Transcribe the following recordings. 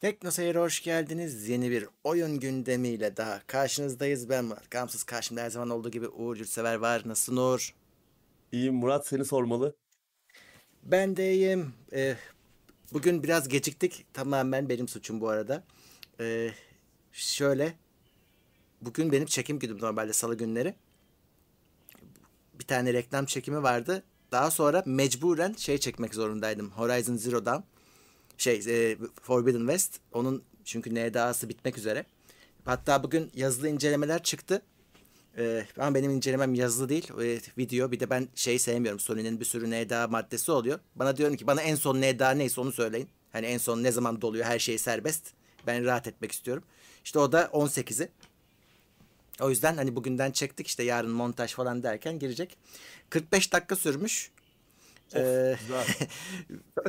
Tekno Seyir'e hoş geldiniz. Yeni bir oyun gündemiyle daha karşınızdayız. Ben Murat. Gamsız karşımda her zaman olduğu gibi Uğur Yurtsever var. Nasılsın Uğur? İyiyim Murat seni sormalı. Ben de iyiyim. Ee, bugün biraz geciktik. Tamamen benim suçum bu arada. Ee, şöyle. Bugün benim çekim günüm normalde salı günleri. Bir tane reklam çekimi vardı. Daha sonra mecburen şey çekmek zorundaydım. Horizon Zero Dawn. Şey e, Forbidden West. Onun çünkü NDA'sı bitmek üzere. Hatta bugün yazılı incelemeler çıktı. Ee, ama benim incelemem yazılı değil. Ee, video. Bir de ben şey sevmiyorum. Sony'nin bir sürü NDA maddesi oluyor. Bana diyorum ki bana en son NDA neyse onu söyleyin. Hani en son ne zaman doluyor her şey serbest. Ben rahat etmek istiyorum. İşte o da 18'i. O yüzden hani bugünden çektik işte yarın montaj falan derken girecek. 45 dakika sürmüş. Ee, Güzel.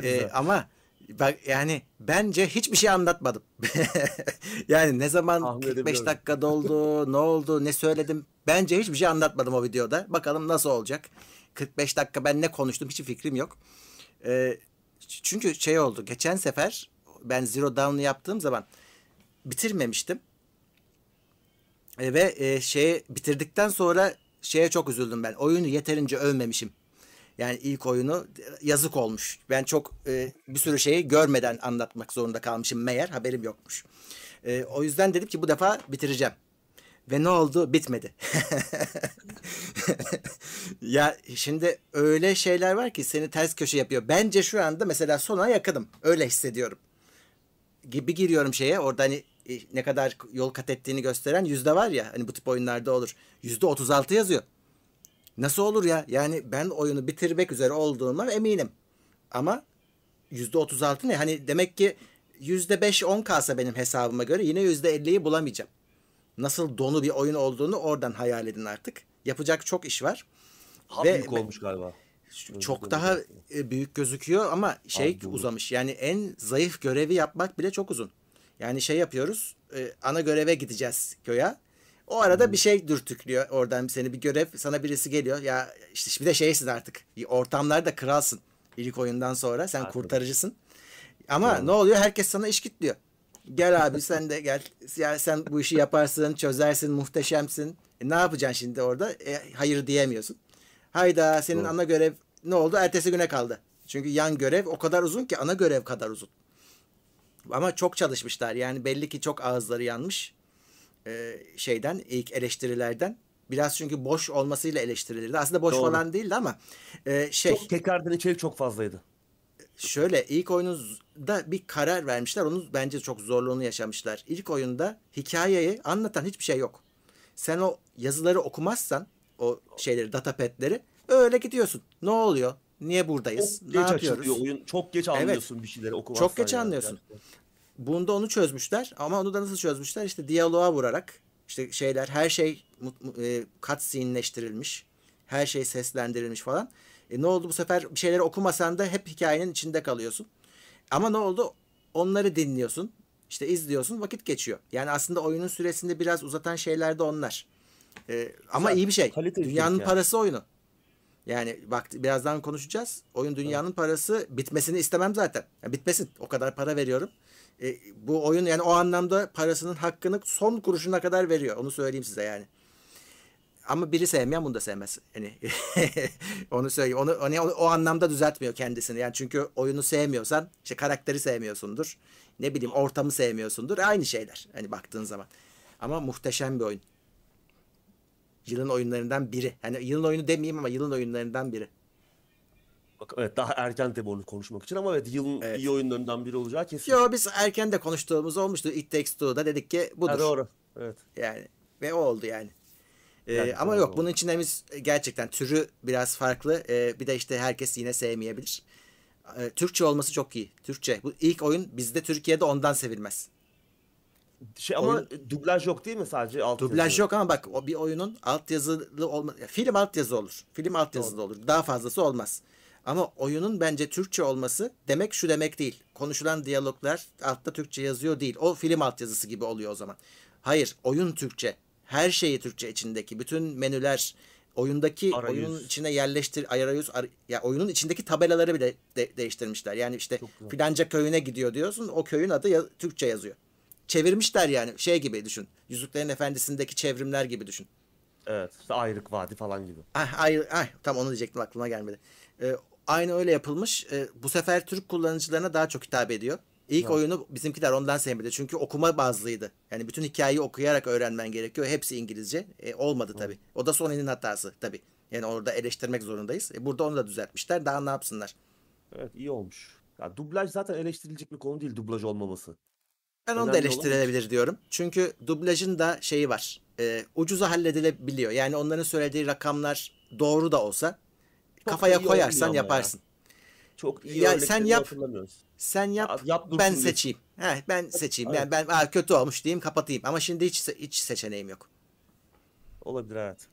e, güzel. ama bak yani bence hiçbir şey anlatmadım. yani ne zaman Tahmin 45 edebiliyorum. dakika doldu, ne oldu, ne söyledim. Bence hiçbir şey anlatmadım o videoda. Bakalım nasıl olacak. 45 dakika ben ne konuştum hiç fikrim yok. Ee, çünkü şey oldu. Geçen sefer ben Zero Dawn'u yaptığım zaman bitirmemiştim. E, ve e, şeye bitirdikten sonra şeye çok üzüldüm ben. Oyunu yeterince övmemişim. Yani ilk oyunu yazık olmuş. Ben çok e, bir sürü şeyi görmeden anlatmak zorunda kalmışım meğer haberim yokmuş. E, o yüzden dedim ki bu defa bitireceğim. Ve ne oldu? Bitmedi. ya şimdi öyle şeyler var ki seni ters köşe yapıyor. Bence şu anda mesela sona yakınım. Öyle hissediyorum. Gibi giriyorum şeye. Orada hani e, ne kadar yol kat ettiğini gösteren yüzde var ya. Hani bu tip oyunlarda olur. Yüzde 36 yazıyor. Nasıl olur ya? Yani ben oyunu bitirmek üzere olduğuma eminim. Ama yüzde 36 ne? Hani demek ki yüzde 5-10 kalsa benim hesabıma göre yine yüzde 50'yi bulamayacağım. Nasıl donu bir oyun olduğunu oradan hayal edin artık. Yapacak çok iş var. Ha Ve- büyük olmuş galiba. Çok daha e, büyük gözüküyor ama şey Abi, uzamış. Yani en zayıf görevi yapmak bile çok uzun. Yani şey yapıyoruz. e, ana göreve gideceğiz köye. O arada bir şey dürtüklüyor oradan seni bir görev sana birisi geliyor. Ya işte bir de şeysin artık. Ortamlarda kralsın. İlk oyundan sonra sen Haklı. kurtarıcısın. Ama Doğru. ne oluyor? Herkes sana iş kitliyor. Gel abi sen de gel. Ya sen bu işi yaparsın, çözersin, muhteşemsin. E, ne yapacaksın şimdi orada? E, hayır diyemiyorsun. Hayda senin Doğru. ana görev ne oldu? Ertesi güne kaldı. Çünkü yan görev o kadar uzun ki ana görev kadar uzun. Ama çok çalışmışlar. Yani belli ki çok ağızları yanmış. Ee, şeyden ilk eleştirilerden. Biraz çünkü boş olmasıyla eleştirilirdi. Aslında boş Doğru. falan değildi ama e, şey Çok tekrardan içerik çok fazlaydı. şöyle ilk oyununda bir karar vermişler. Onun bence çok zorluğunu yaşamışlar. İlk oyunda hikayeyi anlatan hiçbir şey yok. Sen o yazıları okumazsan o şeyleri datapadleri öyle gidiyorsun. Ne oluyor? Niye buradayız? Çok ne geç yapıyoruz? açılıyor oyun. Çok geç anlıyorsun bir şeyleri okumazsan. Çok geç yani. anlıyorsun. Gerçekten. Bunda onu çözmüşler ama onu da nasıl çözmüşler? İşte diyaloğa vurarak işte şeyler her şey e, cutscene'leştirilmiş. Her şey seslendirilmiş falan. E ne oldu bu sefer bir şeyleri okumasan da hep hikayenin içinde kalıyorsun. Ama ne oldu? Onları dinliyorsun. işte izliyorsun vakit geçiyor. Yani aslında oyunun süresinde biraz uzatan şeyler de onlar. E, ama Güzel, iyi bir şey. Dünyanın yani. parası oyunu. Yani bak birazdan konuşacağız. Oyun dünyanın parası bitmesini istemem zaten. Ya bitmesin. O kadar para veriyorum. E, bu oyun yani o anlamda parasının hakkını son kuruşuna kadar veriyor. Onu söyleyeyim size yani. Ama biri sevmeyen bunu da sevmez. Hani onu söyleyeyim. Onu, onu, o anlamda düzeltmiyor kendisini. Yani çünkü oyunu sevmiyorsan işte karakteri sevmiyorsundur. Ne bileyim ortamı sevmiyorsundur. Aynı şeyler. Hani baktığın zaman. Ama muhteşem bir oyun. Yılın oyunlarından biri. Hani yılın oyunu demeyeyim ama yılın oyunlarından biri. Evet daha erken tabii onu konuşmak için ama evet yılın Evet. iyi oyunlarından biri olacağı kesin. Yo biz erken de konuştuğumuz olmuştu. It Takes Two'da dedik ki budur. Ha, doğru. Evet. Yani ve o oldu yani. Ee, Gerçekten ama yok oldu. bunun içinde biz gerçekten türü biraz farklı. Ee, bir de işte herkes yine sevmeyebilir. Ee, Türkçe olması çok iyi. Türkçe. Bu ilk oyun bizde Türkiye'de ondan sevilmez. Şey ama Oyun- dublaj yok değil mi sadece alt Dublaj yazı? yok ama bak o bir oyunun altyazılı olma ya, film altyazı olur. Film altyazılı Doğru. olur. Daha fazlası olmaz. Ama oyunun bence Türkçe olması demek şu demek değil. Konuşulan diyaloglar altta Türkçe yazıyor değil. O film altyazısı gibi oluyor o zaman. Hayır, oyun Türkçe. Her şeyi Türkçe içindeki. Bütün menüler, oyundaki Arayüz. oyunun içine yerleştir arayüz ar- ya oyunun içindeki tabelaları bile de- değiştirmişler. Yani işte filanca köyüne gidiyor diyorsun. O köyün adı ya- Türkçe yazıyor. Çevirmişler yani şey gibi düşün. Yüzüklerin Efendisi'ndeki çevrimler gibi düşün. Evet. İşte Ayrık Vadi falan gibi. Ah, ay, ay, tam onu diyecektim aklıma gelmedi. Ee, aynı öyle yapılmış. Ee, bu sefer Türk kullanıcılarına daha çok hitap ediyor. İlk Evet. oyunu bizimkiler ondan sevmedi. Çünkü okuma bazlıydı. Yani bütün hikayeyi okuyarak öğrenmen gerekiyor. Hepsi İngilizce. E, olmadı tabii. O da Sony'nin hatası tabii. Yani orada eleştirmek zorundayız. E, burada onu da düzeltmişler. Daha ne yapsınlar? Evet iyi olmuş. Ya dublaj zaten eleştirilecek bir konu değil dublaj olmaması. Ben onu da Önemli olan eleştirilebilir diyorum. Çünkü dublajın da şeyi var. E, ucuza halledilebiliyor. Yani onların söylediği rakamlar doğru da olsa kafaya koyarsan ama ya. yaparsın. Çok iyi Ya sen yap. Sen yap, yap ben diyorsun. seçeyim. He, ben seçeyim. Yani ben Aa, kötü olmuş diyeyim, kapatayım. Ama şimdi hiç hiç seçeneğim yok. Olabilir evet.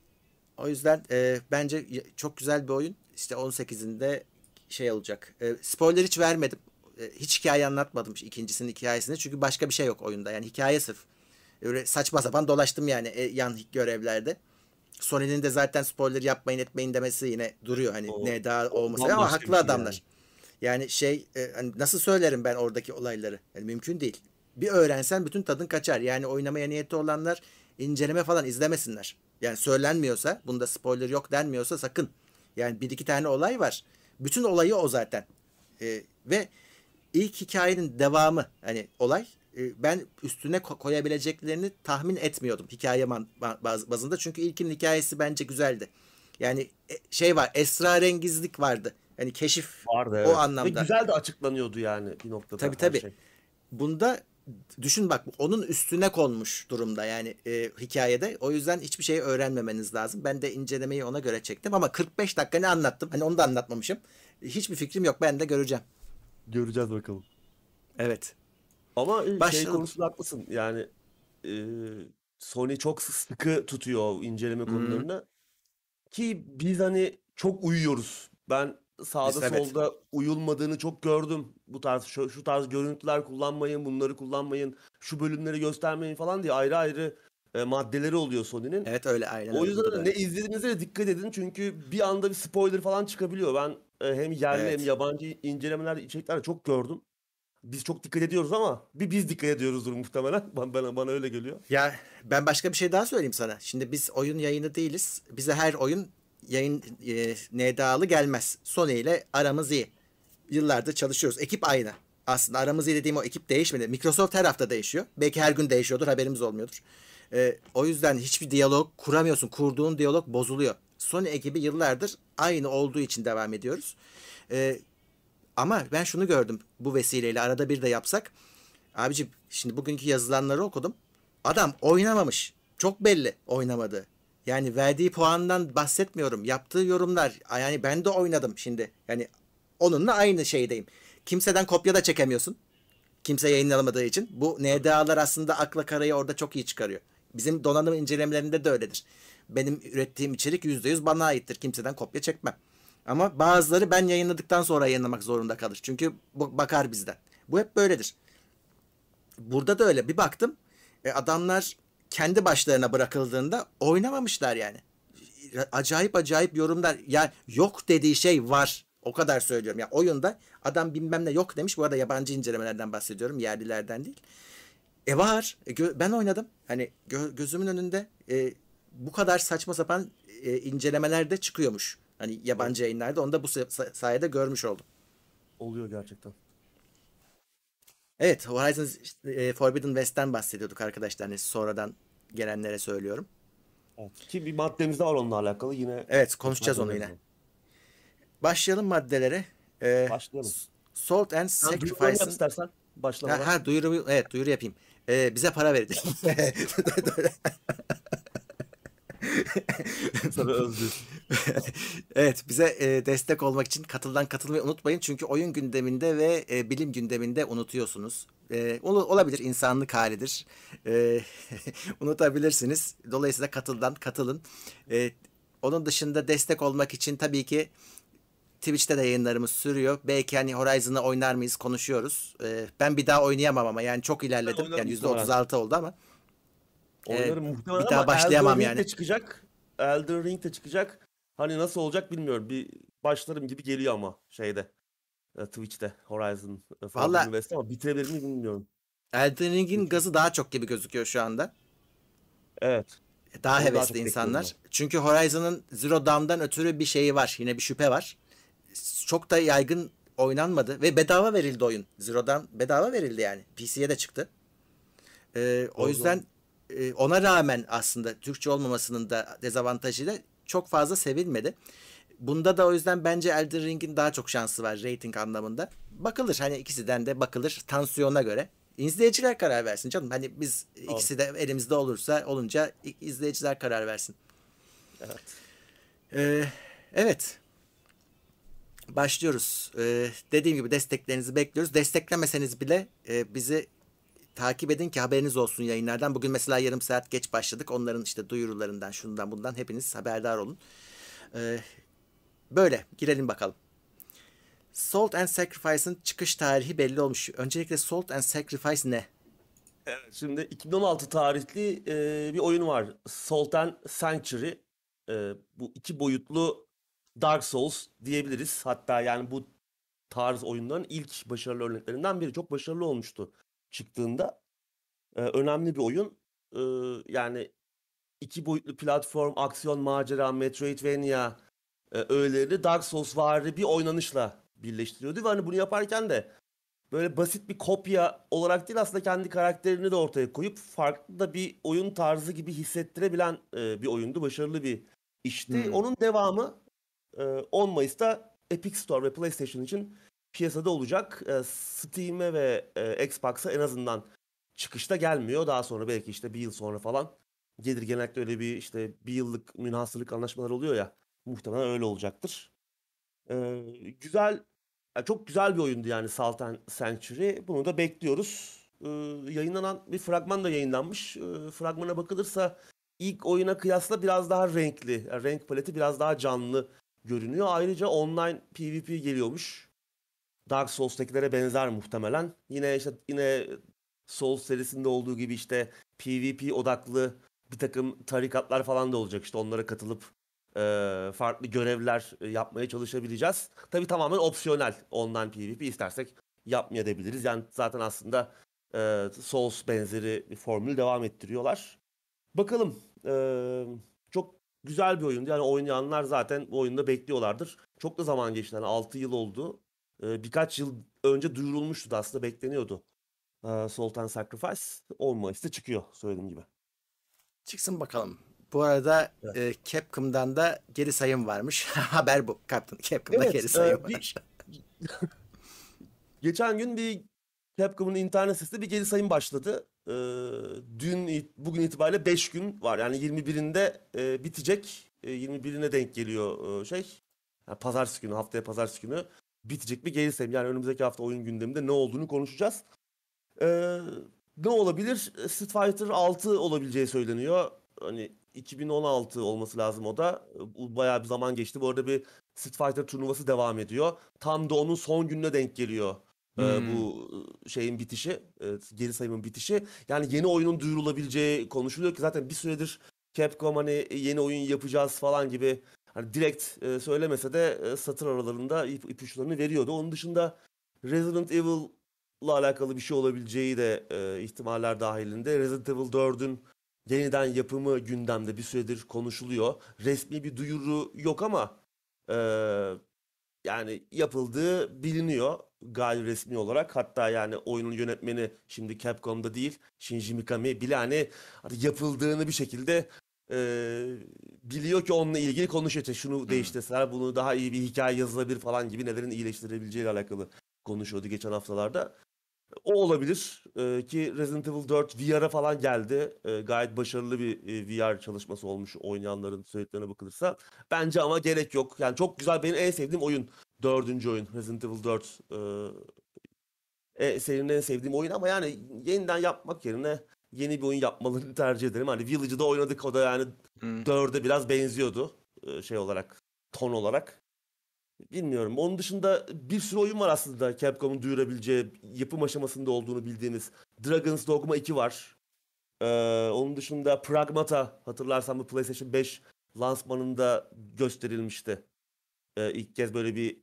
O yüzden e, bence çok güzel bir oyun. İşte 18'inde şey olacak. E, spoiler hiç vermedim. E, hiç hikaye anlatmadım ikincisinin hikayesini. Çünkü başka bir şey yok oyunda. Yani hikaye sırf. Öyle saçma sapan dolaştım yani e, yan görevlerde. Sony'nin de zaten spoiler yapmayın etmeyin demesi yine duruyor. Hani O- ne daha olmasa ama haklı şey adamlar. Yani şey e, hani nasıl söylerim ben oradaki olayları? Yani mümkün değil. Bir öğrensen bütün tadın kaçar. Yani oynamaya niyeti olanlar inceleme falan izlemesinler. Yani söylenmiyorsa, bunda spoiler yok denmiyorsa sakın. Yani bir iki tane olay var. Bütün olayı o zaten. E, ve ilk hikayenin devamı hani olay ben üstüne ko- koyabileceklerini tahmin etmiyordum hikaye bazında. Çünkü ilkinin hikayesi bence güzeldi. Yani e, şey var esrarengizlik vardı. Hani keşif Vardı o evet. anlamda. Ve güzel de açıklanıyordu yani bir noktada Tabii tabii. şey. Bunda düşün bak onun üstüne konmuş durumda yani e, hikayede. O yüzden hiçbir şey öğrenmemeniz lazım. Ben de incelemeyi ona göre çektim ama 45 dakika ne anlattım? Hani onu da anlatmamışım. Hiçbir fikrim yok. Ben de göreceğim. Göreceğiz bakalım. Evet. Ama e, şey konusunda haklısın. Yani e, Sony çok sıkı tutuyor inceleme konularını. Ki biz hani çok uyuyoruz. Ben sağda Biz evet. solda uyulmadığını çok gördüm. Bu tarz şu, şu tarz görüntüler kullanmayın, bunları kullanmayın, şu bölümleri göstermeyin falan diye ayrı ayrı e, maddeleri oluyor Sony'nin. Evet öyle aynen O öyle. yüzden Burada da ne öyle. izlediğinize de dikkat edin çünkü bir anda bir spoiler falan çıkabiliyor. Ben e, hem yerli Evet. hem yabancı incelemelerde içeriklerde çok gördüm. Biz çok dikkat ediyoruz ama bir biz dikkat ediyoruzdur muhtemelen. Ben, bana, bana öyle geliyor. Ya ben başka bir şey daha söyleyeyim sana. Şimdi biz oyun yayını değiliz. Bize her oyun yayın e, NDA'lı gelmez. Sony ile aramız iyi. Yıllardır çalışıyoruz. Ekip aynı. Aslında aramız iyi dediğim o ekip değişmedi. Microsoft her hafta değişiyor. Belki her gün değişiyordur haberimiz olmuyordur. E, o yüzden hiçbir diyalog kuramıyorsun. Kurduğun diyalog bozuluyor. Sony ekibi yıllardır aynı olduğu için devam ediyoruz. E, ama ben şunu gördüm bu vesileyle arada bir de yapsak. Abicim şimdi bugünkü yazılanları okudum. Adam oynamamış. Çok belli oynamadı. Yani verdiği puandan bahsetmiyorum. Yaptığı yorumlar. Yani ben de oynadım şimdi. Yani onunla aynı şeydeyim. Kimseden kopya da çekemiyorsun. Kimse yayınlamadığı için. Bu NDA'lar aslında akla karayı orada çok iyi çıkarıyor. Bizim donanım incelemelerinde de öyledir. Benim ürettiğim içerik %100 bana aittir. Kimseden kopya çekmem. Ama bazıları ben yayınladıktan sonra yayınlamak zorunda kalır. Çünkü bakar bizden. Bu hep böyledir. Burada da öyle. Bir baktım e, adamlar kendi başlarına bırakıldığında oynamamışlar yani. Acayip acayip yorumlar. Ya yok dediği şey var. O kadar söylüyorum. Ya oyunda adam bilmem ne yok demiş. Bu arada yabancı incelemelerden bahsediyorum. Yerlilerden değil. E var. E, ben oynadım. Hani gö- gözümün önünde e, bu kadar saçma sapan e, incelemeler de çıkıyormuş. Hani yabancı yayınlarda. Onu da bu sa- sayede görmüş oldum. Oluyor gerçekten. Evet, Horizon e, Forbidden West'ten bahsediyorduk arkadaşlar. Hani sonradan gelenlere söylüyorum. Evet. Ki bir maddemiz de var onunla alakalı yine. Evet, konuşacağız onu yine. Başlayalım maddelere. Ee, Başlayalım. Salt and Sacrifice'ın... istersen Ha, ha duyuru, evet duyuru yapayım. Ee, bize para verin. Sana özlü. evet bize e, destek olmak için katıldan katılmayı unutmayın. Çünkü oyun gündeminde ve e, bilim gündeminde unutuyorsunuz. E, ol- olabilir insanlık halidir. E, unutabilirsiniz. Dolayısıyla katıldan katılın. E, onun dışında destek olmak için tabii ki Twitch'te de yayınlarımız sürüyor. Belki hani Horizon'ı oynar mıyız konuşuyoruz. E, ben bir daha oynayamam ama yani çok ilerledim. Yani muhtemelen. %36 oldu ama. Oynarım Ee, muhtemelen bir daha ama başlayamam Elden Ring yani. de çıkacak. Elden Ring de çıkacak. Hani nasıl olacak bilmiyorum. Bir başlarım gibi geliyor ama şeyde e, Twitch'te Horizon e, Valla ama bitirebilir mi bilmiyorum. Elden Ring'in gazı daha çok gibi gözüküyor şu anda. Evet. Daha Onu daha hevesli bekliyorum insanlar. Çünkü Horizon'ın Zero Dawn'dan ötürü bir şeyi var. Yine bir şüphe var. Çok da yaygın oynanmadı ve bedava verildi oyun. Zero Dawn bedava verildi yani. PC'ye de çıktı. Ee, o Doğru, yüzden e, ona rağmen aslında Türkçe olmamasının da dezavantajıyla çok fazla sevilmedi. Bunda da o yüzden bence Elden Ring'in daha çok şansı var rating anlamında. Bakılır hani ikisinden de bakılır tansiyona göre. İzleyiciler karar versin canım. Hani biz ikisi de elimizde olursa olunca izleyiciler karar versin. Evet. Ee, evet. Başlıyoruz. Ee, dediğim gibi desteklerinizi bekliyoruz. Desteklemeseniz bile e, bizi takip edin ki haberiniz olsun yayınlardan. Bugün mesela yarım saat geç başladık. Onların işte duyurularından, şundan bundan hepiniz haberdar olun. Ee, böyle girelim bakalım. Salt and Sacrifice'ın çıkış tarihi belli olmuş. Öncelikle Salt and Sacrifice ne? Evet, şimdi 2016 tarihli e, bir oyun var. Salt and Sanctuary. E, bu iki boyutlu Dark Souls diyebiliriz. Hatta yani bu tarz oyunların ilk başarılı örneklerinden biri. Çok başarılı olmuştu çıktığında. E, önemli bir oyun. E, yani iki boyutlu platform, aksiyon, macera, Metroidvania e, öğeleri Dark Souls vari bir oynanışla birleştiriyordu. Ve hani bunu yaparken de böyle basit bir kopya olarak değil aslında kendi karakterini de ortaya koyup farklı da bir oyun tarzı gibi hissettirebilen e, bir oyundu. Başarılı bir işti. Hmm. Onun devamı e, 10 Mayıs'ta Epic Store ve PlayStation için piyasada olacak. E, Steam'e ve e, Xbox'a en azından çıkışta gelmiyor. Daha sonra belki işte bir yıl sonra falan gelir. Genellikle öyle bir işte bir yıllık münhasırlık anlaşmalar oluyor ya. Muhtemelen öyle olacaktır. E, güzel çok güzel bir oyundu yani Salt Sanctuary. Bunu da bekliyoruz. Ee, yayınlanan bir fragman da yayınlanmış. Ee, fragmana bakılırsa ilk oyuna kıyasla biraz daha renkli. yani renk paleti biraz daha canlı görünüyor. Ayrıca online PvP geliyormuş. Dark Souls'takilere benzer muhtemelen. Yine işte yine Souls serisinde olduğu gibi işte PvP odaklı bir takım tarikatlar falan da olacak. İşte onlara katılıp e, farklı görevler e, yapmaya çalışabileceğiz. Tabii tamamen opsiyonel online PvP istersek yapmayabiliriz. Yani zaten aslında e, Souls benzeri bir formül devam ettiriyorlar. Bakalım. e, çok güzel bir oyundu. Yani oynayanlar zaten bu oyunda bekliyorlardır. Çok da zaman geçti. Yani 6 yıl oldu. E, birkaç yıl önce duyurulmuştu da aslında bekleniyordu. E, Salt and Sacrifice 10 Mayıs'ta çıkıyor söylediğim gibi. Çıksın bakalım. Bu arada Evet. e, Capcom'dan da geri sayım varmış. Haber bu. Capcom, Capcom'da Evet, geri e, sayım bir- var. Geçen gün bir Capcom'un internet sitesinde bir geri sayım başladı. Ee, dün bugün itibariyle 5 gün var. Yani 21'inde e, bitecek. E, 21'ine denk geliyor e, şey. Yani pazartesi günü, haftaya pazartesi günü bitecek bir geri sayım. Yani önümüzdeki hafta oyun gündeminde ne olduğunu konuşacağız. Ee, ne olabilir? Street Fighter 6 olabileceği söyleniyor. Hani 2016 olması lazım o da. Bayağı bir zaman geçti. Bu arada bir Street Fighter turnuvası devam ediyor. Tam da onun son gününe denk geliyor. e, Hmm. bu şeyin bitişi, e, geri sayımın bitişi. Yani yeni oyunun duyurulabileceği konuşuluyor ki zaten bir süredir Capcom hani yeni oyun yapacağız falan gibi hani direkt e, söylemese de e, satır aralarında ip, ipuçlarını veriyordu. Onun dışında Resident Evil'la alakalı bir şey olabileceği de e, ihtimaller dahilinde. Resident Evil 4'ün yeniden yapımı gündemde bir süredir konuşuluyor. Resmi bir duyuru yok ama e, yani yapıldığı biliniyor gayri resmi olarak. Hatta yani oyunun yönetmeni şimdi Capcom'da değil Shinji Mikami bile hani yapıldığını bir şekilde e, biliyor ki onunla ilgili konuşuyor. İşte şunu değiştirseler bunu daha iyi bir hikaye yazılabilir falan gibi nelerin iyileştirebileceğiyle alakalı konuşuyordu geçen haftalarda. O olabilir Ee, ki Resident Evil 4 VR'a falan geldi. Ee, gayet başarılı bir e, VR çalışması olmuş oynayanların söylediklerine bakılırsa. Bence ama gerek yok. Yani çok güzel benim en sevdiğim oyun. Dördüncü oyun Resident Evil 4. Ee, e, serinin en sevdiğim oyun ama yani yeniden yapmak yerine yeni bir oyun yapmalarını tercih ederim. Hani Village'da oynadık o da yani Hmm. dörde biraz benziyordu e, şey olarak ton olarak. Bilmiyorum. Onun dışında bir sürü oyun var aslında Capcom'un duyurabileceği yapım aşamasında olduğunu bildiğimiz. Dragon's Dogma 2 var. Ee, onun dışında Pragmata hatırlarsan bu PlayStation 5 lansmanında gösterilmişti. Ee, ilk kez böyle bir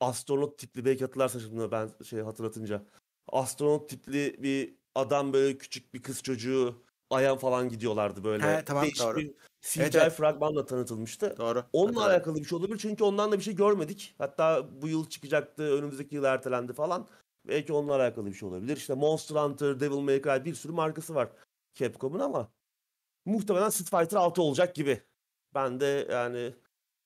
astronot tipli belki hatırlarsa şimdi ben şey hatırlatınca. Astronot tipli bir adam böyle küçük bir kız çocuğu Ay'a falan gidiyorlardı böyle. He, tamam, Değişik doğru. bir CGI Evet, evet. fragmanla tanıtılmıştı. Doğru. Onunla Hatırladım. alakalı bir şey olabilir çünkü ondan da bir şey görmedik. Hatta bu yıl çıkacaktı, önümüzdeki yıl ertelendi falan. Belki onunla alakalı bir şey olabilir. İşte Monster Hunter, Devil May Cry bir sürü markası var Capcom'un ama muhtemelen Street Fighter 6 olacak gibi. Ben de yani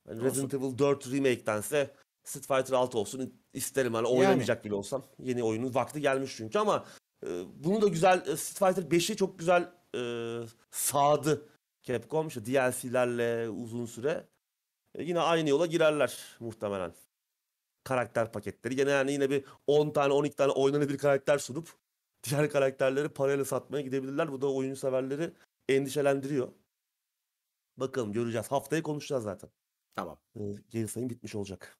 hani Resident Evil 4 Remake'dense Street Fighter 6 olsun isterim. Hani oynamayacak bile olsam. Yeni oyunun vakti gelmiş çünkü ama bunu da güzel e, Street Fighter 5'i çok güzel e, sağdı Capcom. İşte DLC'lerle uzun süre. E, yine aynı yola girerler muhtemelen. Karakter paketleri. Gene yani yine bir 10 tane 12 tane oynanabilir karakter sunup diğer karakterleri parayla satmaya gidebilirler. Bu da oyun severleri endişelendiriyor. Bakalım göreceğiz. Haftaya konuşacağız zaten. Tamam. E, geri sayım bitmiş olacak.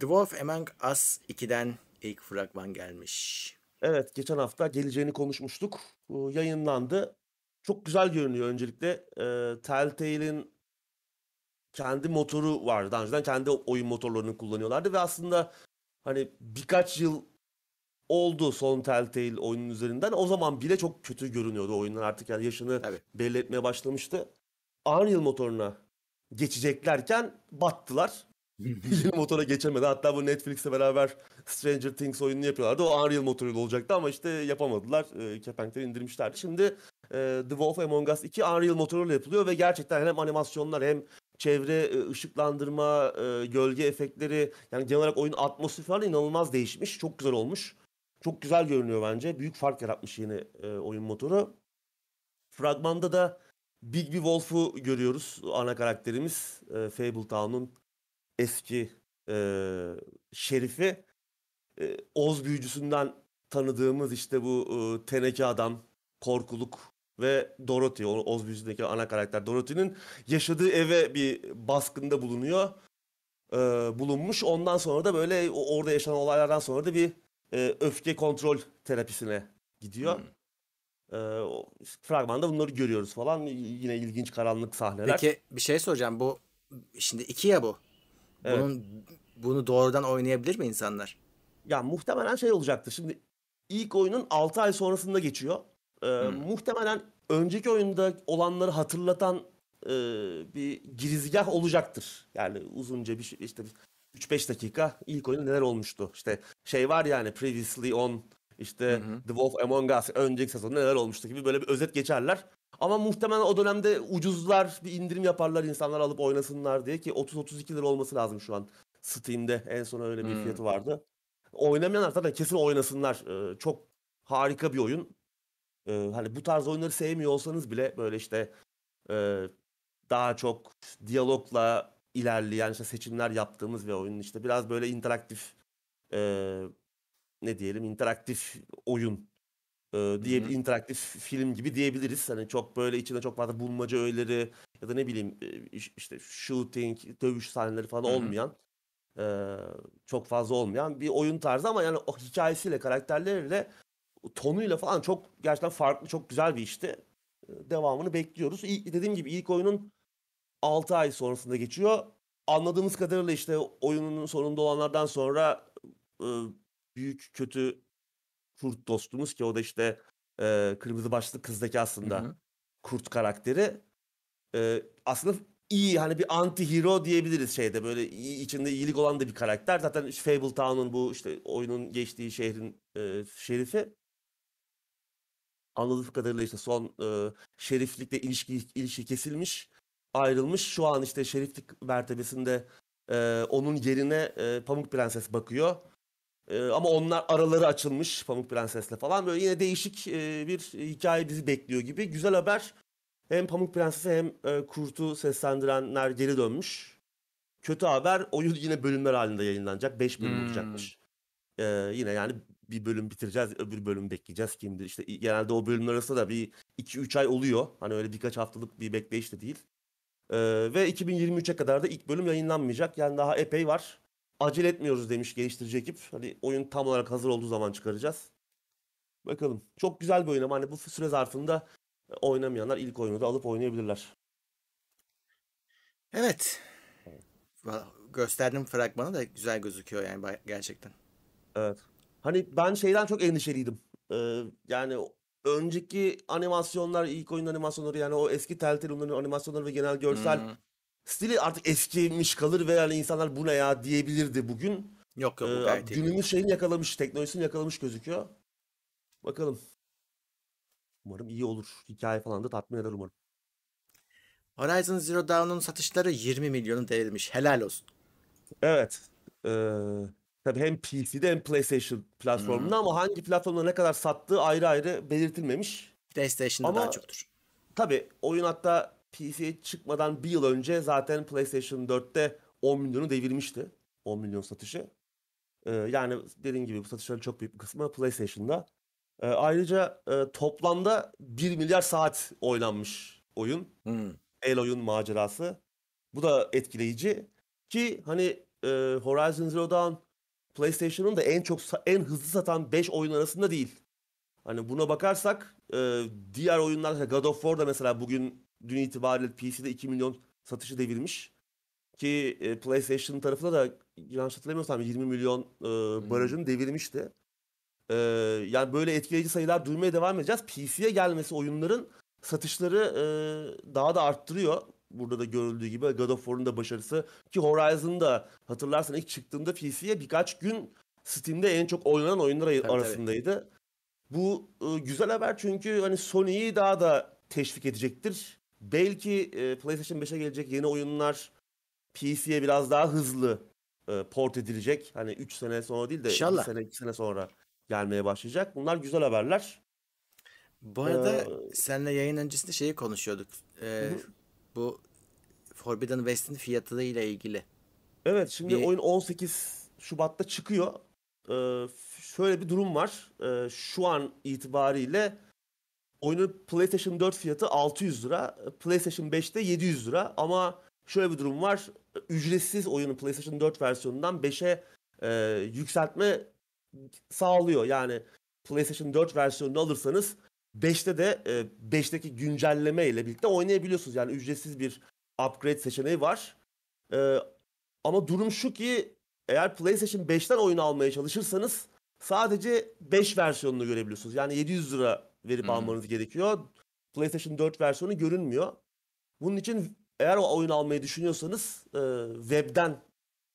Dwarf Among Us 2'den ilk fragman gelmiş. Evet, geçen hafta geleceğini konuşmuştuk. Bu yayınlandı. Çok güzel görünüyor öncelikle. Ee, Telltale'in kendi motoru var. Daha önceden kendi oyun motorlarını kullanıyorlardı ve aslında hani birkaç yıl oldu son Telltale oyunun üzerinden. O zaman bile çok kötü görünüyordu oyunlar artık yani yaşını Tabii. belli etmeye başlamıştı. Unreal motoruna geçeceklerken battılar. Yeni motora geçemedi. Hatta bu Netflix'le beraber Stranger Things oyununu yapıyorlardı. O Unreal motoruyla olacaktı ama işte yapamadılar. E, kepenkleri indirmişlerdi. Şimdi e, The Wolf Among Us 2 Unreal motoruyla yapılıyor ve gerçekten hem animasyonlar hem çevre e, ışıklandırma, e, gölge efektleri yani genel olarak oyun atmosferi falan inanılmaz değişmiş. Çok güzel olmuş. Çok güzel görünüyor bence. Büyük fark yaratmış yeni e, oyun motoru. Fragmanda da Big Wolf'u görüyoruz. Ana karakterimiz. E, Fabletown'un eski e, şerifi. E, Oz büyücüsünden tanıdığımız işte bu e, teneke adam, korkuluk ve Dorothy, Oz büyücüsündeki ana karakter Dorothy'nin yaşadığı eve bir baskında bulunuyor. E, bulunmuş. Ondan sonra da böyle orada yaşanan olaylardan sonra da bir e, öfke kontrol terapisine gidiyor. Hmm. E, fragmanda bunları görüyoruz falan. Yine ilginç karanlık sahneler. Peki bir şey soracağım. Bu şimdi iki ya bu. Evet. Bunun bunu doğrudan oynayabilir mi insanlar? Ya muhtemelen şey olacaktır. Şimdi ilk oyunun 6 ay sonrasında geçiyor. Ee, Muhtemelen önceki oyunda olanları hatırlatan e, bir girizgah olacaktır. Yani uzunca bir şey işte 3-5 dakika ilk oyunda neler olmuştu. İşte şey var yani previously on işte The Wolf Among Us önceki sezonda neler olmuştu gibi böyle bir özet geçerler. Ama muhtemelen o dönemde ucuzlar bir indirim yaparlar insanlar alıp oynasınlar diye ki 30-32 lira olması lazım şu an Steam'de en son öyle bir Hmm. fiyatı vardı. Oynamayanlar zaten kesin oynasınlar. Ee, çok harika bir oyun. Ee, hani bu tarz oyunları sevmiyor olsanız bile böyle işte e, daha çok diyalogla ilerleyen işte seçimler yaptığımız bir oyun işte biraz böyle interaktif e, ne diyelim interaktif oyun e, diye bir interaktif film gibi diyebiliriz. Hani çok böyle içinde çok fazla bulmaca öğeleri ya da ne bileyim e, iş- işte shooting, dövüş sahneleri falan Hı hı. olmayan e, çok fazla olmayan bir oyun tarzı ama yani o hikayesiyle, karakterleriyle, tonuyla falan çok gerçekten farklı, çok güzel bir işti. E, Devamını bekliyoruz. İlk, dediğim gibi ilk oyunun 6 ay sonrasında geçiyor. Anladığımız kadarıyla işte oyunun sonunda olanlardan sonra e, büyük kötü kurt dostumuz ki o da işte e, kırmızı başlı kızdaki aslında Hı hı. kurt karakteri e, aslında iyi hani bir anti hero diyebiliriz şeyde böyle iyi, içinde iyilik olan da bir karakter. Zaten işte Fabletown'un bu işte oyunun geçtiği şehrin e, şerifi. Anladığım kadarıyla işte son e, şeriflikle ilişki ilişki kesilmiş, ayrılmış. Şu an işte şeriflik mertebesinde e, onun yerine e, Pamuk Prenses bakıyor. E, ama onlar araları açılmış Pamuk Prenses'le falan. Böyle yine değişik e, bir hikaye bizi bekliyor gibi. Güzel haber. Hem Pamuk Prenses'e hem e, Kurt'u seslendirenler geri dönmüş. Kötü haber oyun yine bölümler halinde yayınlanacak. 5 bölüm Hmm. olacakmış. E, yine yani bir bölüm bitireceğiz, öbür bölüm bekleyeceğiz kimdir. İşte genelde o bölümler arasında da bir 2-3 ay oluyor. Hani öyle birkaç haftalık bir bekleyiş de değil. E, ve 2023'e kadar da ilk bölüm yayınlanmayacak. Yani daha epey var. Acele etmiyoruz demiş geliştirici ekip. Hani oyun tam olarak hazır olduğu zaman çıkaracağız. Bakalım. Çok güzel bir oyun ama hani bu süre zarfında oynamayanlar ilk oyunu da alıp oynayabilirler. Evet. Gösterdiğim fragmanı da güzel gözüküyor yani gerçekten. Evet. Hani ben şeyden çok endişeliydim. Ee, yani önceki animasyonlar, ilk oyun animasyonları yani o eski Telltale animasyonları ve genel görsel Hmm. Stili artık eskimiş kalır ve yani insanlar bu ne ya diyebilirdi bugün. Yok yok bu Ee, gayet iyi. günümüz şeyini yakalamış, teknolojisini yakalamış gözüküyor. Bakalım. Umarım iyi olur. Hikaye falan da tatmin eder umarım. Horizon Zero Dawn'un satışları 20 milyonu devirmiş. Helal olsun. Evet. Ee, tabii hem PC'de hem PlayStation platformunda ama hangi platformda ne kadar sattığı ayrı ayrı belirtilmemiş. PlayStation'da Ama- daha çoktur. Tabii oyun hatta PC'ye çıkmadan bir yıl önce zaten PlayStation 4'te 10 milyonu devirmişti. 10 milyon satışı. Ee, yani dediğim gibi bu satışların çok büyük bir kısmı PlayStation'da. Ee, ayrıca e, toplamda 1 milyar saat oynanmış oyun. Hmm. El oyun macerası. Bu da etkileyici. Ki hani e, Horizon Zero Dawn PlayStation'ın da en çok en hızlı satan 5 oyun arasında değil. Hani buna bakarsak e, diğer oyunlar God of War da mesela bugün dün itibariyle PC'de 2 milyon satışı devirmiş. Ki e, PlayStation tarafında da yanlış hatırlamıyorsam 20 milyon e, barajını devirmişti. E, yani böyle etkileyici sayılar duymaya devam edeceğiz. PC'ye gelmesi oyunların satışları e, daha da arttırıyor. Burada da görüldüğü gibi God of War'un da başarısı. Ki Horizon da hatırlarsan ilk çıktığında PC'ye birkaç gün Steam'de en çok oynanan oyunlar tabii. arasındaydı. Bu e, güzel haber çünkü hani Sony'yi daha da teşvik edecektir. Belki e, PlayStation 5'e gelecek yeni oyunlar PC'ye biraz daha hızlı e, port edilecek. Hani 3 sene sonra değil de 1 İnşallah. sene 2 sene sonra gelmeye başlayacak. Bunlar güzel haberler. Bu arada Ee, seninle yayın öncesinde şeyi konuşuyorduk. Ee, Hı bu Forbidden West'in fiyatı ile ilgili. Evet şimdi Bir- oyun 18 Şubat'ta çıkıyor. Ee, şöyle bir durum var. Ee, şu an itibariyle oyunun PlayStation 4 fiyatı 600 lira. PlayStation 5'te 700 lira. Ama şöyle bir durum var. Ücretsiz oyunu PlayStation 4 versiyonundan 5'e e, yükseltme sağlıyor. Yani PlayStation 4 versiyonunu alırsanız 5'te de e, 5'teki güncelleme ile birlikte oynayabiliyorsunuz. Yani ücretsiz bir upgrade seçeneği var. Ee, ama durum şu ki eğer PlayStation 5'ten oyun almaya çalışırsanız sadece 5 versiyonunu görebiliyorsunuz. Yani 700 lira verip Hmm. almanız gerekiyor. PlayStation 4 versiyonu görünmüyor. Bunun için eğer o oyun almayı düşünüyorsanız e, webden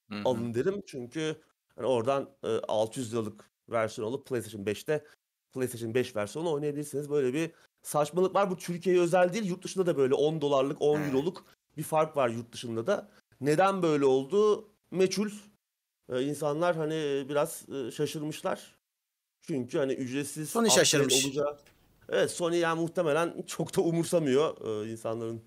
hı. alın derim. Çünkü hani oradan e, 600 liralık versiyon alıp PlayStation 5'te PlayStation 5 versiyonu oynayabilirsiniz. Böyle bir saçmalık var. Bu Türkiye'ye özel değil. Yurt dışında da böyle 10 dolarlık, 10 He. euroluk bir fark var yurt dışında da. Neden böyle oldu? Meçhul. Ee, insanlar hani biraz e, şaşırmışlar. Çünkü hani ücretsiz Sony şaşırmış. olacağı. Evet Sony yani muhtemelen çok da umursamıyor e, insanların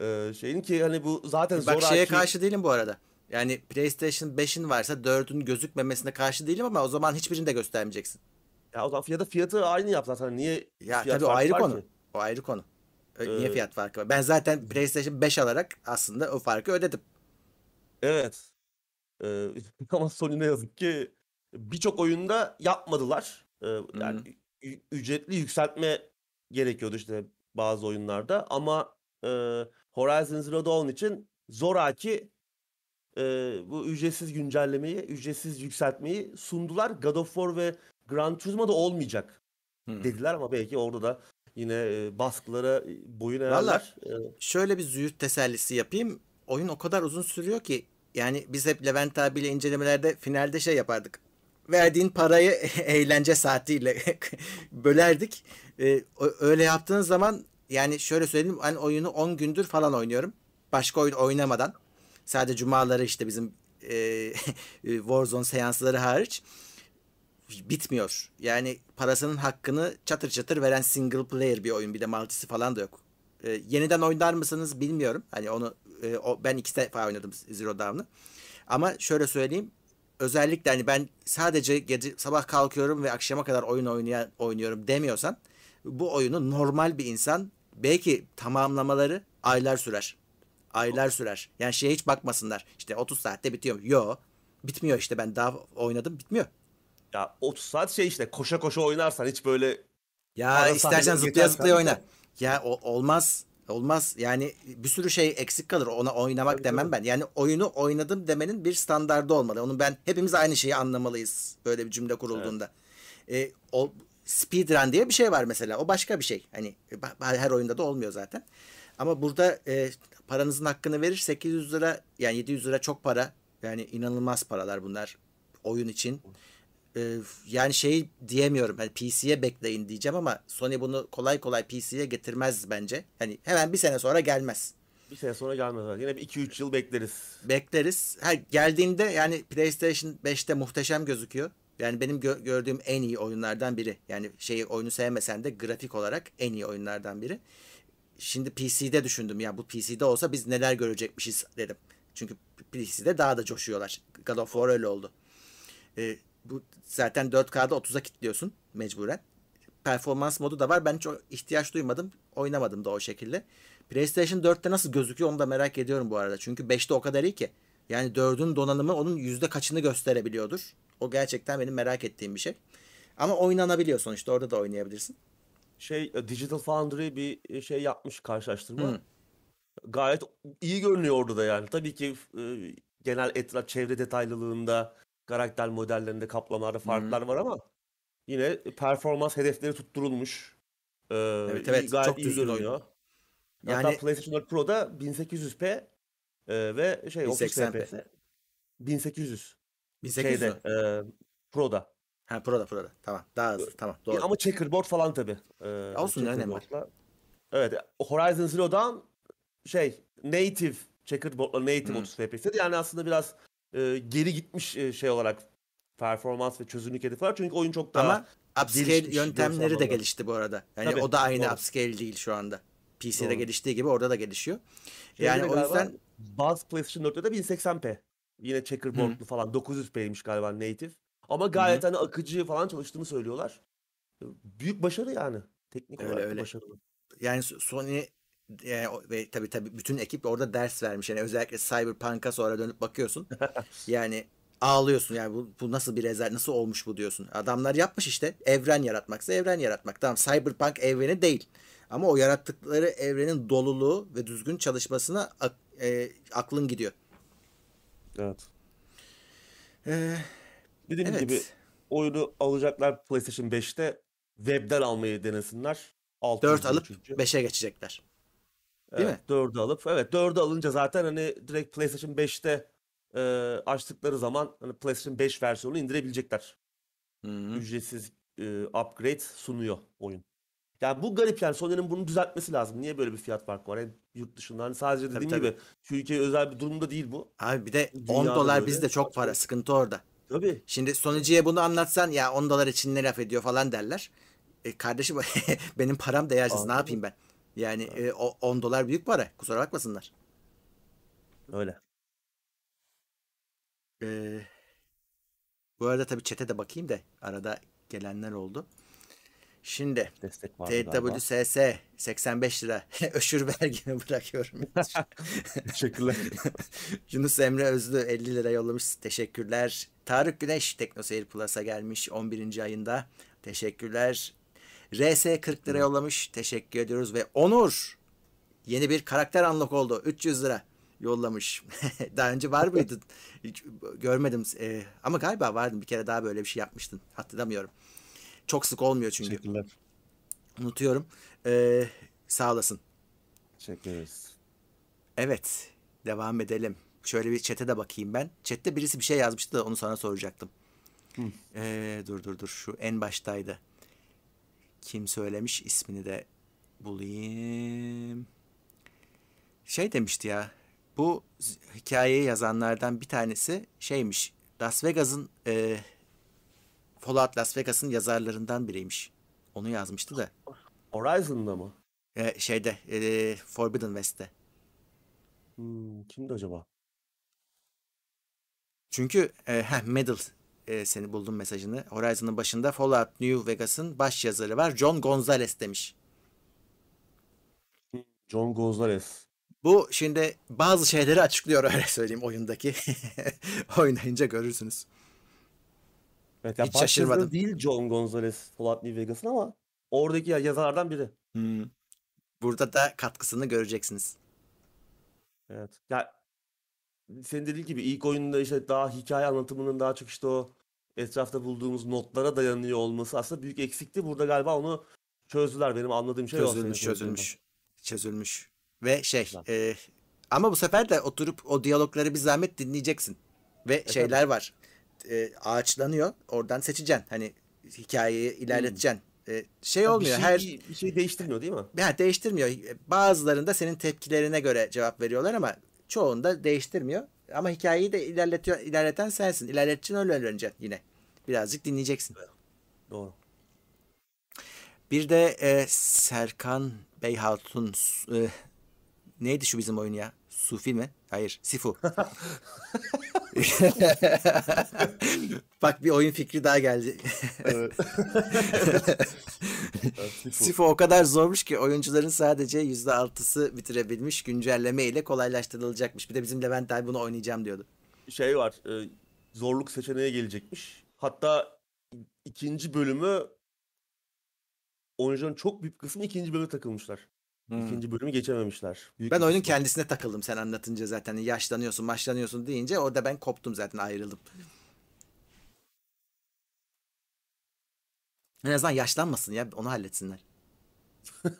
e, şeyin ki hani bu zaten Bak şeye zoraki karşı değilim bu arada. Yani PlayStation 5'in varsa 4'ün gözükmemesine karşı değilim ama o zaman hiçbirini de göstermeyeceksin. ya o zaman fiyatı fiyatı aynı yap zaten. Niye Ya tabii o ayrı konu. ki? O ayrı konu. Niye Ee, fiyat farkı var? Ben zaten PlayStation 5 alarak aslında o farkı ödedim. Evet. Ee, ama Sony ne yazık ki birçok oyunda yapmadılar. Ee, yani ü- ücretli yükseltme gerekiyordu işte bazı oyunlarda ama e, Horizon Zero Dawn için zoraki e, bu ücretsiz güncellemeyi, ücretsiz yükseltmeyi sundular. God of War ve Gran Turismo'da olmayacak Hı. dediler ama belki orada da yine e, baskılara boyun eğerler. Ee, şöyle bir züğürt tesellisi yapayım. Oyun o kadar uzun sürüyor ki yani biz hep Levent abiyle incelemelerde finalde şey yapardık. Verdiğin parayı eğlence saatiyle bölerdik. Ee, öyle yaptığın zaman yani şöyle söyleyeyim ben oyunu 10 gündür falan oynuyorum. Başka oyun oynamadan. Sadece cumaları işte bizim e, Warzone seansları hariç bitmiyor. Yani parasının hakkını çatır çatır veren single player bir oyun. Bir de multisi falan da yok. Ee, yeniden oynar mısınız bilmiyorum. Hani onu e, o, ben iki defa oynadım Zero Dawn'ı. Ama şöyle söyleyeyim. Özellikle hani ben sadece gece sabah kalkıyorum ve akşama kadar oyun oynayan, oynuyorum demiyorsan bu oyunu normal bir insan belki tamamlamaları aylar sürer. Aylar sürer. Yani şeye hiç bakmasınlar. İşte 30 saatte bitiyor? Yo. Bitmiyor işte ben daha oynadım bitmiyor. ya 30 saat şey işte koşa koşa oynarsan hiç böyle Ya istersen zıplaya zıplaya oyna. Ya o, olmaz. Olmaz. Yani bir sürü şey eksik kalır. Ona oynamak Tabii, demem tabii. ben. Yani oyunu oynadım demenin bir standardı olmalı. Onun ben hepimiz aynı şeyi anlamalıyız. Böyle bir cümle kurulduğunda. E, o speedrun diye bir şey var mesela. O başka bir şey. Hani her oyunda da olmuyor zaten. Ama burada e, paranızın hakkını verir 800 lira yani 700 lira çok para. Yani inanılmaz paralar bunlar oyun için. E, yani şey diyemiyorum. Hani PC'ye bekleyin diyeceğim ama Sony bunu kolay kolay PC'ye getirmez bence. Hani hemen bir sene sonra gelmez. Bir sene sonra gelmez. Yine bir 2-3 yıl bekleriz. Bekleriz. Ha, geldiğinde yani PlayStation 5'te muhteşem gözüküyor. Yani benim gö- gördüğüm en iyi oyunlardan biri. Yani şeyi oyunu sevmesen de grafik olarak en iyi oyunlardan biri. Şimdi PC'de düşündüm ya bu PC'de olsa biz neler görecekmişiz dedim. Çünkü PC'de daha da coşuyorlar. God of War öyle oldu. Ee, bu zaten 4K'da 30'a kilitliyorsun mecburen. Performans modu da var. Ben çok ihtiyaç duymadım. Oynamadım da o şekilde. PlayStation 4'te nasıl gözüküyor onu da merak ediyorum bu arada. Çünkü 5'te o kadar iyi ki. Yani 4'ün donanımı onun yüzde kaçını gösterebiliyordur. O gerçekten benim merak ettiğim bir şey. Ama oynanabiliyor sonuçta. Orada da oynayabilirsin. Şey e, Digital Foundry bir şey yapmış karşılaştırma. Hı. Gayet iyi görünüyor orada da yani. Tabii ki e, genel etraf çevre detaylılığında, karakter modellerinde, kaplamalarda farklar var ama yine performans hedefleri tutturulmuş. E, Evet, evet, gayet çok iyi görünüyor. oyun. Hatta Yani- PlayStation 4 Pro'da 1800p e, ve şey 30 1080p. FPS 1800 1800 şeyde mü? e, Pro'da. Ha Pro'da Pro'da. Tamam. Daha hızlı. Tamam. Doğru. Ama checkerboard falan tabii. E, Olsun, ne önemi var? Evet. Horizon Zero Dawn şey native checkerboard'la native Hı. 30 FPS'di. Yani aslında biraz e, geri gitmiş e, şey olarak performans ve çözünürlük hedefi var. Çünkü oyun çok daha Ama upscale gelişmiş yöntemleri de gelişti bu arada. Yani Tabii, o da aynı doğru. upscale değil şu anda. PC'de Doğru. geliştiği gibi orada da gelişiyor. Yani o yüzden bazı PlayStation 4'te de 1080p. Yine checkerboard'lu falan 900p'ymiş galiba native. Ama gayet hani akıcı falan çalıştığını söylüyorlar. Büyük başarı yani. Teknik Öyle, olarak öyle. başarılı. yani Sony yani, o- ve tabii tabii bütün ekip orada ders vermiş. Yani özellikle Cyberpunk'a sonra dönüp bakıyorsun. yani ağlıyorsun yani bu, bu nasıl bir rezalet nasıl olmuş bu diyorsun. Adamlar yapmış işte evren yaratmaksa evren yaratmak. Tamam Cyberpunk evreni değil. Ama o yarattıkları evrenin doluluğu ve düzgün çalışmasına ak- e, aklın gidiyor. Evet. Ee, Dediğim evet. gibi oyunu alacaklar PlayStation 5'te webden almayı denesinler. 600 4 diyor alıp çünkü. 5'e geçecekler. Değil Evet, 4'ü alıp evet 4'ü alınca zaten hani direkt PlayStation 5'te e, açtıkları zaman hani PlayStation 5 versiyonunu indirebilecekler. Hı-hı. Ücretsiz e, upgrade sunuyor oyun. Yani bu garip yani Sony'nin bunu düzeltmesi lazım. Niye böyle bir fiyat farkı var? Hem yurt dışında hani sadece dediğim tabii. gibi Türkiye özel bir durumda değil bu. Abi bir de 10 Dünyada dolar böyle. bizde çok para. Sıkıntı orada. Tabii. Şimdi Sony'ciye bunu anlatsan ya 10 dolar için ne laf ediyor falan derler. E, kardeşim benim param değersiz ne Anladım. yapayım ben? Yani e, o 10 dolar büyük para. Kusura bakmasınlar. Öyle. E, bu arada tabii chat'e de bakayım da arada gelenler oldu. Şimdi Destek var galiba. TWSS 85 lira. Öşür vergimi bırakıyorum. Teşekkürler. Yunus Emre Özlü 50 lira yollamış. Teşekkürler. Tarık Güneş TeknoSeyir Plus'a gelmiş 11. ayında. Teşekkürler. RS 40 lira yollamış. Teşekkür ediyoruz. Ve Onur yeni bir karakter unlock oldu. 300 lira yollamış. daha önce var mıydı? Hiç görmedim. Ee, ama galiba vardı. Bir kere daha böyle bir şey yapmıştın. Hatırlamıyorum. Çok sık olmuyor çünkü. Teşekkürler. Unutuyorum. Ee, sağ olasın. Teşekkür ederiz. Evet. Devam edelim. Şöyle bir chat'e de bakayım ben. Chat'te birisi bir şey yazmıştı da onu sana soracaktım. Ee, dur dur dur. Şu en baştaydı. Kim söylemiş ismini de bulayım. Şey demişti ya. Bu hikayeyi yazanlardan bir tanesi şeymiş. Las Vegas'ın e, Fallout Las Vegas'ın yazarlarından biriymiş. Onu yazmıştı da. Horizon'da mı? E, şeyde e, Forbidden West'te. Hmm, kimdi acaba? Çünkü e, heh, Medal e, seni buldum mesajını. Horizon'ın başında Fallout New Vegas'ın baş yazarı var. John Gonzalez demiş. John Gonzalez. Bu şimdi bazı şeyleri açıklıyor öyle söyleyeyim oyundaki. Oynayınca görürsünüz. Evet, ya Hiç şaşırmadım. değil John Gonzalez Fallout New Vegas'ın ama oradaki ya- yazarlardan biri. Hmm. Burada da katkısını göreceksiniz. Evet. Ya senin dediğin gibi ilk oyunda işte daha hikaye anlatımının daha çok işte o etrafta bulduğumuz notlara dayanıyor olması aslında büyük eksikti. Burada galiba onu çözdüler. Benim anladığım şey Çözülmüş, çözülmüş. Çözülmüş. Ve şey, e, ama bu sefer de oturup o diyalogları bir zahmet dinleyeceksin. Ve tabii. şeyler var. E, ağaçlanıyor. Oradan seçeceksin. Hani hikayeyi ilerleteceksin. E, şey Ya bir olmuyor. şey, Her bir şey değiştirmiyor değil mi? yani değiştirmiyor. Bazılarında senin tepkilerine göre cevap veriyorlar ama çoğunda değiştirmiyor. Ama hikayeyi de ilerletiyor, ilerleten sensin. İlerleteceksin öyle öğreneceksin yine. Birazcık dinleyeceksin. Doğru. Bir de e, Serkan Beyhatun e, neydi şu bizim oyun ya? Sufi mi? Hayır, Sifu. Bak bir oyun fikri daha geldi. Evet. Sifu. Sifu o kadar zormuş ki oyuncuların sadece %6'sı bitirebilmiş güncelleme ile kolaylaştırılacakmış. Bir de bizim Levent abi bunu oynayacağım diyordu. şey var. e, zorluk seçeneği gelecekmiş. Hatta ikinci bölümü oyuncuların çok büyük kısmı ikinci bölüme takılmışlar. İkinci bölümü geçememişler. Büyük Ben oyunun kısmı. kendisine takıldım sen anlatınca zaten. Yaşlanıyorsun, maçlanıyorsun deyince orada ben koptum zaten ayrıldım. En azından yaşlanmasın ya onu halletsinler.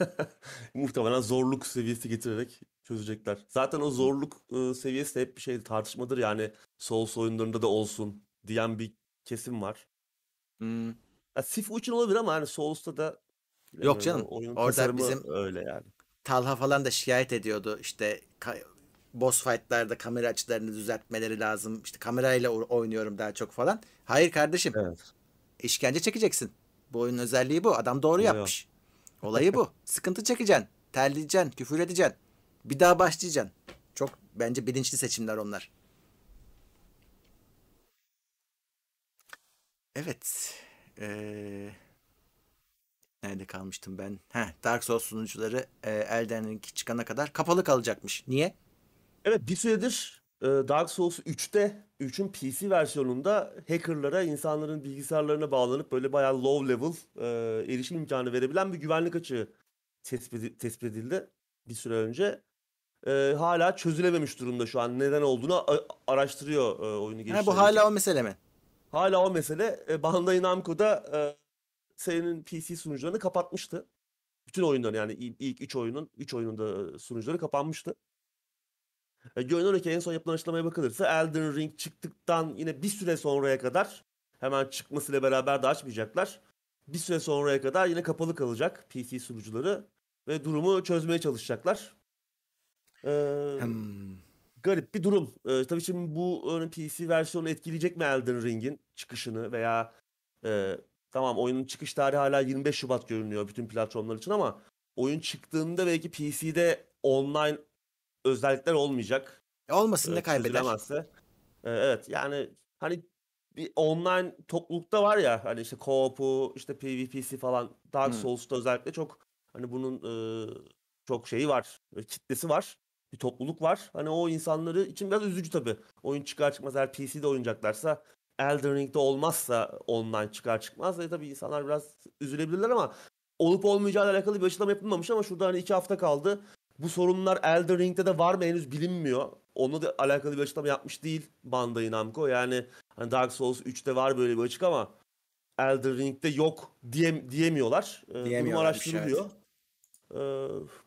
Muhtemelen zorluk seviyesi getirerek çözecekler. Zaten o zorluk e, seviyesi de hep bir şey tartışmadır yani Souls oyunlarında da olsun diyen bir kesim var. Hmm. Ya, Sifu için olabilir ama hani Souls'ta da Yok canım. o oyunun Orada bizim- öyle yani. Talha falan da şikayet ediyordu. İşte boss fight'larda kamera açılarını düzeltmeleri lazım. İşte kamerayla oynuyorum daha çok falan. Hayır kardeşim. Evet. işkence çekeceksin. Bu oyunun özelliği bu. Adam doğru Yo. yapmış. Olayı bu. Sıkıntı çekeceksin. Terleyeceksin. Küfür edeceksin. Bir daha başlayacaksın. Çok bence bilinçli seçimler onlar. Evet. Ee, nerede kalmıştım ben? Heh, Dark Souls sunucuları e, Elden Ring çıkana kadar kapalı kalacakmış. Niye? Evet bir süredir e, Dark Souls 3'te 3'ün PC versiyonunda hackerlara insanların bilgisayarlarına bağlanıp böyle bayağı low level e, erişim imkanı verebilen bir güvenlik açığı tespit, tespit edildi bir süre önce. E, hala çözülememiş durumda şu an. Neden olduğunu araştırıyor e, oyunu Ha, geliştiren bu hala o mesele mi? Hala o mesele. E, Bandai Namco da e, serinin PC sunucularını kapatmıştı. Bütün oyunları yani il- ilk 3 oyunun 3 oyunun da e, sunucuları kapanmıştı. E, görünüyor ki en son yapılan açıklamaya bakılırsa Elden Ring çıktıktan yine bir süre sonraya kadar hemen çıkmasıyla beraber de açmayacaklar. Bir süre sonraya kadar yine kapalı kalacak PC sunucuları ve durumu çözmeye çalışacaklar. Ee, Hmm. Garip bir durum. Ee, tabii şimdi bu PC versiyonu etkileyecek mi Elden Ring'in çıkışını veya e, tamam oyunun çıkış tarihi hala 25 Şubat görünüyor bütün platformlar için ama oyun çıktığında belki PC'de online özellikler olmayacak. Olmasın ne e, kaybeder? çözülemezse. E, evet yani hani bir online toplulukta var ya hani işte co-op'u işte PvP'si falan Dark Hmm. Souls'ta özellikle çok hani bunun e, çok şeyi var. e, Kitlesi var. Bir topluluk var. Hani o insanları için biraz üzücü tabii. Oyun çıkar çıkmaz eğer PC'de oynayacaklarsa Elden Ring'de olmazsa online çıkar çıkmaz. E tabii insanlar biraz üzülebilirler ama olup olmayacağıyla alakalı bir açıklama yapılmamış ama şurada hani iki hafta kaldı. Bu sorunlar Elden Ring'de de var mı henüz bilinmiyor. Onunla da alakalı bir açıklama yapmış değil Bandai Namco. Yani hani Dark Souls 3'te var böyle bir açık ama Elden Ring'de yok diye, diyemiyorlar. Ee, durum Diyemiyorlarmış, araştırılıyor. Ee,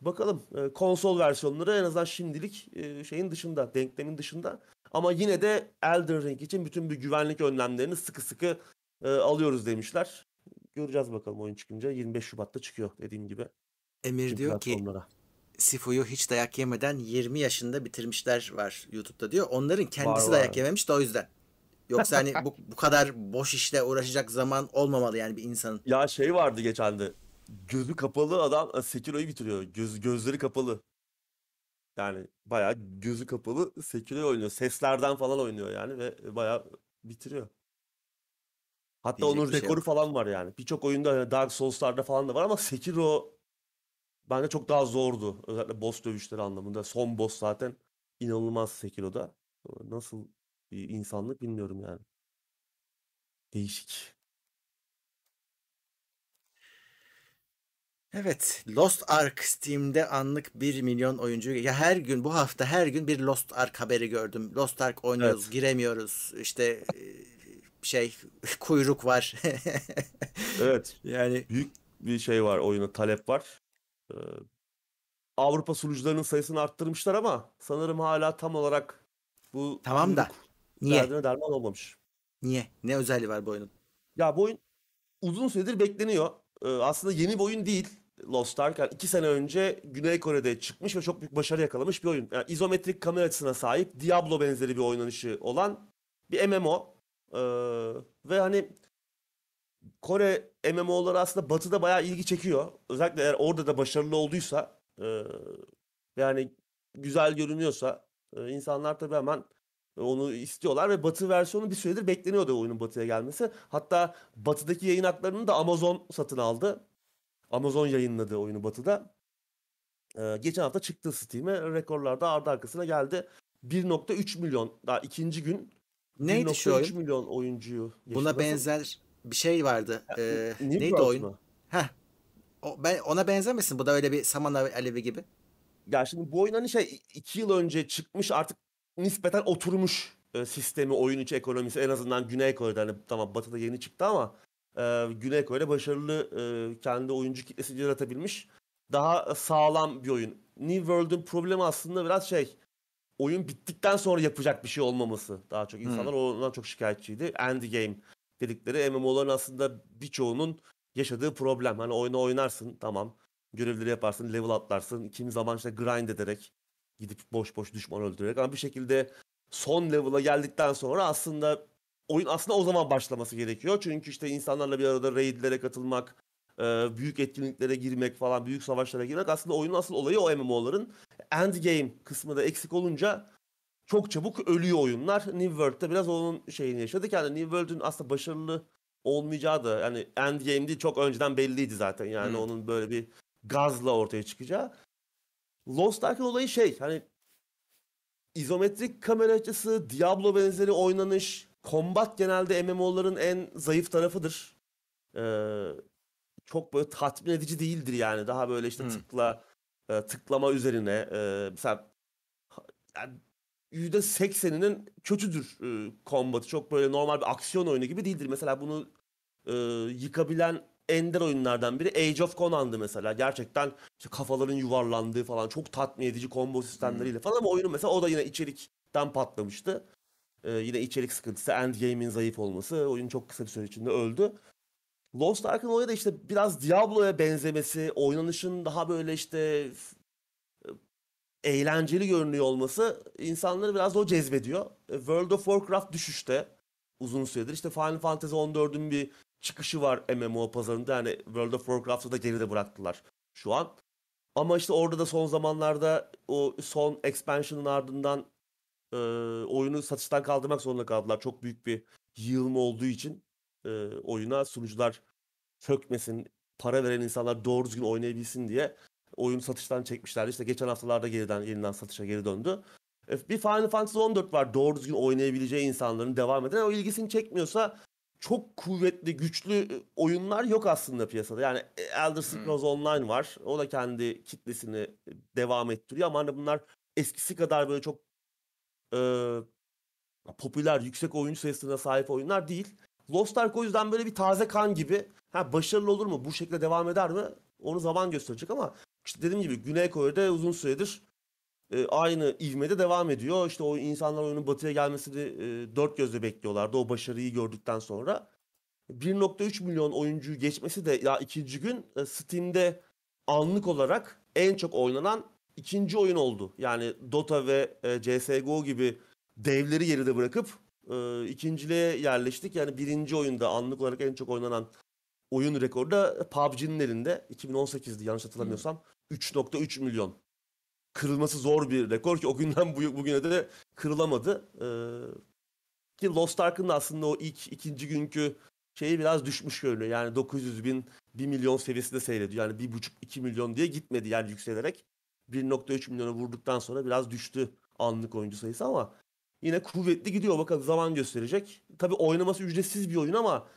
bakalım Ee, konsol versiyonları en azından şimdilik e, şeyin dışında, denklemin dışında. Ama yine de Elden Ring için bütün bir güvenlik önlemlerini sıkı sıkı e, alıyoruz demişler. Göreceğiz bakalım oyun çıkınca. 25 Şubat'ta çıkıyor dediğim gibi. Emir Tüm diyor ki. Sifu'yu hiç dayak yemeden 20 yaşında bitirmişler var YouTube'da diyor. Onların kendisi Var, dayak var. yememiş de o yüzden. Yoksa hani bu, bu kadar boş işle uğraşacak zaman olmamalı yani bir insanın. Ya şey vardı geçen de. Gözü kapalı adam e, Sekiro'yu bitiriyor. Göz, gözleri kapalı. Yani bayağı gözü kapalı Sekiro'yu oynuyor. Seslerden falan oynuyor yani ve bayağı bitiriyor. Hatta Diyecek onun bir şey rekoru yok. falan var yani. Birçok oyunda hani Dark Souls'larda falan da var ama Sekiro bence çok daha zordu. Özellikle boss dövüşleri anlamında. Son boss zaten inanılmaz Sekiro'da. Nasıl bir insanlık bilmiyorum yani. Değişik. Evet, Lost Ark Steam'de anlık 1 milyon oyuncu. Ya her gün bu hafta her gün bir Lost Ark haberi gördüm. Lost Ark oynuyoruz, Evet. giremiyoruz. İşte e, şey kuyruk var. Evet. Yani Büyük bir şey var oyuna talep var. Ee, Avrupa sunucularının sayısını arttırmışlar ama sanırım hala tam olarak bu Tamam da niye? derman olmamış. Niye? Ne özelliği var bu oyunun? Ya bu oyun uzun süredir bekleniyor. Ee, aslında yeni bir oyun değil. Lost Ark. Yani iki sene önce Güney Kore'de çıkmış ve çok büyük başarı yakalamış bir oyun. Yani izometrik kamera açısına sahip Diablo benzeri bir oynanışı olan bir MMO. Ee, ve hani Kore MMO'ları aslında batıda bayağı ilgi çekiyor. Özellikle eğer orada da başarılı olduysa e, yani güzel görünüyorsa e, insanlar tabii hemen onu istiyorlar ve batı versiyonu bir süredir bekleniyordu oyunun batıya gelmesi. Hatta batıdaki yayın haklarını da Amazon satın aldı. Amazon yayınladı oyunu batıda. Ee, geçen hafta çıktı Steam'e. Rekorlarda ardı arkasına geldi. 1.3 milyon daha ikinci gün Neydi şu 1.3 oyun? milyon oyuncuyu geçti. Buna Nasıl? benzer bir şey vardı. Ee, New neydi World oyun? O, ben ona benzemesin. Bu da öyle bir saman alevi gibi. Ya şimdi bu oyun hani şey iki yıl önce çıkmış artık nispeten oturmuş e, sistemi, oyun içi ekonomisi en azından Güney Kore'de hani tamam Batı'da yeni çıktı ama e, Güney Kore'de başarılı e, kendi oyuncu kitlesi yaratabilmiş daha sağlam bir oyun. New World'un problemi aslında biraz şey oyun bittikten sonra yapacak bir şey olmaması. Daha çok insanlar ondan çok şikayetçiydi. End game dedikleri MMO'ların aslında birçoğunun yaşadığı problem. Hani oyunu oynarsın tamam görevleri yaparsın, level atlarsın. Kimi zaman işte grind ederek gidip boş boş düşman öldürerek ama bir şekilde son level'a geldikten sonra aslında oyun aslında o zaman başlaması gerekiyor. Çünkü işte insanlarla bir arada raidlere katılmak, e, büyük etkinliklere girmek falan, büyük savaşlara girmek aslında oyunun asıl olayı o MMO'ların. End game kısmı da eksik olunca çok çabuk ölüyor oyunlar. New World'de biraz onun şeyini yaşadık. Yani New World'ün aslında başarılı olmayacağı da yani end game değil çok önceden belliydi zaten. Yani Hmm. onun böyle bir gazla ortaya çıkacağı. Lost Ark'ın olayı şey hani izometrik kamera açısı, Diablo benzeri oynanış, combat genelde MMO'ların en zayıf tarafıdır. Ee, çok böyle tatmin edici değildir yani. Daha böyle işte Hmm. tıkla e, tıklama üzerine e, mesela yani %80'inin kötüdür e, combat'ı. Çok böyle normal bir aksiyon oyunu gibi değildir. Mesela bunu e, yıkabilen ender oyunlardan biri Age of Conan'dı mesela. Gerçekten işte kafaların yuvarlandığı falan çok tatmin edici combo sistemleriyle falan ama oyunun mesela o da yine içerikten patlamıştı. E, yine içerik sıkıntısı, endgame'in zayıf olması oyun çok kısa bir süre içinde öldü. Lost Ark'ın olayı da işte biraz Diablo'ya benzemesi, oynanışın daha böyle işte f- eğlenceli görünüyor olması insanları biraz o cezbediyor. E, World of Warcraft düşüşte uzun süredir. İşte Final Fantasy 14'ün bir çıkışı var MMO pazarında. Yani World of Warcraft'ı da geride bıraktılar şu an. Ama işte orada da son zamanlarda o son expansion'ın ardından e, oyunu satıştan kaldırmak zorunda kaldılar. Çok büyük bir yığılma olduğu için e, oyuna sunucular çökmesin, para veren insanlar doğru düzgün oynayabilsin diye oyunu satıştan çekmişlerdi. İşte geçen haftalarda geriden yeniden satışa geri döndü. E, Bir Final Fantasy 14 var doğru düzgün oynayabileceği insanların devam eden. O ilgisini çekmiyorsa çok kuvvetli, güçlü e, oyunlar yok aslında piyasada. Yani e, Elder Scrolls Online var. O da kendi kitlesini devam ettiriyor ama hani bunlar eskisi kadar böyle çok e, popüler, yüksek oyuncu sayısına sahip oyunlar değil. Lost Ark o yüzden böyle bir taze kan gibi. Ha başarılı olur mu? Bu şekilde devam eder mi? Onu zaman gösterecek ama işte dediğim gibi Güney Kore'de uzun süredir e, aynı ivmede devam ediyor. İşte o insanlar oyunun batıya gelmesini e, dört gözle bekliyorlardı. O başarıyı gördükten sonra. 1.3 milyon oyuncuyu geçmesi de ya ikinci gün e, Steam'de anlık olarak en çok oynanan ikinci oyun oldu. Yani Dota ve e, CSGO gibi devleri geride bırakıp e, ikinciliğe yerleştik. Yani birinci oyunda anlık olarak en çok oynanan oyun rekoru da PUBG'nin elinde. 2018'di yanlış hatırlamıyorsam. 3.3 milyon. Kırılması zor bir rekor ki o günden bu, bugüne de kırılamadı. Ee, ki Lost Ark'ın da aslında o ilk ikinci günkü şeyi biraz düşmüş görünüyor. Yani 900 bin 1 milyon seviyesinde seyrediyor. Yani 1,5-2 milyon diye gitmedi yani yükselerek. 1.3 milyona vurduktan sonra biraz düştü anlık oyuncu sayısı ama yine kuvvetli gidiyor. Bakalım zaman gösterecek. Tabii oynaması ücretsiz bir oyun ama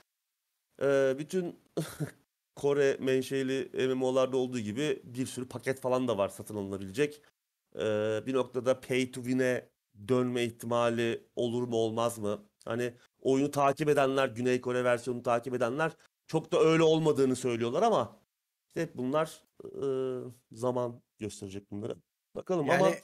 e, bütün Kore menşeli MMO'larda olduğu gibi bir sürü paket falan da var satın alınabilecek. Ee, bir noktada pay to win'e dönme ihtimali olur mu olmaz mı? Hani oyunu takip edenler, Güney Kore versiyonunu takip edenler çok da öyle olmadığını söylüyorlar ama işte bunlar e, zaman gösterecek bunları. Bakalım ama Yani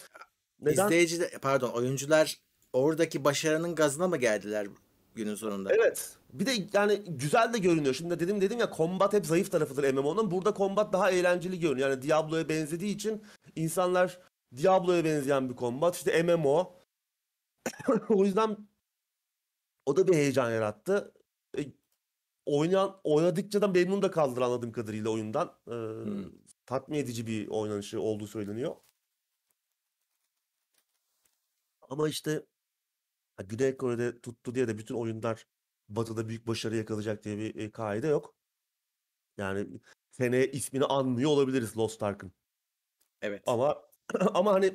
neden? izleyici de, pardon oyuncular oradaki başarının gazına mı geldiler günün sonunda? Evet. Bir de yani güzel de görünüyor. Şimdi dedim dedim ya combat hep zayıf tarafıdır MMO'nun. Burada combat daha eğlenceli görünüyor. Yani Diablo'ya benzediği için insanlar Diablo'ya benzeyen bir combat. İşte MMO. o yüzden o da bir heyecan yarattı. E, oynayan, oynadıkça da memnun da kaldır anladığım kadarıyla oyundan. E, Hmm. Tatmin edici bir oynanışı olduğu söyleniyor. Ama işte Güney Kore'de tuttu diye de bütün oyunlar Batı'da büyük başarı yakalayacak diye bir e, kaide yok. Yani seneye ismini anmıyor olabiliriz Lost Ark'ın. Evet. Ama ama hani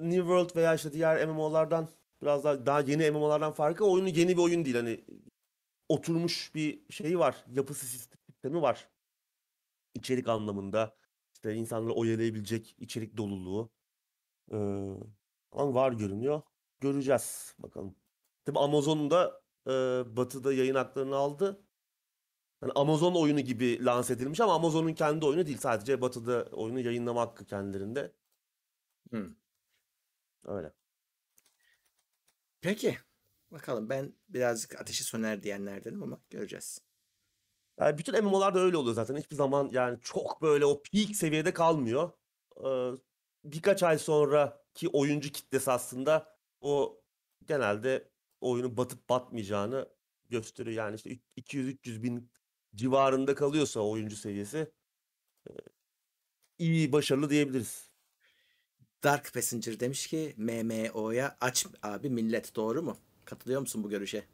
New World veya işte diğer MMO'lardan biraz daha daha yeni MMO'lardan farkı oyunu yeni bir oyun değil. Hani oturmuş bir şeyi var. Yapısı sistemi var. İçerik anlamında işte insanları oyalayabilecek içerik doluluğu ee, ama var görünüyor. Göreceğiz bakalım. Tabi Amazon da e, Batı'da yayın haklarını aldı. Yani Amazon oyunu gibi lanse edilmiş ama Amazon'un kendi oyunu değil. Sadece Batı'da oyunu yayınlama hakkı kendilerinde. Hmm. Öyle. Peki. Bakalım ben birazcık ateşi söner diyenlerdenim ama göreceğiz. Yani bütün MMO'larda öyle oluyor zaten. Hiçbir zaman yani çok böyle o peak seviyede kalmıyor. Ee, birkaç ay sonraki oyuncu kitlesi aslında o genelde oyunun batıp batmayacağını gösteriyor. Yani işte 200-300 bin civarında kalıyorsa oyuncu seviyesi iyi başarılı diyebiliriz. Dark Passenger demiş ki MMO'ya aç abi millet doğru mu? Katılıyor musun bu görüşe?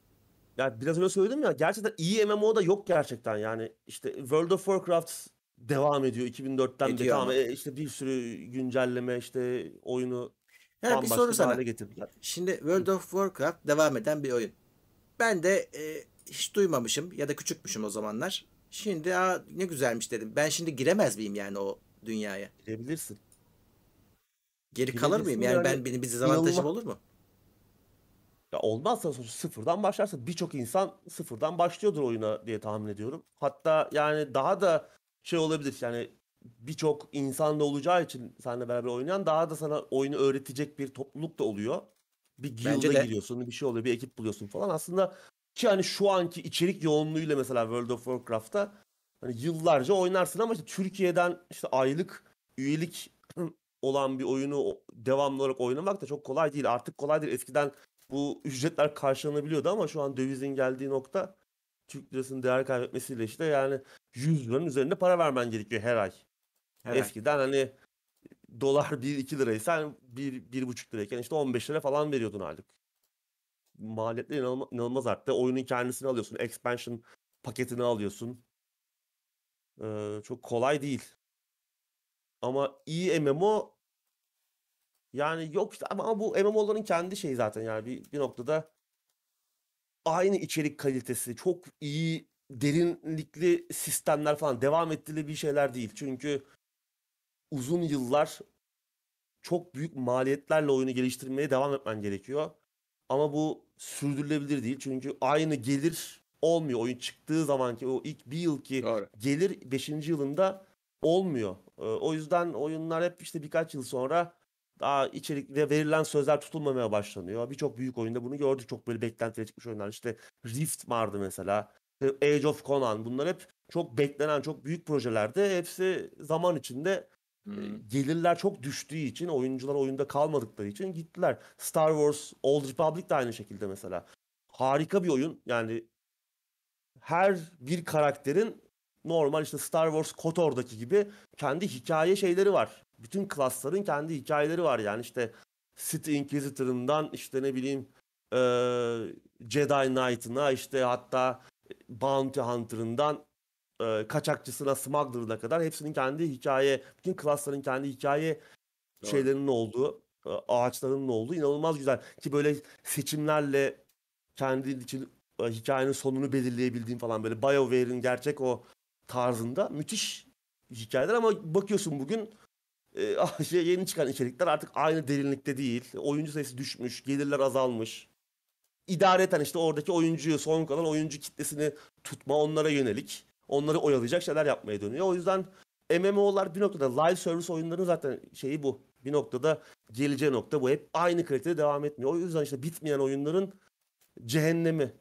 Ya biraz önce söyledim ya gerçekten iyi MMO da yok gerçekten yani işte World of Warcraft devam ediyor 2004'ten beri ama. e, işte bir sürü güncelleme işte oyunu Yani bir soru sana. hale getirdiler. Şimdi World of Warcraft devam eden bir oyun. Ben de e, hiç duymamışım ya da küçükmüşüm o zamanlar. Şimdi Aa, ne güzelmiş dedim. Ben şimdi giremez miyim yani o dünyaya? Girebilirsin. Geri kalır mıyım? Yani Girebilirsin ben yani benim bir dezavantajım olur mu? Ya olmazsa sonuçta sıfırdan başlarsa birçok insan sıfırdan başlıyordur oyuna diye tahmin ediyorum. Hatta yani daha da şey olabilir yani birçok insan da olacağı için seninle beraber oynayan daha da sana oyunu öğretecek bir topluluk da oluyor. Bir guild'a giriyorsun, bir şey oluyor, bir ekip buluyorsun falan. Aslında ki hani şu anki içerik yoğunluğuyla mesela World of Warcraft'ta hani yıllarca oynarsın ama işte Türkiye'den işte aylık üyelik olan bir oyunu devamlı olarak oynamak da çok kolay değil. Artık kolay değil. Eskiden bu ücretler karşılanabiliyordu ama şu an dövizin geldiği nokta Türk lirasının değer kaybetmesiyle işte yani 100 liranın üzerinde para vermen gerekiyor her ay. Her ay. Eskiden hani dolar 1-2 liraysa 1-1,5 lirayken işte 15 lira falan veriyordun aylık. Maliyetler inanılmaz, inanılmaz arttı. Oyunun kendisini alıyorsun. Expansion paketini alıyorsun. Ee, çok kolay değil. Ama iyi MMO yani yok işte ama ama bu MMO'ların kendi şeyi zaten yani bir, bir noktada aynı içerik kalitesi, çok iyi derinlikli sistemler falan devam ettirilebilir şeyler değil. Çünkü uzun yıllar çok büyük maliyetlerle oyunu geliştirmeye devam etmen gerekiyor. Ama bu sürdürülebilir değil. Çünkü aynı gelir olmuyor. Oyun çıktığı zamanki o ilk bir yılki Doğru. gelir 5. yılında olmuyor. Ee, O yüzden oyunlar hep işte birkaç yıl sonra daha içerik ve verilen sözler tutulmamaya başlanıyor. Birçok büyük oyunda bunu gördük. Çok böyle beklentiyle çıkmış oyunlar. İşte Rift vardı mesela. Age of Conan. Bunlar hep çok beklenen, çok büyük projelerdi. Hepsi zaman içinde e, Hmm. gelirler çok düştüğü için, oyuncular oyunda kalmadıkları için gittiler. Star Wars, Old Republic de aynı şekilde mesela. Harika bir oyun. Yani her bir karakterin normal işte Star Wars KOTOR'daki gibi kendi hikaye şeyleri var. Bütün klasların kendi hikayeleri var yani işte Sith Inquisitor'ından işte ne bileyim eee, Jedi Knight'ına işte hatta Bounty Hunter'ından eee, kaçakçısına, smuggler'ına kadar hepsinin kendi hikaye, bütün klasların kendi hikaye Doğru. şeylerinin olduğu, e, ağaçlarının olduğu inanılmaz güzel. Ki böyle seçimlerle kendi için e, hikayenin sonunu belirleyebildiğin falan böyle BioWare'in gerçek o tarzında müthiş hikayeler ama bakıyorsun bugün e, şey, yeni çıkan içerikler artık aynı derinlikte değil. Oyuncu sayısı düşmüş, gelirler azalmış. İdareten işte oradaki oyuncuyu, son kalan oyuncu kitlesini tutma, onlara yönelik, onları oyalayacak şeyler yapmaya dönüyor. O yüzden MMO'lar bir noktada live service oyunların zaten şeyi bu. Bir noktada geleceği nokta bu. Hep aynı kalitede devam etmiyor. O yüzden işte bitmeyen oyunların cehennemi.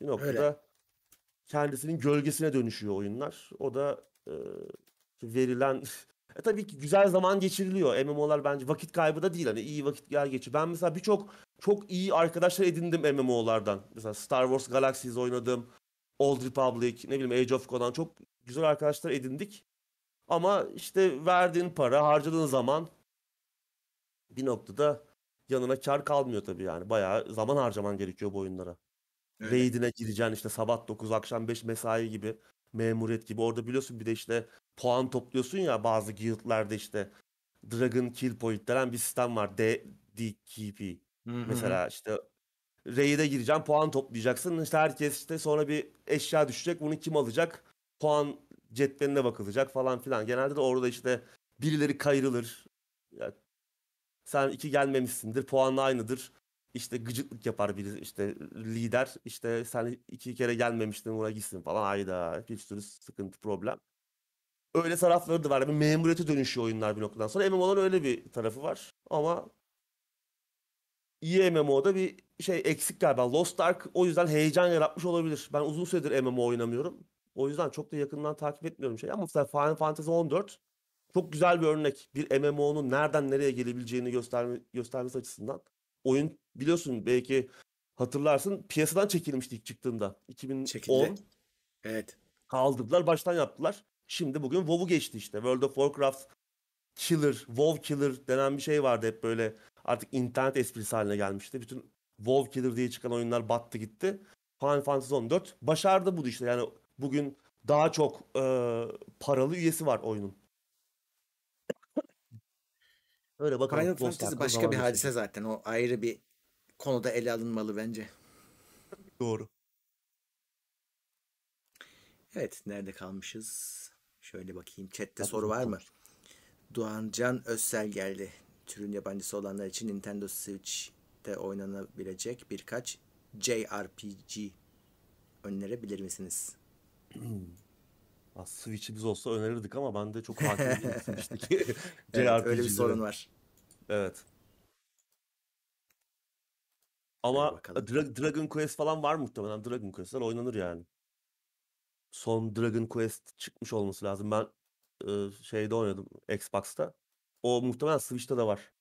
Bir noktada Öyle. kendisinin gölgesine dönüşüyor oyunlar. O da e, verilen e tabii ki güzel zaman geçiriliyor. MMO'lar bence vakit kaybı da değil. Hani iyi vakit gel geçir. Ben mesela birçok çok iyi arkadaşlar edindim MMO'lardan. Mesela Star Wars Galaxies oynadım. Old Republic, ne bileyim Age of Conan çok güzel arkadaşlar edindik. Ama işte verdiğin para, harcadığın zaman bir noktada yanına kar kalmıyor tabii yani. Bayağı zaman harcaman gerekiyor bu oyunlara. Öyle. Raid'ine gireceksin işte sabah 9 akşam 5 mesai gibi memuriyet gibi. Orada biliyorsun bir de işte puan topluyorsun ya bazı guildlerde işte Dragon Kill Point denen bir sistem var. D DKP. Mesela işte raid'e gireceğim puan toplayacaksın. İşte herkes işte sonra bir eşya düşecek. Bunu kim alacak? Puan cetveline bakılacak falan filan. Genelde de orada işte birileri kayrılır. Ya, sen iki gelmemişsindir. Puanla aynıdır. İşte gıcıklık yapar biri işte lider. İşte sen iki kere gelmemiştin buna gitsin falan. Ayda bir sürü sıkıntı problem. Öyle tarafları da var. Bir memuriyete dönüşüyor oyunlar bir noktadan sonra. MMO'ların öyle bir tarafı var. Ama iyi MMO'da bir şey eksik galiba. Lost Ark o yüzden heyecan yaratmış olabilir. Ben uzun süredir MMO oynamıyorum. O yüzden çok da yakından takip etmiyorum şey. Ama mesela Final Fantasy 14 çok güzel bir örnek. Bir MMO'nun nereden nereye gelebileceğini gösterme, göstermesi açısından. Oyun biliyorsun belki hatırlarsın piyasadan çekilmişti ilk çıktığında. 2010 Çekildi. Evet. kaldırdılar baştan yaptılar. Şimdi bugün WoW'u geçti işte. World of Warcraft Killer, WoW Killer denen bir şey vardı hep böyle artık internet esprisi haline gelmişti. Bütün WoW Killer diye çıkan oyunlar battı gitti. Final Fantasy 14 başardı bu işte yani bugün daha çok e, paralı üyesi var oyunun. Öyle bakalım. Final Fantasy başka bir geçecek. hadise zaten. O ayrı bir konuda ele alınmalı bence. Doğru. Evet, nerede kalmışız? Şöyle bakayım. Chat'te Hadi soru var mı? bakalım. Doğan Can Özsel geldi. Türün yabancısı olanlar için Nintendo Switch'te oynanabilecek birkaç JRPG önerebilir misiniz? Ha, Switch'imiz olsa önerirdik ama ben de çok hakim değilim Switch'teki Evet, öyle bir sorun var. Evet. Ama. Dra- Dragon Quest falan var muhtemelen. Dragon Quest'ler oynanır yani. Son Dragon Quest çıkmış olması lazım. Ben e, şeyde oynadım Xbox'ta. O muhtemelen Switch'te de var.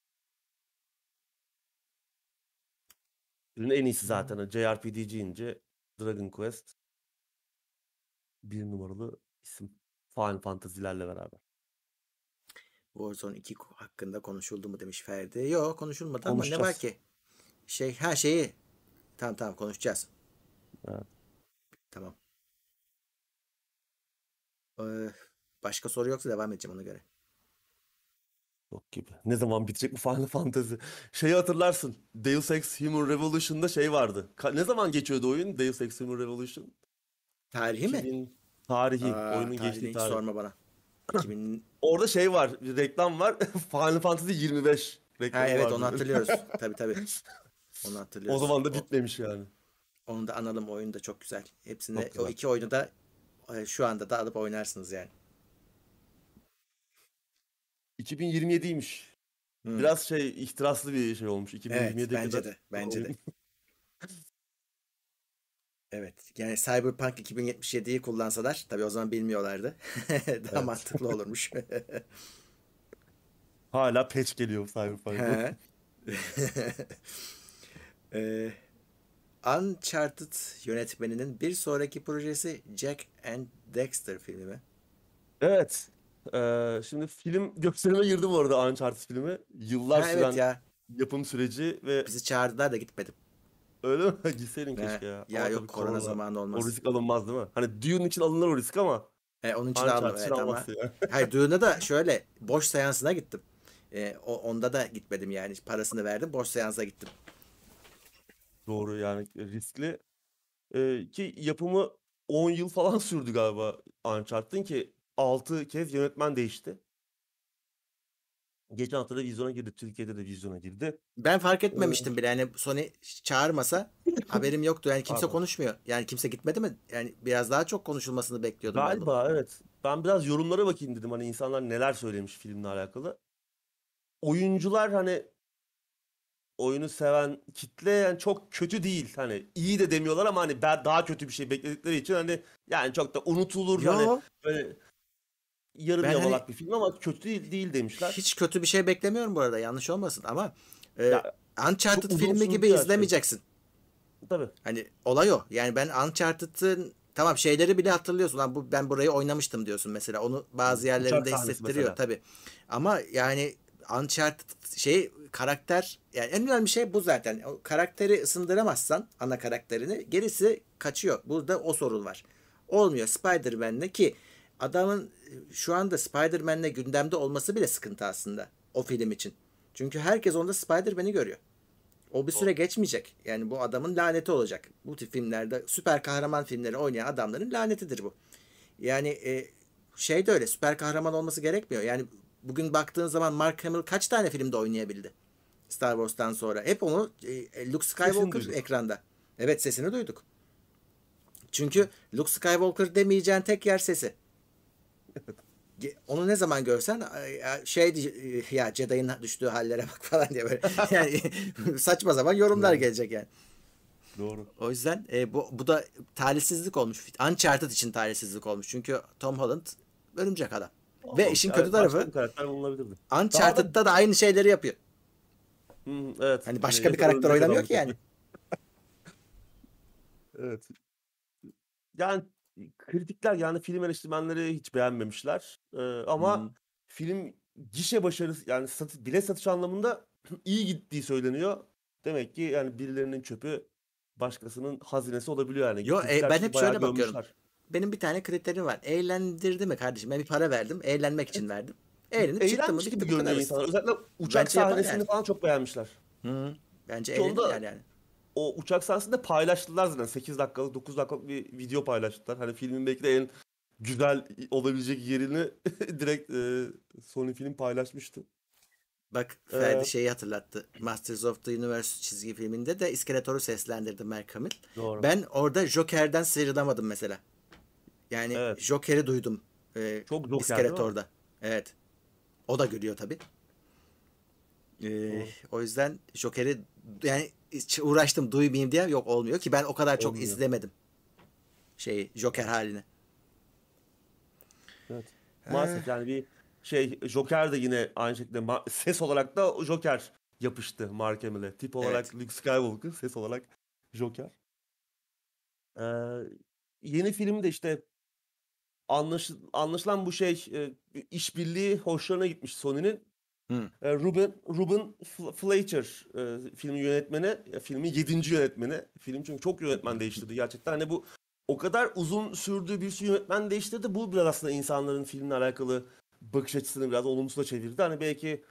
Ürünün en iyisi zaten. Hani JRPG deyince Dragon Quest bir numaralı isim. Final Fantasy'lerle beraber. Warzone 2 ko- hakkında konuşuldu mu demiş Ferdi. Yok konuşulmadı ama ne var ki? Şey her şeyi tamam tamam konuşacağız. Evet. Tamam. Ee, başka soru yoksa devam edeceğim ona göre. Yok gibi. Ne zaman bitecek bu Final Fantasy? Şeyi hatırlarsın. Deus Ex Human Revolution'da şey vardı. Ka- ne zaman geçiyordu oyun? Deus Ex Human Revolution. Tarihi mi? 2000 tarihi. Aa, oyunun tarihini geçtiği hiç tarih. sorma bana. 2000 Orada şey var. Reklam var. Final Fantasy 25 ha, reklamı evet vardı. onu hatırlıyoruz. tabii tabii. Onu O hatırlıyoruz. zaman da O- bitmemiş yani. onu da analım oyun da çok güzel. Hepsini Çok o güzel. iki oyunu da e, şu anda da alıp oynarsınız yani. 2027'ymiş. Hmm. Biraz şey ihtiraslı bir şey olmuş. Evet 2027'ye bence kadar de bence de. Evet yani Cyberpunk 2077'yi kullansalar tabii o zaman bilmiyorlardı. Daha mantıklı olurmuş. Hala patch geliyor Cyberpunk'a. He. Ee, Uncharted yönetmeninin bir sonraki projesi Jack and Dexter filmi mi? Evet. Ee, şimdi film gösterime girdi bu arada Uncharted filmi. Yıllar Ha, süren evet ya yapım süreci ve bizi çağırdılar da gitmedim. Öyle mi? Gitseydin keşke ya. ya Ama yok tabii korona zamanı O olmaz. risk alınmaz değil mi? Hani Dune için alınır o risk ama E, onun için de aldım evet ama. ya. Hayır Dune'a da şöyle boş seansına gittim. E, o, onda da gitmedim yani parasını verdim boş seansa gittim. Doğru yani riskli. Ee, ki yapımı 10 yıl falan sürdü galiba Uncharted'ın ki 6 kez yönetmen değişti. Geçen hafta da vizyona girdi. Türkiye'de de vizyona girdi. Ben fark etmemiştim bile. Yani Sony çağırmasa haberim yoktu. Yani kimse Pardon. konuşmuyor. Yani kimse gitmedi mi? Yani biraz daha çok konuşulmasını bekliyordum ben. Galiba evet. Ben biraz yorumlara bakayım dedim hani insanlar neler söylemiş filmle alakalı. Oyuncular hani oyunu seven kitle yani çok kötü değil. Hani iyi de demiyorlar ama hani ben daha kötü bir şey bekledikleri için hani yani çok da unutulur Yo, hani böyle yarım Ben hani- yamalak bir film ama kötü değil, değil demişler. hiç kötü bir şey beklemiyorum bu arada. Yanlış olmasın ama e, Ya, Uncharted filmi gibi şey. izlemeyeceksin. Tabii. Hani olay o. Yani ben Uncharted'ın tamam şeyleri bile hatırlıyorsun. Lan bu ben burayı oynamıştım diyorsun mesela. Onu bazı yerlerinde Uçak hissettiriyor tabii. Ama yani Uncharted şey karakter yani en önemli şey bu zaten. O karakteri ısındıramazsan ana karakterini gerisi kaçıyor. Burada o sorun var. Olmuyor Spider-Man'le ki adamın e, şu anda Spider-Man'le gündemde olması bile sıkıntı aslında o film için. Çünkü herkes onda Spider-Man'i görüyor. O bir süre geçmeyecek. Yani bu adamın laneti olacak. Bu tip filmlerde süper kahraman filmleri oynayan adamların lanetidir bu. Yani e, şey de öyle süper kahraman olması gerekmiyor. Yani bugün baktığın zaman Mark Hamill kaç tane filmde oynayabildi? Star Wars'tan sonra. Hep onu e, Luke Skywalker ekranda. Evet sesini duyduk. Çünkü Luke Skywalker demeyeceğin tek yer sesi. Onu ne zaman görsen şey diye- ya Jedi'nin düştüğü hallere bak falan diye böyle yani saçma zaman yorumlar gelecek yani. Doğru. O yüzden e, bu bu da talihsizlik olmuş. Uncharted için talihsizlik olmuş. Çünkü Tom Holland örümcek adam. Ve işin kötü Evet, başka tarafı karakter bulunabilirdi. Uncharted'da da aynı şeyleri yapıyor. Evet. Hani başka Yine bir karakter oynamıyor ki yani. Evet. Yani kritikler yani film eleştirmenleri hiç beğenmemişler. Ee, ama Hmm. film gişe başarısı yani satı, bilet satış anlamında iyi gittiği söyleniyor. Demek ki yani birilerinin çöpü başkasının hazinesi olabiliyor yani. Yo, e, ben hep şöyle bakıyorum. gömmüşler. Benim bir tane kriterim var. Eğlendirdi mi kardeşim? Ben bir para verdim. Eğlenmek için verdim. Eğlenip mı? Eğlenmiş Bitti gibi bu kadar görünüyor insanlar. Özellikle uçak Bence yapar sahnesini yani. falan çok beğenmişler. Hı. Bence eğlendiler yani. O uçak sahnesinde paylaştılar zaten. 8 dakikalık 9 dakikalık bir video paylaştılar. Hani filmin belki de en güzel olabilecek yerini direkt e, Sony film paylaşmıştı. Bak Ferdi Ee, şeyi hatırlattı. Masters of the Universe çizgi filminde de İskeletor'u seslendirdi Mark Hamill. Doğru. Ben orada Joker'den sıyrılamadım mesela. Yani Evet. Joker'i duydum. E, Çok Joker? İskeletor'da. Evet. O da gülüyor tabii. Ee, o yüzden Joker'i yani uğraştım duymayayım diye yok olmuyor ki ben o kadar çok Olmuyor. izlemedim. Şeyi Joker halini. Evet. Maalesef yani bir şey Joker de yine aynı şekilde ses olarak da Joker yapıştı Mark Hamill'e. Tip olarak Luke Skywalker, ses olarak Joker. Ee, yeni filmde işte anlaş, anlaşılan bu şey e, işbirliği hoşlarına gitmiş Sony'nin. E, Ruben Ruben Fl- Fleischer e, yönetmeni, e, filmin yedinci yönetmeni. Film çünkü çok yönetmen değiştirdi gerçekten. Hani bu o kadar uzun sürdüğü bir sürü yönetmen değiştirdi. Bu biraz aslında insanların filmle alakalı bakış açısını biraz olumsuza çevirdi. Hani belki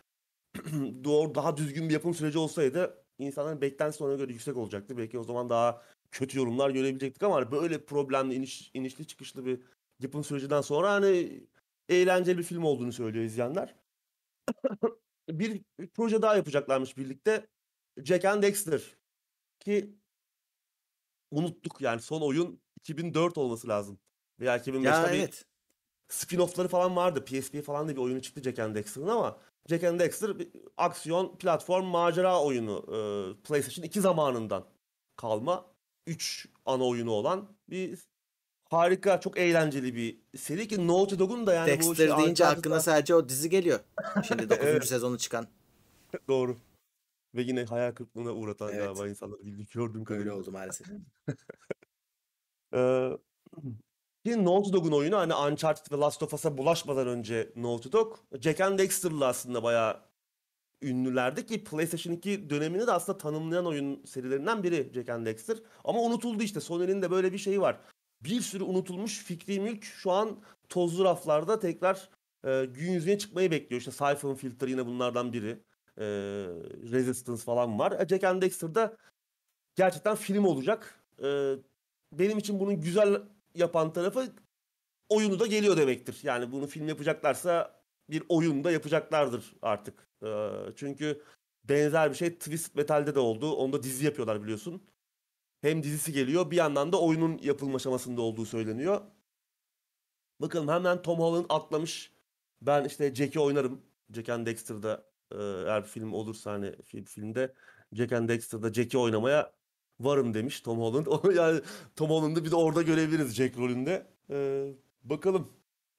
doğru daha düzgün bir yapım süreci olsaydı insanların beklentisi ona göre yüksek olacaktı. Belki o zaman daha kötü yorumlar görebilecektik ama hani böyle problemli iniş, inişli çıkışlı bir yapım sürecinden sonra hani eğlenceli bir film olduğunu söylüyor izleyenler. bir proje daha yapacaklarmış birlikte. Jack and Dexter ki unuttuk yani son oyun 2004 olması lazım. Veya 2005'te Ya bir evet. spin-off'ları falan vardı. PSP falan da bir oyunu çıktı Jack and Dexter'ın ama Jack and Dexter bir aksiyon platform macera oyunu. e, PlayStation 2 zamanından kalma 3 ana oyunu olan bir harika, çok eğlenceli bir seri ki Naughty Dog'un da yani bu Dexter şey deyince Uncharted'da- aklına sadece o dizi geliyor. Şimdi 9. Evet. sezonu çıkan. Doğru. Ve yine hayal kırıklığına uğratan Evet. galiba insanları bildik gördüğüm Öyle kadarıyla. oldu maalesef. Ee, ki Naughty Dog'un oyunu hani Uncharted ve Last of Us'a bulaşmadan önce Naughty Dog Jack and Dexter'la aslında bayağı ünlülerdi ki PlayStation 2 dönemini de aslında tanımlayan oyun serilerinden biri Jack and Dexter. Ama unutuldu işte. Sony'nin de böyle bir şeyi var. Bir sürü unutulmuş fikri mülk şu an tozlu raflarda tekrar e, gün yüzüne çıkmayı bekliyor. İşte Siphon Filter yine bunlardan biri. E, Resistance falan var. E, Jack and Dexter'da gerçekten film olacak. E, benim için bunun güzel yapan tarafı oyunu da geliyor demektir. Yani bunu film yapacaklarsa bir oyun da yapacaklardır artık. Ee, çünkü benzer bir şey Twist Metal'de de oldu. Onda dizi yapıyorlar biliyorsun. Hem dizisi geliyor bir yandan da oyunun yapılma aşamasında olduğu söyleniyor. Bakalım hemen Tom Holland atlamış. Ben işte Jack'i oynarım. Jack and Dexter'da e, eğer film olursa hani film, filmde Jack and Dexter'da Jack'i oynamaya varım demiş Tom Holland. yani Tom Holland'ı bir de orada görebiliriz Jack rolünde. Ee, bakalım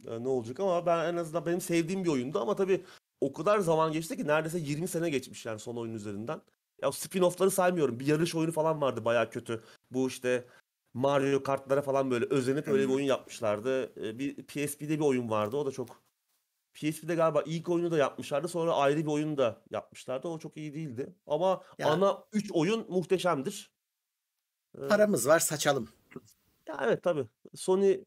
e, ne olacak ama ben en azından benim sevdiğim bir oyundu ama tabii o kadar zaman geçti ki neredeyse 20 sene geçmiş yani son oyun üzerinden. Ya spin-off'ları saymıyorum. Bir yarış oyunu falan vardı baya kötü. Bu işte Mario Kart'lara falan böyle özenip öyle bir oyun yapmışlardı. Ee, bir PSP'de bir oyun vardı. O da çok PSP'de galiba ilk oyunu da yapmışlardı. Sonra ayrı bir oyun da yapmışlardı. O çok iyi değildi. Ama Ya. ana 3 oyun muhteşemdir. Ee, Paramız var saçalım. ya evet tabii. Sony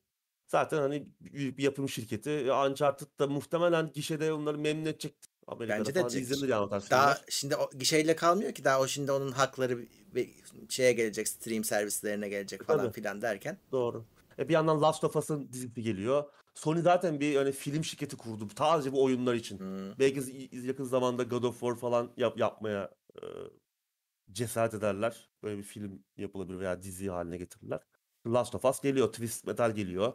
zaten hani büyük bir yapım şirketi. Uncharted da muhtemelen gişede onları memnun edecek. Amerika'da Bence de falan izlenir yani Daha şimdi o gişeyle kalmıyor ki daha o şimdi onun hakları ve şeye gelecek stream servislerine gelecek falan Tabii. filan derken. Doğru. E bir yandan Last of Us'ın dizisi geliyor. Sony zaten bir hani film şirketi kurdu. Sadece bu oyunlar için. Hmm. Belki yakın zamanda God of War falan yap yapmaya e, cesaret ederler. Böyle bir film yapılabilir veya dizi haline getirirler. Last of Us geliyor. Twist Metal geliyor.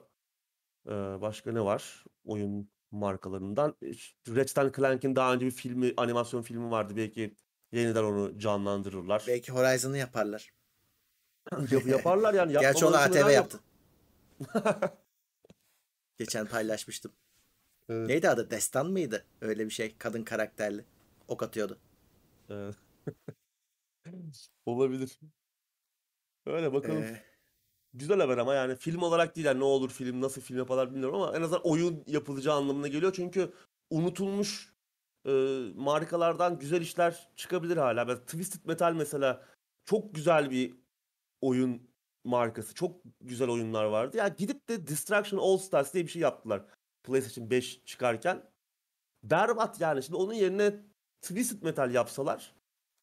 E, başka ne var? Oyun markalarından. E, Ratchet Clank'in daha önce bir filmi, animasyon filmi vardı. Belki yeniden onu canlandırırlar. Belki Horizon'ı yaparlar. Yap- yaparlar yani. Gerçi onu ATV yaptı. Geçen paylaşmıştım. Evet. Neydi adı? Destan mıydı? Öyle bir şey. Kadın karakterli. Ok atıyordu. Evet. Olabilir. Öyle bakalım. Ee, Güzel haber ama yani film olarak değil yani ne olur film nasıl film yaparlar bilmiyorum ama en azından oyun yapılacağı anlamına geliyor. Çünkü unutulmuş e, markalardan güzel işler çıkabilir hala. Ben Twisted Metal mesela çok güzel bir oyun markası. Çok güzel oyunlar vardı. Ya gidip de Destruction All Stars diye bir şey yaptılar. PlayStation 5 çıkarken. Berbat yani. Şimdi onun yerine Twisted Metal yapsalar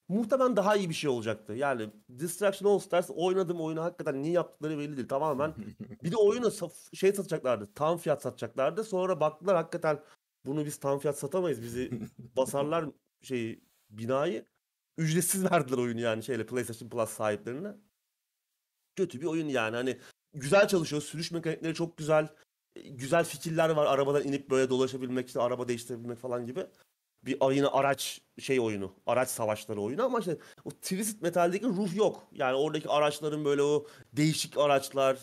muhtemelen daha iyi bir şey olacaktı. Yani Destruction All Stars oynadığım oyunu hakikaten niye yaptıkları belli değil. Tamamen bir de oyunu şey satacaklardı. Tam fiyat satacaklardı. Sonra baktılar hakikaten bunu biz tam fiyat satamayız. Bizi basarlar şey binayı. Ücretsiz verdiler oyunu yani şeyle PlayStation Plus sahiplerine. Kötü bir oyun yani. Hani güzel çalışıyor. Sürüş mekanikleri çok güzel. Güzel fikirler var. Arabadan inip böyle dolaşabilmek, işte araba değiştirebilmek falan gibi. Bir yine araç şey oyunu. Araç savaşları oyunu ama işte o Twisted Metal'deki ruh yok. Yani oradaki araçların böyle o değişik araçlar,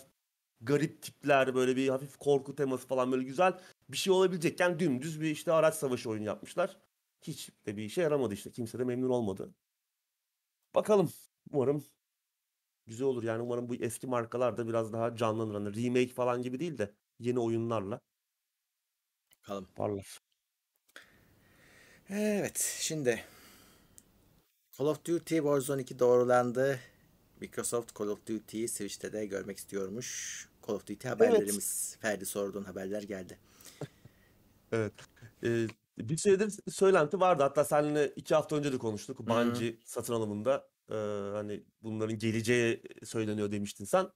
garip tipler, böyle bir hafif korku teması falan böyle güzel bir şey olabilecekken dümdüz bir işte araç savaşı oyunu yapmışlar. Hiç de bir işe yaramadı işte. Kimse de memnun olmadı. Bakalım. Umarım güzel olur. Yani umarım bu eski markalar da biraz daha canlanır. Hani remake falan gibi değil de yeni oyunlarla bakalım. parlar. Evet şimdi Call of Duty Warzone 2 doğrulandı. Microsoft Call of Duty'yi Switch'te de görmek istiyormuş. Call of Duty haberlerimiz. Ferdi sorduğun haberler geldi. Evet. Ee, bir süredir söylenti vardı. Hatta seninle iki hafta önce de konuştuk. Bungie satın alımında e, hani bunların geleceği söyleniyor demiştin sen.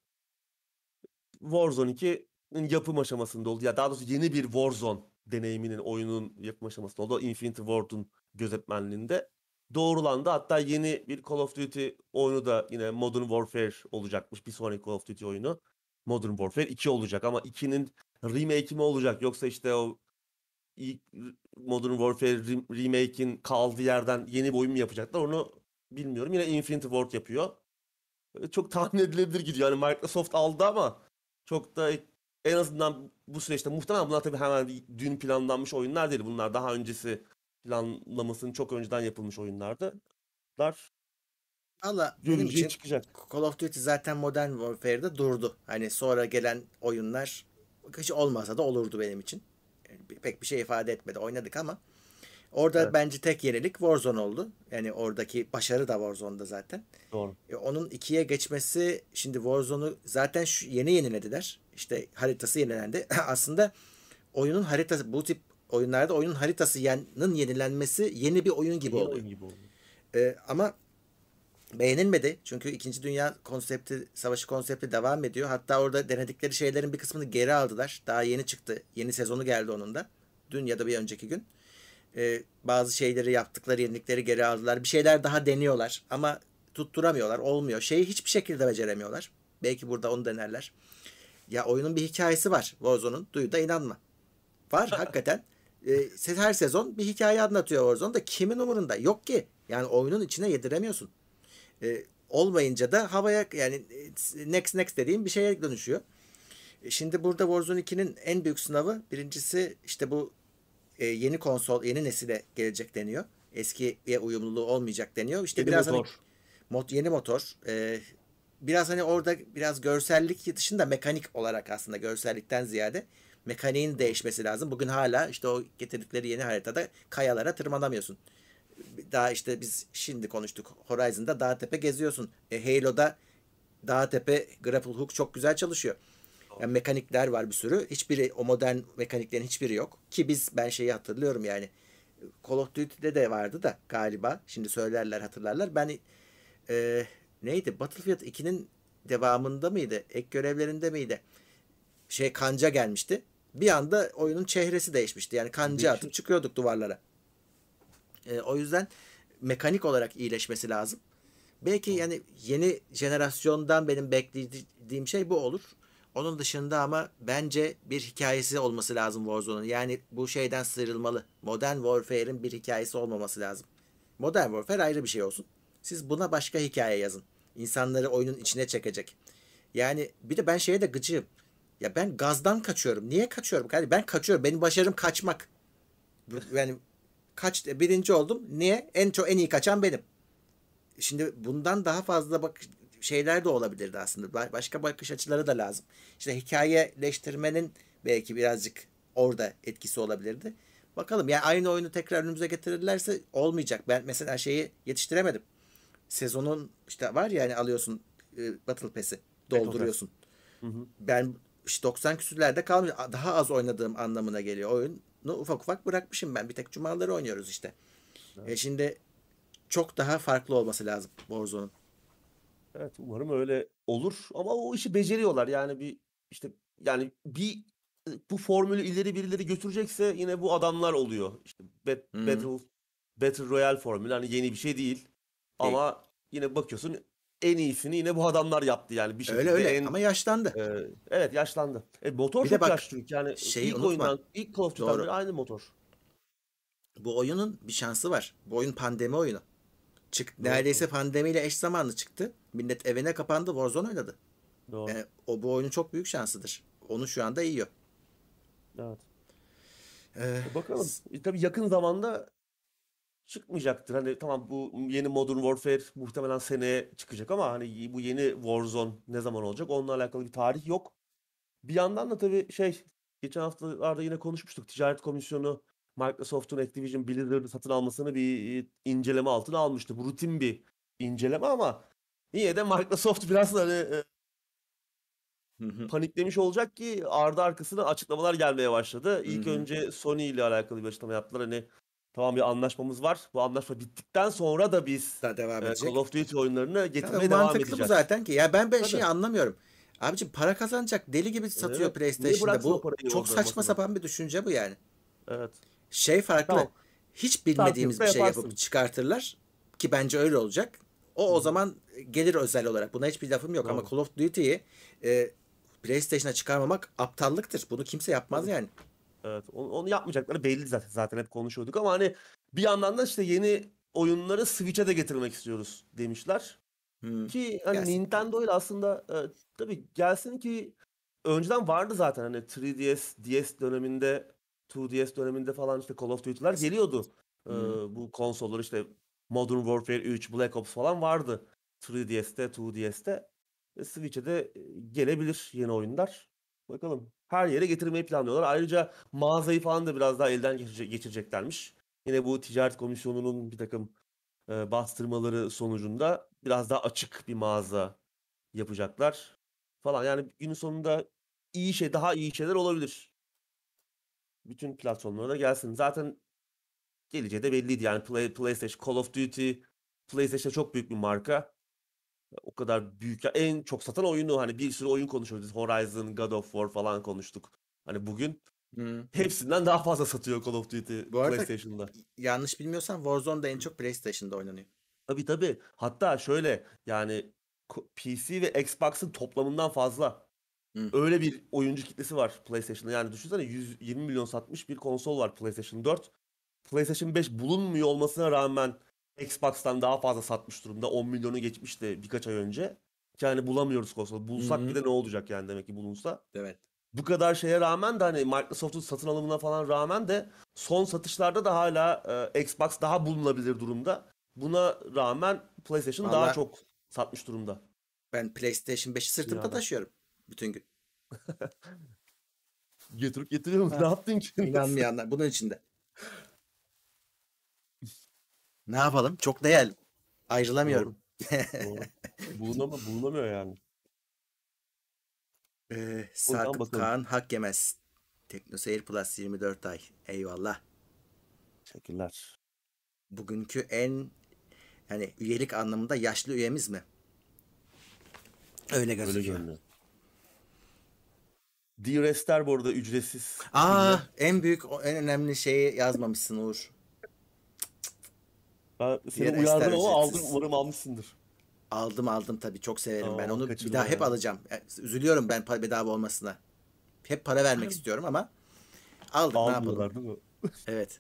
Warzone 2'nin yapım aşamasında oldu. Ya daha doğrusu yeni bir Warzone deneyiminin oyunun yapım aşamasında oldu. Infinity Ward'un gözetmenliğinde doğrulandı. Hatta yeni bir Call of Duty oyunu da yine Modern Warfare olacakmış. Bir sonraki Call of Duty oyunu. Modern Warfare 2 olacak ama 2'nin remake'i mi olacak yoksa işte o ilk Modern Warfare rem- remake'in kaldığı yerden yeni bir oyun mu yapacaklar onu bilmiyorum. Yine Infinity Ward yapıyor. Çok tahmin edilebilir gidiyor. Yani Microsoft aldı ama çok da en azından bu süreçte muhtemelen bunlar tabii hemen dün planlanmış oyunlar değil. Bunlar daha öncesi planlamasının çok önceden yapılmış oyunlardı. Bunlar Valla benim için çıkacak. Call of Duty zaten Modern Warfare'da durdu. Hani sonra gelen oyunlar hiç olmasa da olurdu benim için. Pek bir şey ifade etmedi. Oynadık ama orada Evet. bence tek yenilik Warzone oldu. Yani oradaki başarı da Warzone'da zaten. Doğru. E, onun ikiye geçmesi şimdi Warzone'u zaten şu, yeni yenilediler. İşte haritası yenilendi. Aslında oyunun haritası bu tip oyunlarda oyunun haritası yanın yenilenmesi yeni bir oyun gibi Yeni oluyor. oyun gibi oldu. E, ama beğenilmedi. Çünkü 2. Dünya konsepti, savaşı konsepti devam ediyor. Hatta orada denedikleri şeylerin bir kısmını geri aldılar. Daha yeni çıktı. Yeni sezonu geldi onun da. Dün ya da bir önceki gün. Ee, bazı şeyleri yaptıkları yenilikleri geri aldılar. Bir şeyler daha deniyorlar ama tutturamıyorlar. Olmuyor. Şeyi hiçbir şekilde beceremiyorlar. Belki burada onu denerler. Ya oyunun bir hikayesi var Warzone'un. Duyu da inanma. Var hakikaten. Ee, her sezon bir hikaye anlatıyor Warzone da kimin umurunda? Yok ki. Yani oyunun içine yediremiyorsun. Ee, olmayınca da havaya yani e, next next dediğim bir şeye dönüşüyor. E, şimdi burada Warzone 2'nin en büyük sınavı birincisi işte bu e, yeni konsol, yeni nesile gelecek deniyor. Eskiye uyumluluğu olmayacak deniyor. İşte Yeni biraz motor. hani mod, yeni motor. e, biraz hani orada biraz görsellik dışında mekanik olarak aslında görsellikten ziyade mekaniğin değişmesi lazım. Bugün hala işte o getirdikleri yeni haritada kayalara tırmanamıyorsun. Daha işte biz şimdi konuştuk. Horizon'da dağ tepe geziyorsun. E, Halo'da dağ tepe grapple hook çok güzel çalışıyor. Yani mekanikler var bir sürü. Hiçbiri o modern mekaniklerin hiçbiri yok. Ki biz ben şeyi hatırlıyorum yani. Call of Duty'de de vardı da galiba. Şimdi söylerler hatırlarlar. Ben e, neydi? Battlefield 2'nin devamında mıydı? Ek görevlerinde miydi? Şey kanca gelmişti. Bir anda oyunun çehresi değişmişti. Yani kanca atıp çıkıyorduk duvarlara. E, o yüzden mekanik olarak iyileşmesi lazım. Belki yani yeni jenerasyondan benim beklediğim şey bu olur. Onun dışında ama bence bir hikayesi olması lazım Warzone'un. Yani bu şeyden sıyrılmalı. Modern Warfare'in bir hikayesi olmaması lazım. Modern Warfare ayrı bir şey olsun. Siz buna başka hikaye yazın. İnsanları oyunun içine çekecek. Yani bir de ben şeye de gıcığım. Ya ben gazdan kaçıyorum. Niye kaçıyorum? Yani ben kaçıyorum. Benim başarım kaçmak. Yani kaç birinci oldum. Niye? En çok en iyi kaçan benim. Şimdi bundan daha fazla bak şeyler de olabilirdi aslında. Başka bakış açıları da lazım. İşte hikayeleştirmenin belki birazcık orada etkisi olabilirdi. Bakalım yani aynı oyunu tekrar önümüze getirirlerse olmayacak. Ben mesela şeyi yetiştiremedim. Sezonun işte var ya hani alıyorsun e, Battle Pass'i dolduruyorsun. Hı hı. Ben işte 90 küsürlerde kalmış. Daha az oynadığım anlamına geliyor. Oyunu ufak ufak bırakmışım ben. Bir tek cumaları oynuyoruz işte. E şimdi çok daha farklı olması lazım Warzone'un. Evet umarım öyle olur ama o işi beceriyorlar. Yani bir işte yani bir bu formülü ileri birileri götürecekse yine bu adamlar oluyor. İşte Bet- hı. Battle Battle Royale formülü hani yeni bir şey değil. Ama yine bakıyorsun en iyisini yine bu adamlar yaptı yani bir şekilde Öyle öyle en ama yaşlandı. e, evet yaşlandı. E, motor Bir çok bak, yaşlı çünkü yani şeyi ilk unutma. oyundan ilk Call of Duty'den aynı motor. Bu oyunun bir şansı var. Bu oyun pandemi oyunu. Çık, Doğru. neredeyse pandemiyle eş zamanlı çıktı. Millet evine kapandı, Warzone oynadı. Doğru. Yani o bu oyunun çok büyük şansıdır. Onu şu anda yiyor. Evet. Ee, Bakalım. E, tabii yakın zamanda çıkmayacaktır. Hani tamam bu yeni Modern Warfare muhtemelen seneye çıkacak ama hani bu yeni Warzone ne zaman olacak? Onunla alakalı bir tarih yok. Bir yandan da tabii şey geçen haftalarda yine konuşmuştuk. Ticaret Komisyonu Microsoft'un Activision Blizzard'ı satın almasını bir inceleme altına almıştı. Bu rutin bir inceleme ama yine de Microsoft biraz hani e, paniklemiş olacak ki ardı arkasına açıklamalar gelmeye başladı. İlk önce Sony ile alakalı bir açıklama yaptılar. Hani tamam bir anlaşmamız var. Bu anlaşma bittikten sonra da biz da devam e, edecek. Call of Duty oyunlarını getirmeye devam mantıklı bu edeceğiz. zaten ki. Ya ben ben Tabii. şeyi anlamıyorum. Abicim para kazanacak deli gibi satıyor Evet. Niye PlayStation'da. bıraksın o Bu parayı çok orada saçma masada? sapan bir düşünce bu yani. Evet. Şey farklı. Tamam. Hiç bilmediğimiz bir Takipte şey yaparsın. yapıp çıkartırlar ki bence öyle olacak. O o zaman gelir özel olarak. Buna hiçbir lafım yok ama Doğru. Call of Duty'yi e, PlayStation'a çıkarmamak aptallıktır. Bunu kimse yapmaz Tabii. yani. Evet. Onu, onu yapmayacakları belli zaten. Zaten hep konuşuyorduk ama hani bir yandan da işte yeni oyunları Switch'e de getirmek istiyoruz demişler. Hmm. Ki hani Gelsin. Nintendo ile aslında e, tabii gelsin ki önceden vardı zaten hani 3DS, DS döneminde, 2DS döneminde falan işte Call of Duty'ler geliyordu. E, Hı. bu konsollar işte Modern Warfare 3, Black Ops falan vardı. 3DS'te, 2DS'te. E, Switch'e de e, gelebilir yeni oyunlar. Bakalım. Her yere getirmeyi planlıyorlar. Ayrıca mağazayı falan da biraz daha elden geçirecek- geçireceklermiş. Yine bu ticaret komisyonunun bir takım e, bastırmaları sonucunda biraz daha açık bir mağaza yapacaklar falan. Yani günün sonunda iyi şey, daha iyi şeyler olabilir. Bütün platformlara da gelsin. Zaten geleceği de belliydi. Yani Play, PlayStation, Call of Duty, PlayStation çok büyük bir marka. O kadar büyük. En çok satan oyunu hani bir sürü oyun konuşuyoruz. Horizon, God of War falan konuştuk. Hani bugün Hı. hepsinden daha fazla satıyor Call of Duty Bu arada PlayStation'da. yanlış bilmiyorsam Warzone da en çok PlayStation'da oynanıyor. Tabii tabii. Hatta şöyle yani PC ve Xbox'ın toplamından fazla. Öyle bir oyuncu kitlesi var PlayStation'da. Yani düşünsene 120 milyon satmış bir konsol var PlayStation 4. PlayStation 5 bulunmuyor olmasına rağmen Xbox'tan daha fazla satmış durumda. 10 milyonu geçmişti birkaç ay önce. Yani bulamıyoruz konsol. Bulsak hı. bir de ne olacak yani demek ki bulunsa. Evet. Bu kadar şeye rağmen de hani Microsoft'un satın alımına falan rağmen de son satışlarda da hala e, Xbox daha bulunabilir durumda. Buna rağmen PlayStation daha Valla çok satmış durumda ben PlayStation 5'i sırtımda dünyada. taşıyorum bütün gün. Getirip getiriyor mu? Ne yaptın ki? İnanmayanlar bunun içinde. Ne yapalım? Çok değerli. Doğru. Ayrılamıyorum. Doğru. Bulunamıyor, bulunamıyor yani. Ee, bakalım. Kaan hak yemez. TeknoSeyir Plus 24 ay. Eyvallah. Teşekkürler. Bugünkü en yani üyelik anlamında yaşlı üyemiz mi? Öyle Öyle gözüküyor. görünüyor. D-Rest'ler bu arada ücretsiz Aa, en büyük, en önemli şeyi yazmamışsın Uğur. Ben seni Diğer uyardım ama aldın. ücretsiz. Umarım almışsındır. Aldım aldım tabii çok severim ben Aa, onu bir kaçırdın daha hep ya. alacağım. Yani Üzülüyorum ben pa- bedava olmasına. Hep para vermek istiyorum ama aldık ne yapalım. Almıyorlar değil mi? Evet.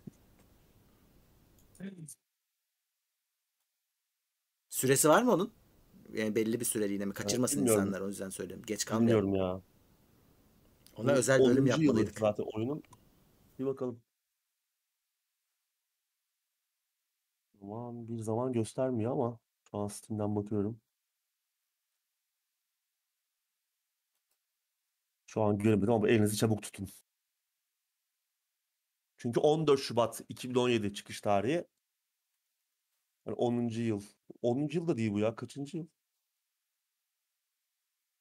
Süresi var mı onun? Yani belli bir süreliğine mi? Kaçırmasın bilmiyorum. insanlar o yüzden söylüyorum. Geç kalmayalım. Bilmiyorum ya. Ona özel bölüm 10. yılı yapmalıydık. zaten oyunun. Bir bakalım. Zaman bir zaman göstermiyor ama şu an Steam'den bakıyorum. Şu an göremedim ama elinizi çabuk tutun. Çünkü 14 Şubat 2017 çıkış tarihi. Yani 10. yıl. 10. yıl da değil bu ya. Kaçıncı yıl?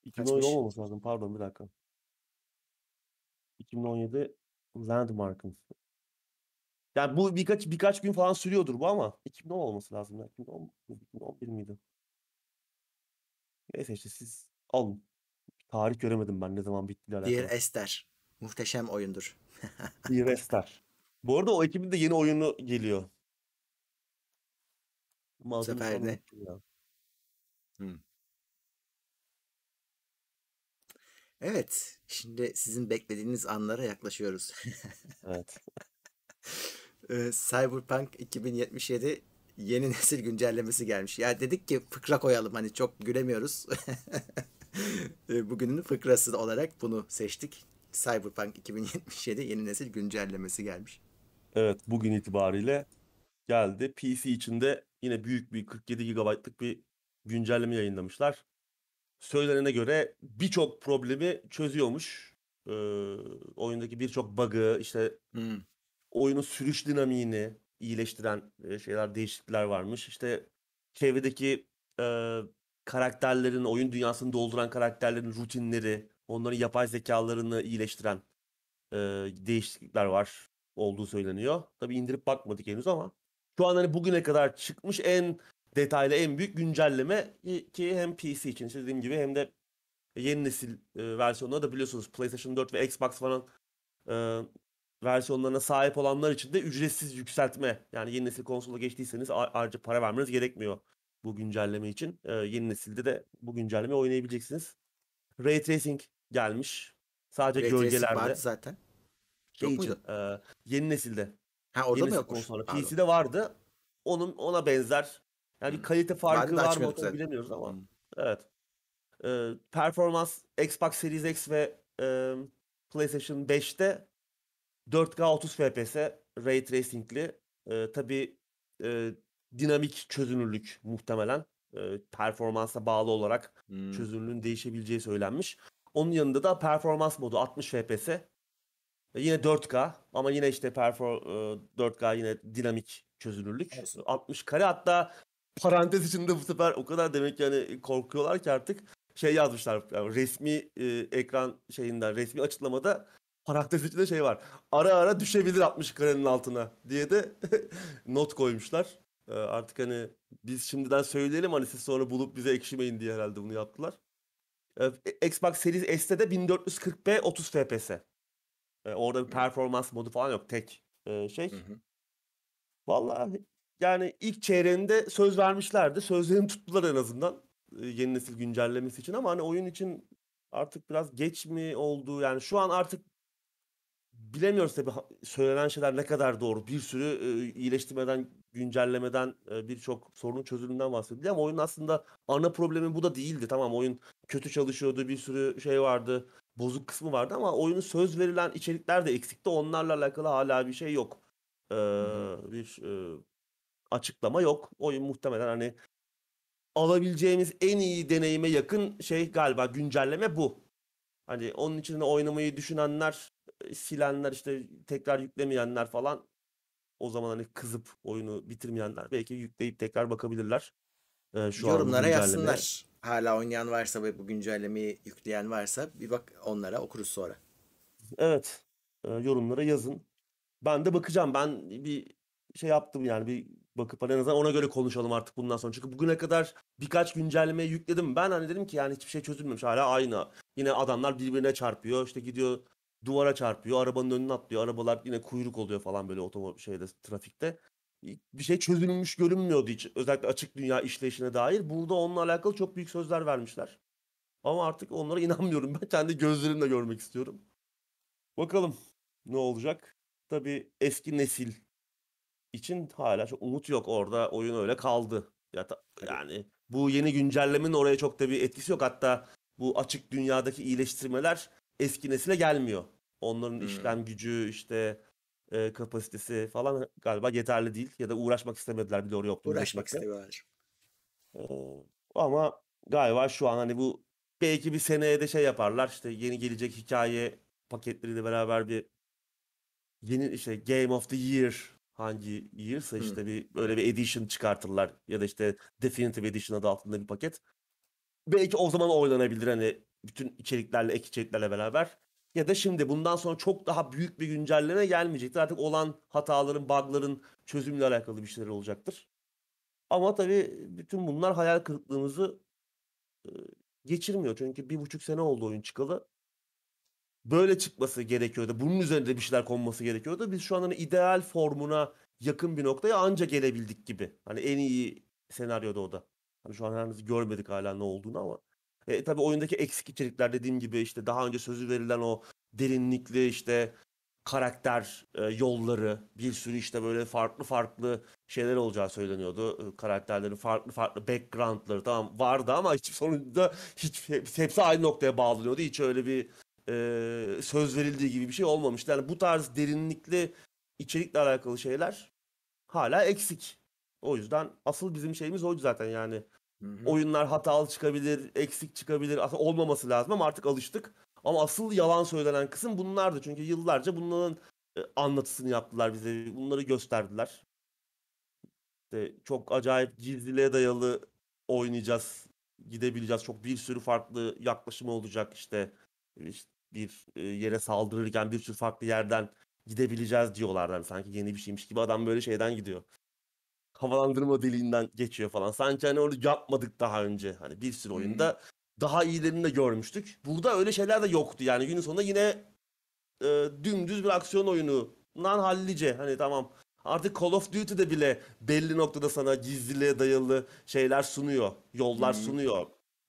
2017 Kaçmış? olmaması lazım. Pardon bir dakika. 2017 Landmark'ın. Yani bu birkaç birkaç gün falan sürüyordur bu ama 2010 olması lazım ya. 2010, 2011 miydi? Neyse işte siz alın. Tarih göremedim ben ne zaman bittiğiyle Diğer alakalı. Ester. Muhteşem oyundur. Bir Restler. Bu arada o ekibin de yeni oyunu geliyor. Bu sefer ne? Hmm. Evet. Şimdi sizin beklediğiniz anlara yaklaşıyoruz. Evet. Ee, Cyberpunk 2077 yeni nesil güncellemesi gelmiş. Ya dedik ki fıkra koyalım hani çok gülemiyoruz. Ee, Bugünün fıkrası olarak bunu seçtik. Cyberpunk 2077 yeni nesil güncellemesi gelmiş. Evet bugün itibariyle geldi. PC içinde yine büyük bir 47 GB'lık bir güncelleme yayınlamışlar. Söylenene göre birçok problemi çözüyormuş. Ee, oyundaki birçok bug'ı, işte Hmm. Oyunun sürüş dinamiğini iyileştiren e, şeyler, değişiklikler varmış. İşte çevredeki e, karakterlerin, oyun dünyasını dolduran karakterlerin rutinleri, onların yapay zekalarını iyileştiren e, değişiklikler var olduğu söyleniyor. Tabii indirip bakmadık henüz ama şu an hani bugüne kadar çıkmış en detaylı, en büyük güncelleme ki hem PC için işte dediğim gibi hem de yeni nesil e, versiyonları da biliyorsunuz PlayStation 4 ve Xbox falan e, versiyonlarına sahip olanlar için de ücretsiz yükseltme. Yani yeni nesil konsola geçtiyseniz ayrıca para vermeniz gerekmiyor bu güncelleme için. E, yeni nesilde de bu güncelleme oynayabileceksiniz. Ray Tracing gelmiş. Sadece Ray gölgelerde. vardı zaten. Şey Yok muydu? e, yeni nesilde. Ha orada Yeni mı yokmuş? konsolda. Pardon. PC'de vardı. Onun ona benzer. Yani bir Hmm. kalite farkı var mı onu bilemiyoruz ama. Hmm. Evet. E, performans Xbox Series X ve e, PlayStation 5'te 4K 30 FPS Ray Tracing'li. E, tabii e, dinamik çözünürlük muhtemelen. E, performansa bağlı olarak Hmm. çözünürlüğün değişebileceği söylenmiş. Onun yanında da performans modu 60 FPS. E, yine 4K ama yine işte perfor e, 4K yine dinamik çözünürlük. Olsun. 60 kare hatta parantez içinde bu sefer o kadar demek ki yani korkuyorlar ki artık şey yazmışlar yani resmi e, ekran şeyinden resmi açıklamada parantez içinde şey var. Ara ara düşebilir 60 karenin altına diye de not koymuşlar. Ee, artık hani biz şimdiden söyleyelim hani siz sonra bulup bize ekşimeyin diye herhalde bunu yaptılar. Ee, Xbox Series S'te de 1440p 30 FPS. Ee, orada bir performans modu falan yok. Tek e, şey. Hı hı. Vallahi yani ilk çeyreğinde söz vermişlerdi. Sözlerini tuttular en azından. e, Yeni nesil güncellemesi için ama hani oyun için artık biraz geç mi oldu? Yani şu an artık bilemiyoruz tabii söylenen şeyler ne kadar doğru. Bir sürü e, iyileştirmeden, güncellemeden e, birçok sorunun çözümünden bahsediliyor ama oyunun aslında ana problemi bu da değildi. Tamam oyun kötü çalışıyordu, bir sürü şey vardı, bozuk kısmı vardı ama oyunun söz verilen içerikler de eksikti. Onlarla alakalı hala bir şey yok. Hı. bir e, açıklama yok. Oyun muhtemelen hani alabileceğimiz en iyi deneyime yakın şey galiba güncelleme bu. Hani onun için oynamayı düşünenler, e, silenler işte tekrar yüklemeyenler falan o zaman hani kızıp oyunu bitirmeyenler belki yükleyip tekrar bakabilirler e, şu Yorumlara yazsınlar. Hala oynayan varsa ve bu güncellemeyi yükleyen varsa bir bak onlara okuruz sonra. Evet, e, yorumlara yazın. Ben de bakacağım. Ben bir şey yaptım yani bir bakıp hani en azından ona göre konuşalım artık bundan sonra. Çünkü bugüne kadar birkaç güncelleme yükledim. Ben hani dedim ki yani hiçbir şey çözülmemiş. Hala aynı. Yine adamlar birbirine çarpıyor. İşte gidiyor duvara çarpıyor. Arabanın önüne atlıyor. Arabalar yine kuyruk oluyor falan böyle otomo şeyde trafikte. Bir şey çözülmüş görünmüyordu hiç. Özellikle açık dünya işleyişine dair. Burada onunla alakalı çok büyük sözler vermişler. Ama artık onlara inanmıyorum. Ben kendi gözlerimle görmek istiyorum. Bakalım ne olacak. Tabii eski nesil için hala çok umut yok. Orada oyun öyle kaldı. Ya ta- yani bu yeni güncellemenin oraya çok da bir etkisi yok. Hatta bu açık dünyadaki iyileştirmeler eski nesile gelmiyor. Onların Hmm. işlem gücü işte e, kapasitesi falan galiba yeterli değil ya da uğraşmak istemediler bir oraya optimize Uğraşmak istemiyorlar. Ee, ama galiba şu an hani bu belki bir seneye de şey yaparlar işte yeni gelecek hikaye paketleriyle beraber bir yeni işte Game of the Year hangi year'sa Hmm. işte bir böyle bir edition çıkartırlar ya da işte Definitive Edition adı altında bir paket. Belki o zaman oynanabilir hani bütün içeriklerle ek içeriklerle beraber. Ya da şimdi bundan sonra çok daha büyük bir güncelleme gelmeyecektir. Artık olan hataların, bug'ların çözümüyle alakalı bir şeyler olacaktır. Ama tabii bütün bunlar hayal kırıklığımızı e, geçirmiyor. Çünkü bir buçuk sene oldu oyun çıkalı. Böyle çıkması gerekiyordu. Bunun üzerinde bir şeyler konması gerekiyordu. Biz şu an hani ideal formuna yakın bir noktaya anca gelebildik gibi. Hani en iyi senaryoda o da. Hani şu an henüz görmedik hala ne olduğunu ama. E, tabii oyundaki eksik içerikler dediğim gibi işte daha önce sözü verilen o derinlikli işte karakter e, yolları bir sürü işte böyle farklı farklı şeyler olacağı söyleniyordu. E, Karakterlerin farklı farklı backgroundları tamam vardı ama hiç sonunda hiç hepsi, aynı noktaya bağlanıyordu. Hiç öyle bir e, söz verildiği gibi bir şey olmamıştı. Yani bu tarz derinlikli içerikle alakalı şeyler hala eksik. O yüzden asıl bizim şeyimiz oydu zaten yani. Hı hı. Oyunlar hatalı çıkabilir, eksik çıkabilir. Aslında olmaması lazım ama artık alıştık. Ama asıl yalan söylenen kısım bunlardı. Çünkü yıllarca bunların e, anlatısını yaptılar bize. Bunları gösterdiler. İşte çok acayip gizliliğe dayalı oynayacağız. Gidebileceğiz. Çok bir sürü farklı yaklaşım olacak işte. İşte bir e, yere saldırırken bir sürü farklı yerden gidebileceğiz diyorlar. Yani sanki yeni bir şeymiş gibi adam böyle şeyden gidiyor. Havalandırma deliğinden geçiyor falan. Sanki hani onu yapmadık daha önce. Hani bir sürü hı. oyunda daha iyilerini de görmüştük. Burada öyle şeyler de yoktu. Yani günün sonunda yine e, dümdüz bir aksiyon oyunundan hallice. Hani tamam artık Call of Duty'de bile belli noktada sana gizliliğe dayalı şeyler sunuyor. Yollar hı. sunuyor.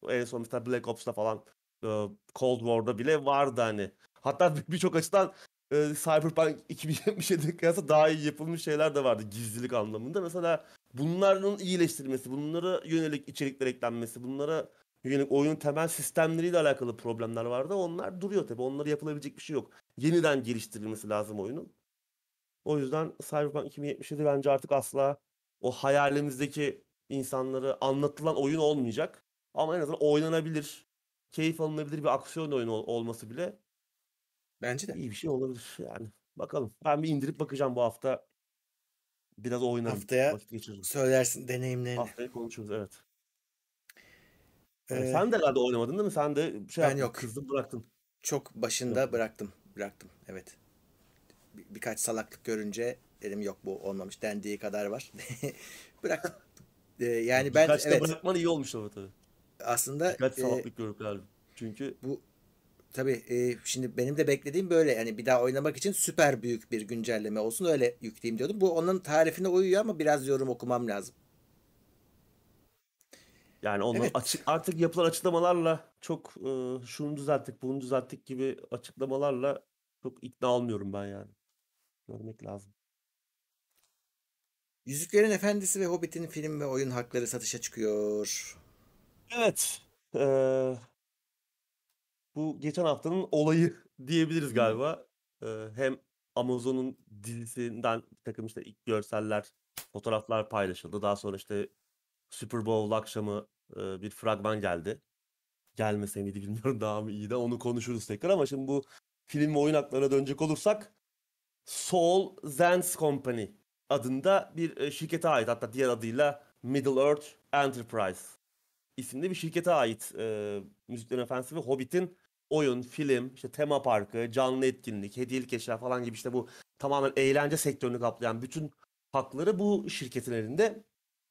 En son mesela Black Ops'ta falan e, Cold War'da bile vardı hani. Hatta bir- birçok açıdan e, Cyberpunk 2077'ye kıyasla daha iyi yapılmış şeyler de vardı gizlilik anlamında. Mesela bunların iyileştirilmesi, bunlara yönelik içerikler eklenmesi, bunlara yönelik oyunun temel sistemleriyle alakalı problemler vardı. Onlar duruyor tabii. Onları yapılabilecek bir şey yok. Yeniden geliştirilmesi lazım oyunun. O yüzden Cyberpunk 2077 bence artık asla o hayalimizdeki insanları anlatılan oyun olmayacak. Ama en azından oynanabilir, keyif alınabilir bir aksiyon oyunu ol- olması bile Bence de. iyi bir şey olabilir yani. Bakalım. Ben bir indirip bakacağım bu hafta. Biraz oynarım, Haftaya vakit geçiririm. söylersin deneyimlerini. Haftaya konuşuruz evet. Ee, Ee, sen de herhalde oynamadın değil mi? Sen de şey ben yaptın, yok. kızdın bıraktın. Çok başında bıraktım. Bıraktım. Evet. Bir- birkaç salaklık görünce dedim yok bu olmamış. Dendiği kadar var. bırak. E, yani ben Birkaç da evet bırakman iyi olmuş ama tabii. aslında Birkaç e, salaklık görüp galiba. Çünkü bu tabii e, şimdi benim de beklediğim böyle yani bir daha oynamak için süper büyük bir güncelleme olsun öyle yükleyeyim diyordum. Bu onun tarifine uyuyor ama biraz yorum okumam lazım. yani onlar Evet. açık artık yapılan açıklamalarla çok e, şunu düzelttik, bunu düzelttik gibi açıklamalarla çok ikna olmuyorum ben yani. Görmek lazım. Yüzüklerin Efendisi ve Hobbit'in film ve oyun hakları satışa çıkıyor. Evet. eee, bu geçen haftanın olayı diyebiliriz galiba. Eee, hem Amazon'un dizisinden bir takım işte ilk görseller, fotoğraflar paylaşıldı. Daha sonra işte Super Bowl akşamı eee, bir fragman geldi. Gelmese miydi bilmiyorum daha mı iyi de onu konuşuruz tekrar ama şimdi bu film ve oyun haklarına dönecek olursak Soul Zance Company adında bir e, şirkete ait hatta diğer adıyla Middle Earth Enterprise isimli bir şirkete ait e, Müziklerin Efendisi ve Hobbit'in oyun, film, işte tema parkı, canlı etkinlik, hediyelik eşya falan gibi işte bu tamamen eğlence sektörünü kaplayan bütün hakları bu şirketin elinde.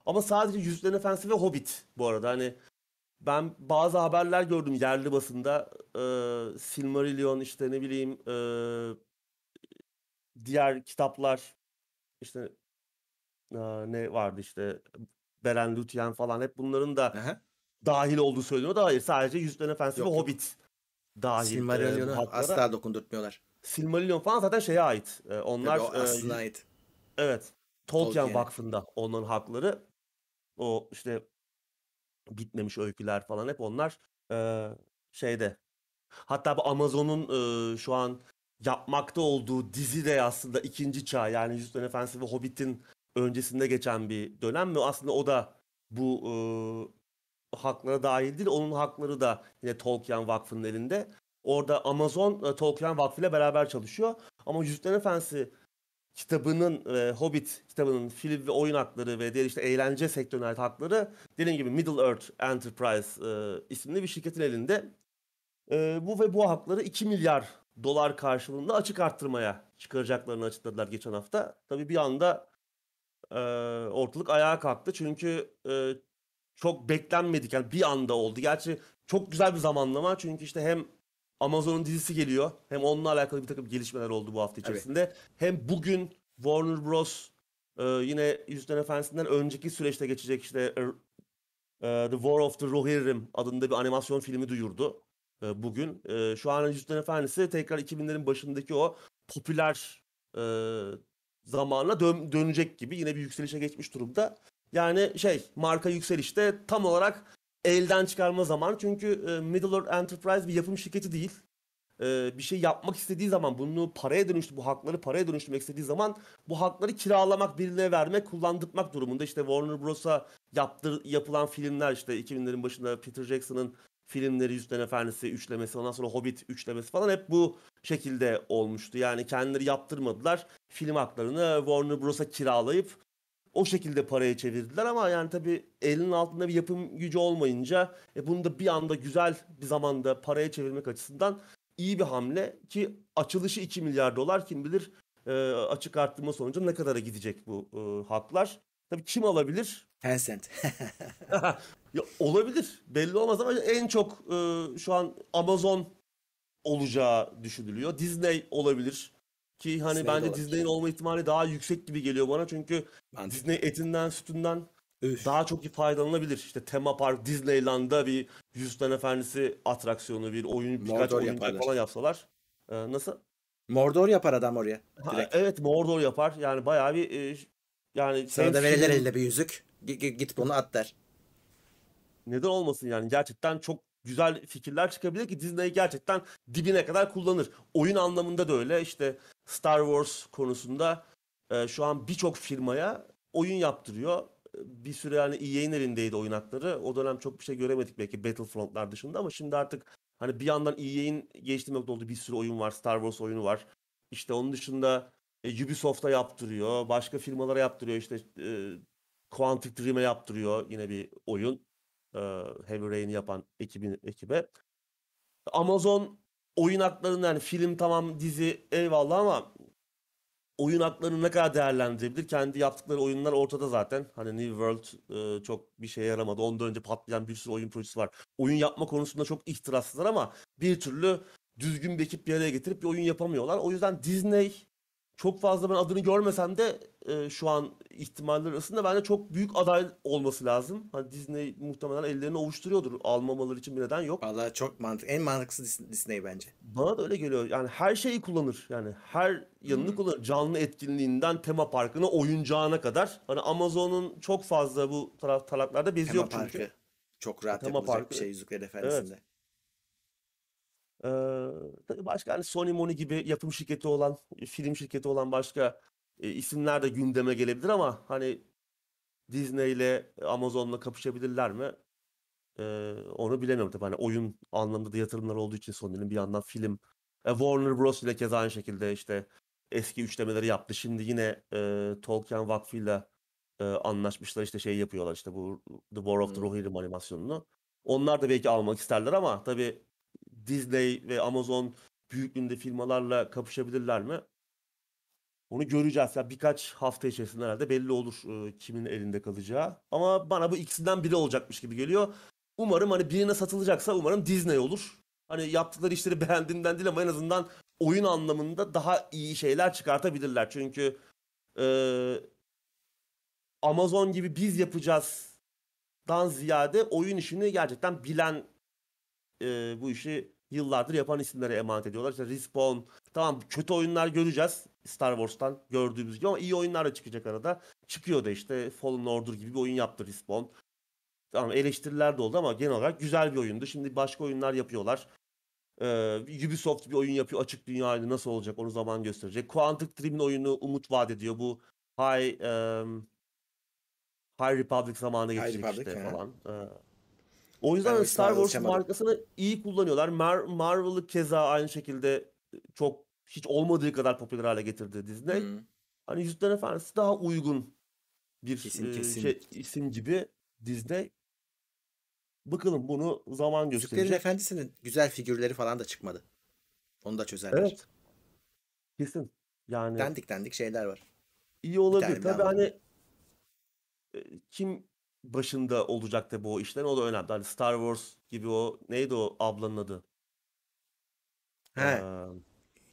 Ama sadece Yüzüklerin Efendisi ve Hobbit bu arada hani ben bazı haberler gördüm yerli basında e, Silmarillion işte ne bileyim e, diğer kitaplar işte e, ne vardı işte Beren Lúthien falan hep bunların da Aha. Dahil olduğu söyleniyor da hayır sadece Yüzüklerin Efendisi ve Yok, yok. Hobbit dahil e, bu Silmarillion'u haklara. asla dokundurtmuyorlar. Silmarillion falan zaten şeye ait. E, onlar Tabii o e, aslına ait. evet Tolkien Tolkien'e. Vakfı'nda onların hakları. O işte bitmemiş öyküler falan hep onlar e, şeyde. Hatta bu Amazon'un e, şu an yapmakta olduğu dizi de aslında ikinci çağ yani Yüzüklerin Efendisi ve Hobbit'in öncesinde geçen bir dönem ve aslında o da bu e, haklara dahil değil. Onun hakları da yine Tolkien Vakfı'nın elinde. Orada Amazon e, Tolkien Vakfı ile beraber çalışıyor. Ama Yüzüklerin Efendisi kitabının e, Hobbit kitabının film ve oyun hakları ve diğer işte eğlence sektörüne ait hakları dediğim gibi Middle Earth Enterprise e, isimli bir şirketin elinde. E, bu ve bu hakları 2 milyar dolar karşılığında açık arttırmaya çıkaracaklarını açıkladılar geçen hafta. Tabii bir anda e, ortalık ayağa kalktı çünkü e, çok beklenmedik yani bir anda oldu. Gerçi çok güzel bir zamanlama çünkü işte hem Amazon'un dizisi geliyor hem onunla alakalı bir takım gelişmeler oldu bu hafta içerisinde. Hem bugün Warner Bros. e, yine Yüzüklerin Efendisi'nden önceki süreçte geçecek işte e, e, The War of the Rohirrim adında bir animasyon filmi duyurdu e, bugün. E, şu an Yüzüklerin Efendisi tekrar 2000'lerin başındaki o popüler e, zamanla dön- dönecek gibi yine bir yükselişe geçmiş durumda. Yani şey marka yükselişte tam olarak elden çıkarma zamanı çünkü e, Middle Earth Enterprise bir yapım şirketi değil. E, bir şey yapmak istediği zaman bunu paraya dönüştü bu hakları paraya dönüştürmek istediği zaman bu hakları kiralamak birine vermek kullandırmak durumunda işte Warner Bros'a yaptır, yapılan filmler işte 2000'lerin başında Peter Jackson'ın filmleri Yüzüklerin Efendisi üçlemesi ondan sonra Hobbit üçlemesi falan hep bu şekilde olmuştu. Yani kendileri yaptırmadılar. Film haklarını Warner Bros'a kiralayıp o şekilde paraya çevirdiler ama yani tabii elinin altında bir yapım gücü olmayınca e, bunu da bir anda güzel bir zamanda paraya çevirmek açısından iyi bir hamle ki açılışı 2 milyar dolar kim bilir e, açık arttırma sonucu ne kadara gidecek bu e, haklar. Tabii kim alabilir? Tencent. Ya olabilir. Belli olmaz ama en çok e, şu an Amazon olacağı düşünülüyor. Disney olabilir. Ki hani Disney de bence olabilir. Disney'in olma ihtimali daha yüksek gibi geliyor bana. Çünkü Mantıklı. Disney etinden sütünden Üf. daha çok iyi faydalanabilir. İşte tema park Disneyland'da bir Yüzüklerin Efendisi atraksiyonu, bir oyun, birkaç Mordor oyuncak yaparlar. falan yapsalar. E, nasıl? Mordor yapar adam oraya. Ha, Direkt. evet Mordor yapar. Yani bayağı bir e, yani Sana hem da verirler film- eline bir yüzük. G- g- Git bunu at der. Neden olmasın yani gerçekten çok güzel fikirler çıkabilir ki Disney gerçekten dibine kadar kullanır. Oyun anlamında da öyle işte Star Wars konusunda e, şu an birçok firmaya oyun yaptırıyor. Bir süre yani EA'nin elindeydi oyun hakları. O dönem çok bir şey göremedik belki Battlefront'lar dışında ama şimdi artık hani bir yandan EA'in nokta olduğu bir sürü oyun var. Star Wars oyunu var. İşte onun dışında e, Ubisoft'a yaptırıyor. Başka firmalara yaptırıyor. İşte e, Quantic Dream'e yaptırıyor yine bir oyun e, Heavy Rain'i yapan ekibin ekibe. Amazon oyun haklarını yani film tamam dizi eyvallah ama oyun haklarını ne kadar değerlendirebilir? Kendi yaptıkları oyunlar ortada zaten. Hani New World e, çok bir şeye yaramadı. Ondan önce patlayan bir sürü oyun projesi var. Oyun yapma konusunda çok ihtiraslılar ama bir türlü düzgün bir ekip bir araya getirip bir oyun yapamıyorlar. O yüzden Disney çok fazla ben adını görmesem de e, şu an ihtimaller arasında bence çok büyük aday olması lazım. Hani Disney muhtemelen ellerini ovuşturuyordur. Almamaları için bir neden yok. Vallahi çok mantıklı. En mantıklısı Dis- Disney bence. Bana da öyle geliyor. Yani her şeyi kullanır. Yani her yanını kullanır. Canlı etkinliğinden tema parkına, oyuncağına kadar. Hani Amazon'un çok fazla bu taraf taraflarda bezi Tema yok çünkü. Parkı. Çok rahat Tema yapılacak Parkı. bir şey Yüzüklerin Efendisi'nde. Ee, tabii başka hani Sony Moni gibi yapım şirketi olan, film şirketi olan başka e, isimler de gündeme gelebilir ama hani Disney ile Amazon'la kapışabilirler mi? Ee, onu bilemiyorum tabii. Hani oyun anlamında da yatırımlar olduğu için Sony'nin bir yandan film. E, Warner Bros. ile keza aynı şekilde işte eski üçlemeleri yaptı. Şimdi yine e, Tolkien Vakfı'yla e, anlaşmışlar. işte şey yapıyorlar işte bu The War of the. Rohirrim animasyonunu. Onlar da belki almak isterler ama tabii Disney ve Amazon büyüklüğünde firmalarla kapışabilirler mi? Onu göreceğiz. Ya birkaç hafta içerisinde herhalde belli olur e, kimin elinde kalacağı. Ama bana bu ikisinden biri olacakmış gibi geliyor. Umarım hani birine satılacaksa umarım Disney olur. Hani yaptıkları işleri beğendiğimden değil ama en azından oyun anlamında daha iyi şeyler çıkartabilirler. Çünkü e, Amazon gibi biz yapacağızdan ziyade oyun işini gerçekten bilen e, bu işi yıllardır yapan isimlere emanet ediyorlar. İşte Respawn, tamam kötü oyunlar göreceğiz Star Wars'tan gördüğümüz gibi ama iyi oyunlar da çıkacak arada. Çıkıyor da işte Fallen Order gibi bir oyun yaptı Respawn. Tamam eleştiriler de oldu ama genel olarak güzel bir oyundu. Şimdi başka oyunlar yapıyorlar. Ee, Ubisoft bir oyun yapıyor. Açık dünyaydı nasıl olacak onu zaman gösterecek. Quantic Dream'in oyunu umut vaat ediyor. Bu High em, High Republic zamanında High geçecek Republic, işte ha. falan. Ee, o yüzden Ben hani Star Wars markasını iyi kullanıyorlar. Mar- Marvel'ı keza aynı şekilde çok hiç olmadığı kadar popüler hale getirdi Disney. Hı. Hani Yüzüklerin Efendisi daha uygun bir Kesin, e, kesin. şey isim gibi Disney. Bakalım bunu zaman Yüzüklerin gösterecek. Efendisi'nin güzel figürleri falan da çıkmadı. Onu da çözerler. Evet. Kesin. Yani Dandik dandik şeyler var. iyi olabilir. Tabii hani kim başında olacak da bu işlerin o da önemli. Hani Star Wars gibi o neydi o ablanın adı? He, Ee,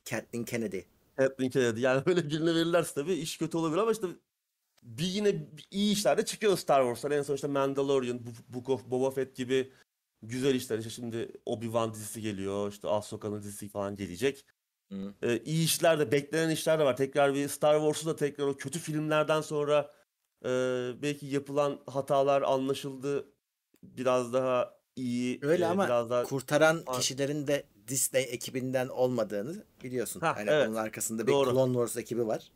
Kathleen Kennedy. Kathleen Kennedy. Yani öyle birine verirlerse tabii iş kötü olabilir ama işte bir yine iyi işler de çıkıyor Star Wars'tan. En son işte Mandalorian, Book of Boba Fett gibi güzel işler. İşte şimdi Obi-Wan dizisi geliyor. işte Ahsoka'nın dizisi falan gelecek. Hı. Ee, iyi işler de beklenen işler de var. Tekrar bir Star Wars'u da tekrar o kötü filmlerden sonra e, belki yapılan hatalar anlaşıldı. Biraz daha iyi, Öyle e, ama biraz daha kurtaran Ar- kişilerin de Disney ekibinden olmadığını biliyorsun. Ha, hani evet. onun arkasında bir Doğru. Clone Wars ekibi var.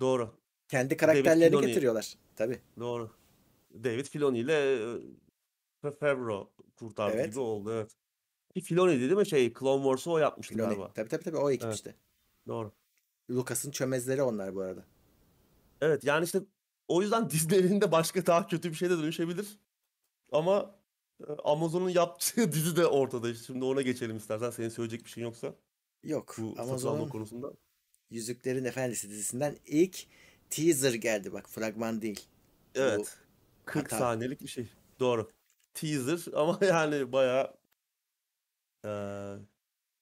doğru. Kendi karakterlerini Filoni. getiriyorlar. Tabii. Doğru. David Filoni ile e, Favreau kurtardı Evet. gibi oldu evet. Ki Filoni değil mi şey Clone Wars'u o yapmıştı Filoni. galiba. Tabii tabii tabii o ekip Evet. işte. Doğru. Lucas'ın çömezleri onlar bu arada. Evet yani işte o yüzden Disney'in de başka daha kötü bir şeye de dönüşebilir. Ama e, Amazon'un yaptığı dizi de ortada. Şimdi ona geçelim istersen. Senin söyleyecek bir şeyin yoksa Yok. bu Amazon'un konusunda. Yüzüklerin Efendisi dizisinden ilk teaser geldi bak fragman değil. Evet. 40 hata. saniyelik bir şey. Doğru. Teaser ama yani bayağı e,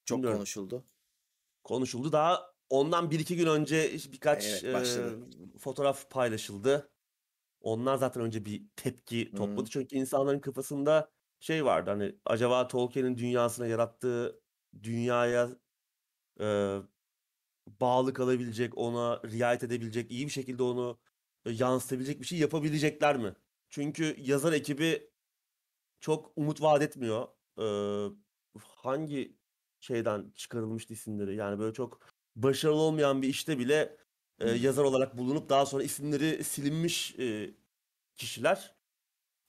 Çok Bilmiyorum. konuşuldu. konuşuldu. Daha ondan bir iki gün önce birkaç Evet, başladı. e, fotoğraf paylaşıldı. Onlar zaten önce bir tepki Hı. topladı. Çünkü insanların kafasında şey vardı hani acaba Tolkien'in dünyasına yarattığı dünyaya e, bağlı kalabilecek, ona riayet edebilecek, iyi bir şekilde onu yansıtabilecek bir şey yapabilecekler mi? Çünkü yazar ekibi çok umut vaat etmiyor. Ee, hangi şeyden çıkarılmıştı isimleri? Yani böyle çok başarılı olmayan bir işte bile e, yazar olarak bulunup daha sonra isimleri silinmiş e, kişiler.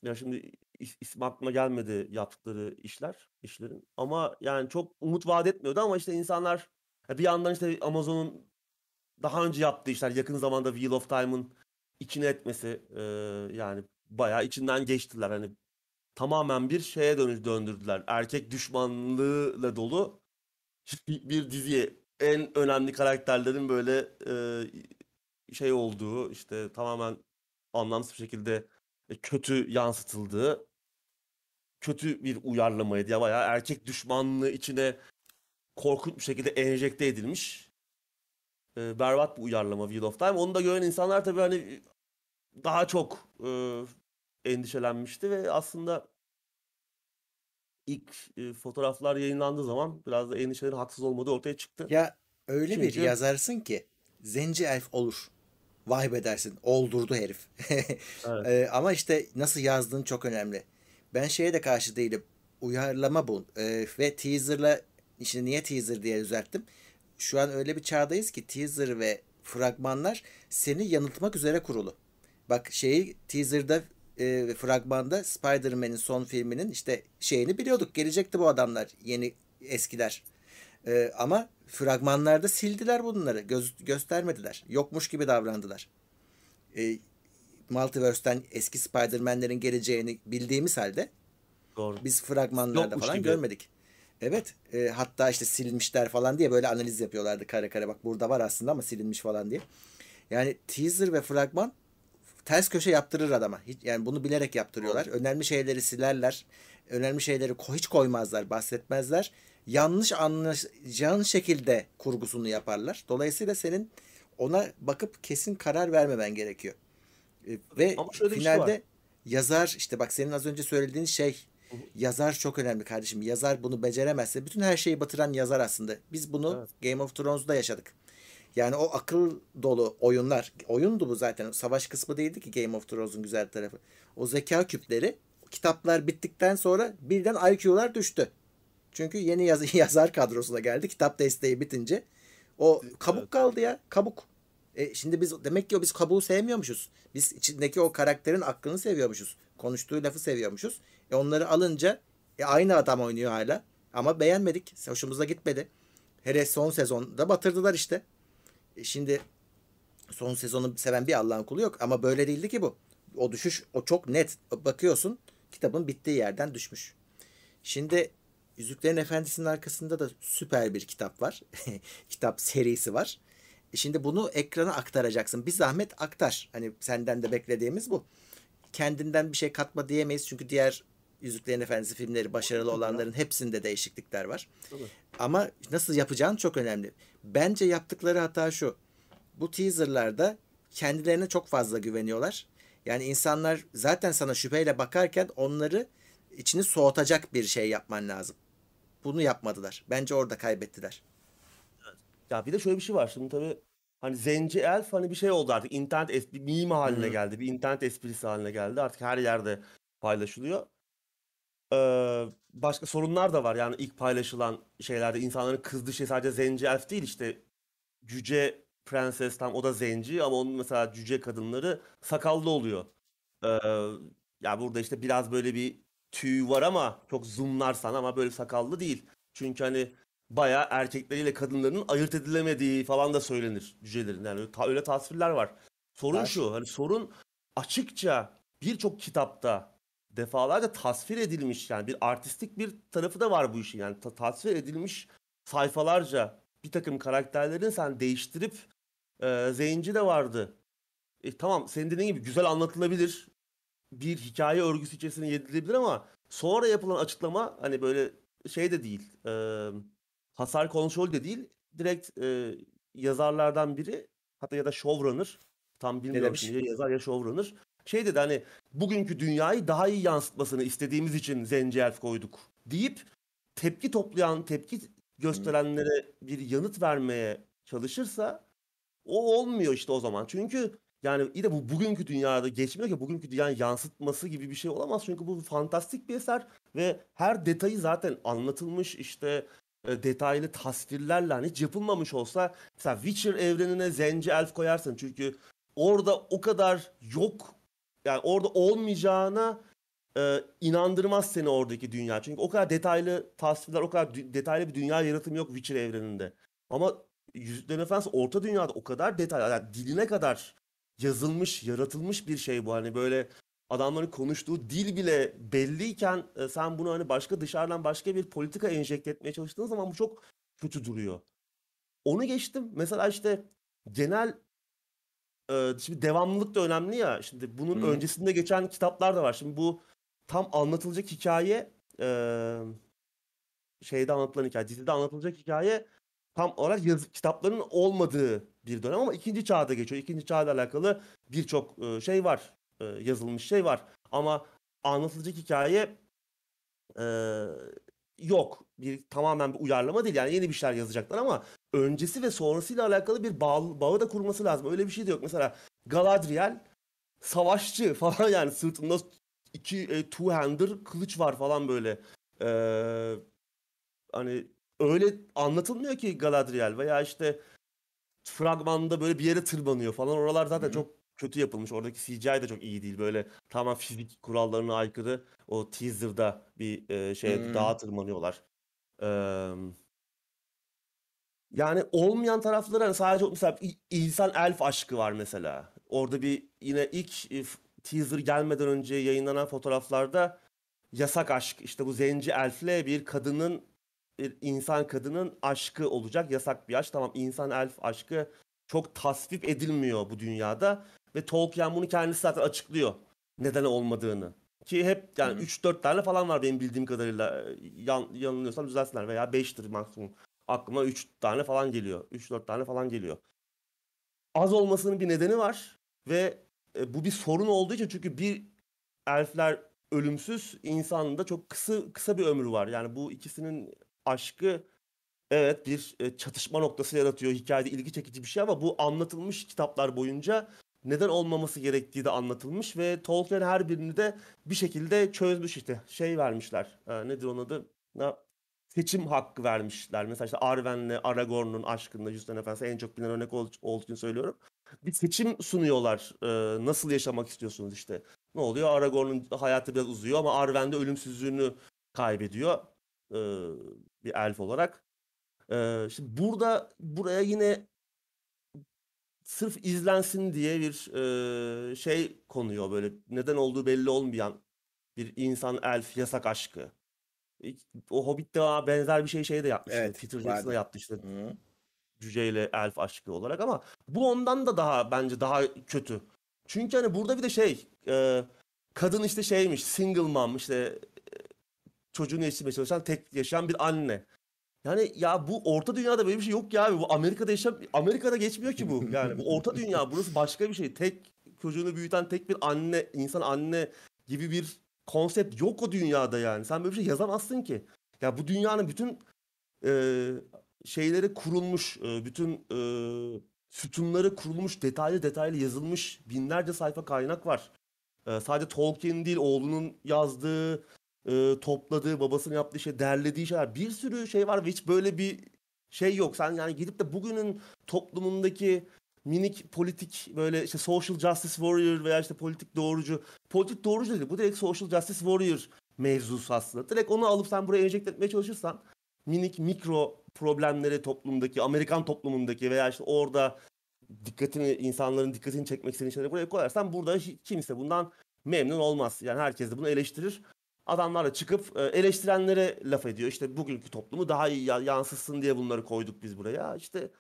Ya şimdi is- isim aklıma gelmedi yaptıkları işler, işlerin. Ama yani çok umut vaat etmiyordu ama işte insanlar bir yandan işte Amazon'un daha önce yaptığı işler yakın zamanda Wheel of Time'ın içine etmesi e, yani bayağı içinden geçtiler. Hani tamamen bir şeye döndürdüler. Erkek düşmanlığıyla dolu bir diziye en önemli karakterlerin böyle e, şey olduğu işte tamamen anlamsız bir şekilde e, kötü yansıtıldığı kötü bir uyarlamaydı ya bayağı erkek düşmanlığı içine korkunç bir şekilde enjekte edilmiş. E, berbat bir uyarlama Wheel of Time. Onu da gören insanlar tabii hani daha çok e, endişelenmişti ve aslında ilk e, fotoğraflar yayınlandığı zaman biraz da endişelerin haksız olmadığı ortaya çıktı. Ya öyle bir Çünkü- yazarsın ki zenci elf olur. Vay be dersin. Oldurdu herif. Evet. Ee, ama işte nasıl yazdığın çok önemli. Ben şeye de karşı değilim. Uyarlama bu. Ee, ve teaserla işte niye teaser diye düzelttim. Şu an öyle bir çağdayız ki teaser ve fragmanlar seni yanıltmak üzere kurulu. Bak şeyi teaser'da e, fragmanda Spider-Man'in son filminin işte şeyini biliyorduk. Gelecekti bu adamlar. Yeni eskiler. Ee, ama fragmanlarda sildiler bunları. Göz, göstermediler. Yokmuş gibi davrandılar. Ee, Multiverse'ten eski Spider-Man'lerin geleceğini bildiğimiz halde Doğru. biz fragmanlarda Yokmuş falan gibi. görmedik. Evet. e, hatta işte silmişler falan diye böyle analiz yapıyorlardı kare kare. Bak burada var aslında ama silinmiş falan diye. Yani teaser ve fragman ters köşe yaptırır adama. Hiç, yani bunu bilerek yaptırıyorlar. Önemli şeyleri silerler. Önemli şeyleri hiç koymazlar, bahsetmezler. Yanlış anlayacağın şekilde kurgusunu yaparlar. Dolayısıyla senin ona bakıp kesin karar vermemen gerekiyor. E, Ve şey finalde var. yazar işte bak senin az önce söylediğin şey yazar çok önemli kardeşim. Yazar bunu beceremezse bütün her şeyi batıran yazar aslında. Biz bunu Evet. Game of Thrones'da yaşadık. Yani o akıl dolu oyunlar, oyundu bu zaten. Savaş kısmı değildi ki Game of Thrones'un güzel tarafı. O zeka küpleri kitaplar bittikten sonra birden IQ'lar düştü. Çünkü yeni yaz yazar kadrosuna geldi. Kitap desteği bitince o kabuk Evet. kaldı ya. Kabuk. E şimdi biz demek ki o biz kabuğu sevmiyormuşuz. Biz içindeki o karakterin aklını seviyormuşuz. Konuştuğu lafı seviyormuşuz. E onları alınca e aynı adam oynuyor hala. Ama beğenmedik. Hoşumuza gitmedi. Hele son sezonda batırdılar işte. E şimdi son sezonu seven bir Allah'ın kulu yok. Ama böyle değildi ki bu. O düşüş o çok net. Bakıyorsun kitabın bittiği yerden düşmüş. Şimdi Yüzüklerin Efendisi'nin arkasında da süper bir kitap var. kitap serisi var. E Şimdi bunu ekrana aktaracaksın. Bir zahmet aktar. Hani senden de beklediğimiz bu. Kendinden bir şey katma diyemeyiz. Çünkü diğer Yüzüklerin Efendisi filmleri başarılı olanların hepsinde değişiklikler var. Tabii. Ama nasıl yapacağın çok önemli. Bence yaptıkları hata şu. Bu teaserlarda kendilerine çok fazla güveniyorlar. Yani insanlar zaten sana şüpheyle bakarken onları içini soğutacak bir şey yapman lazım. Bunu yapmadılar. Bence orada kaybettiler. Ya bir de şöyle bir şey var. Şimdi tabii hani Zenci Elf hani bir şey oldu artık. İnternet es- bir meme haline Hı. geldi. Bir internet esprisi haline geldi. Artık her yerde paylaşılıyor. Ee, başka sorunlar da var. Yani ilk paylaşılan şeylerde insanların kızdığı şey sadece Zenci Elf değil. işte cüce prenses tam o da zenci ama onun mesela cüce kadınları sakallı oluyor. Ee, ya burada işte biraz böyle bir tüy var ama çok zoomlarsan ama böyle sakallı değil. Çünkü hani bayağı erkekleriyle kadınların ayırt edilemediği falan da söylenir cücelerin. Yani öyle, ta- öyle tasvirler var. Sorun Var. şu hani sorun açıkça birçok kitapta defalarca tasvir edilmiş yani bir artistik bir tarafı da var bu işin. Yani ta- tasvir edilmiş sayfalarca bir takım karakterlerin sen değiştirip e, zenci de vardı. E, tamam senin dediğin gibi güzel anlatılabilir bir hikaye örgüsü içerisine yedirilebilir ama sonra yapılan açıklama hani böyle şey de değil e, hasar kontrol de değil. Direkt e, yazarlardan biri hatta ya da showrunner tam bilmiyorum şimdi ya yazar ya showrunner şey dedi hani bugünkü dünyayı daha iyi yansıtmasını istediğimiz için Zenci Elf koyduk deyip tepki toplayan tepki gösterenlere bir yanıt vermeye çalışırsa o olmuyor işte o zaman. Çünkü yani iyi de bu bugünkü dünyada geçmiyor ki bugünkü dünyanın yansıtması gibi bir şey olamaz. Çünkü bu fantastik bir eser ve her detayı zaten anlatılmış işte e, detaylı tasvirlerle hani hiç yapılmamış olsa mesela Witcher evrenine Zenci Elf koyarsın. Çünkü orada o kadar yok yani orada olmayacağına e, inandırmaz seni oradaki dünya. Çünkü o kadar detaylı tasvirler, o kadar detaylı bir dünya yaratımı yok Witcher evreninde. Ama Yüzüklerin Efendisi Orta Dünya'da o kadar detaylı, yani diline kadar yazılmış, yaratılmış bir şey bu. Hani böyle adamların konuştuğu dil bile belliyken e, sen bunu hani başka dışarıdan başka bir politika enjekte etmeye çalıştığın zaman bu çok kötü duruyor. Onu geçtim. Mesela işte genel e, şimdi devamlılık da önemli ya. Şimdi bunun Hı. öncesinde geçen kitaplar da var. Şimdi bu tam anlatılacak hikaye e, şeyde anlatılan hikaye, dizide anlatılacak hikaye tam olarak yazı, kitapların olmadığı bir dönem ama ikinci çağda geçiyor. İkinci çağla alakalı birçok e, şey var. e, yazılmış şey var. Ama anlatılacak hikaye e, yok. Bir tamamen bir uyarlama değil. Yani yeni bir şeyler yazacaklar ama öncesi ve sonrasıyla alakalı bir bağ, bağı da kurması lazım. Öyle bir şey de yok. Mesela Galadriel savaşçı falan yani sırtında iki e, two-hander kılıç var falan böyle. Ee, hani öyle anlatılmıyor ki Galadriel veya işte fragmanda böyle bir yere tırmanıyor falan. Oralar zaten Hı hı. çok kötü yapılmış. Oradaki CGI de çok iyi değil. Böyle tamamen fizik kurallarına aykırı. O teaser'da bir e, şey Hmm. dağa tırmanıyorlar. Ee, yani olmayan tarafları hani sadece mesela insan elf aşkı var mesela. Orada bir yine ilk teaser gelmeden önce yayınlanan fotoğraflarda yasak aşk işte bu zenci elfle bir kadının bir insan kadının aşkı olacak yasak bir aşk. Tamam insan elf aşkı çok tasvip edilmiyor bu dünyada ve Tolkien bunu kendisi zaten açıklıyor neden olmadığını. Ki hep yani Hı hı. 3-4 tane falan var benim bildiğim kadarıyla. Yan, yanılıyorsam düzelsinler veya 5'tir maksimum. Aklıma 3 tane falan geliyor. 3-4 tane falan geliyor. Az olmasının bir nedeni var ve e, bu bir sorun olduğu için çünkü bir elfler ölümsüz, insanın da çok kısa kısa bir ömrü var. Yani bu ikisinin aşkı evet bir e, çatışma noktası yaratıyor. Hikayede ilgi çekici bir şey ama bu anlatılmış kitaplar boyunca neden olmaması gerektiği de anlatılmış ve Tolkien her birini de bir şekilde çözmüş işte. Şey vermişler. E, nedir onun adı? Na- seçim hakkı vermişler. Mesela işte Arwen'le Aragorn'un aşkında Yüzden Efendisi en çok bilinen örnek ol- olduğu için söylüyorum. Bir seçim sunuyorlar. E, nasıl yaşamak istiyorsunuz işte. Ne oluyor? Aragorn'un hayatı biraz uzuyor ama Arwen de ölümsüzlüğünü kaybediyor. e, bir elf olarak. E, şimdi burada buraya yine sırf izlensin diye bir e, şey konuyor böyle neden olduğu belli olmayan bir insan elf yasak aşkı. O Hobbit'te aa, benzer bir şey şey de yapmıştı. Evet, Peter Jackson da vardı. yaptı işte Hı. cüceyle elf aşkı olarak ama bu ondan da daha bence daha kötü. Çünkü hani burada bir de şey e, kadın işte şeymiş single mom işte e, çocuğunu yetiştirmeye çalışan tek yaşayan bir anne. Yani ya bu orta dünyada böyle bir şey yok ya abi. Bu Amerika'da yaşam Amerika'da geçmiyor ki bu. Yani bu orta dünya burası başka bir şey. Tek çocuğunu büyüten tek bir anne, insan anne gibi bir konsept yok o dünyada yani. Sen böyle bir şey yazamazsın ki. Ya bu dünyanın bütün e, şeyleri kurulmuş, e, bütün e, sütunları kurulmuş, detaylı detaylı yazılmış binlerce sayfa kaynak var. E, sadece Tolkien değil, oğlunun yazdığı, e, topladığı, babasının yaptığı şey, derlediği şeyler. Bir sürü şey var ve hiç böyle bir şey yok. Sen yani gidip de bugünün toplumundaki minik politik böyle işte social justice warrior veya işte politik doğrucu, politik doğrucu değil. Bu direkt social justice warrior mevzusu aslında. Direkt onu alıp sen buraya enjekte etmeye çalışırsan minik mikro problemleri toplumdaki, Amerikan toplumundaki veya işte orada dikkatini, insanların dikkatini çekmek istediğin şeyleri buraya koyarsan burada kimse bundan memnun olmaz. Yani herkes de bunu eleştirir. Adamlar da çıkıp e, eleştirenlere laf ediyor. İşte bugünkü toplumu daha iyi ya- yansıtsın diye bunları koyduk biz buraya. İşte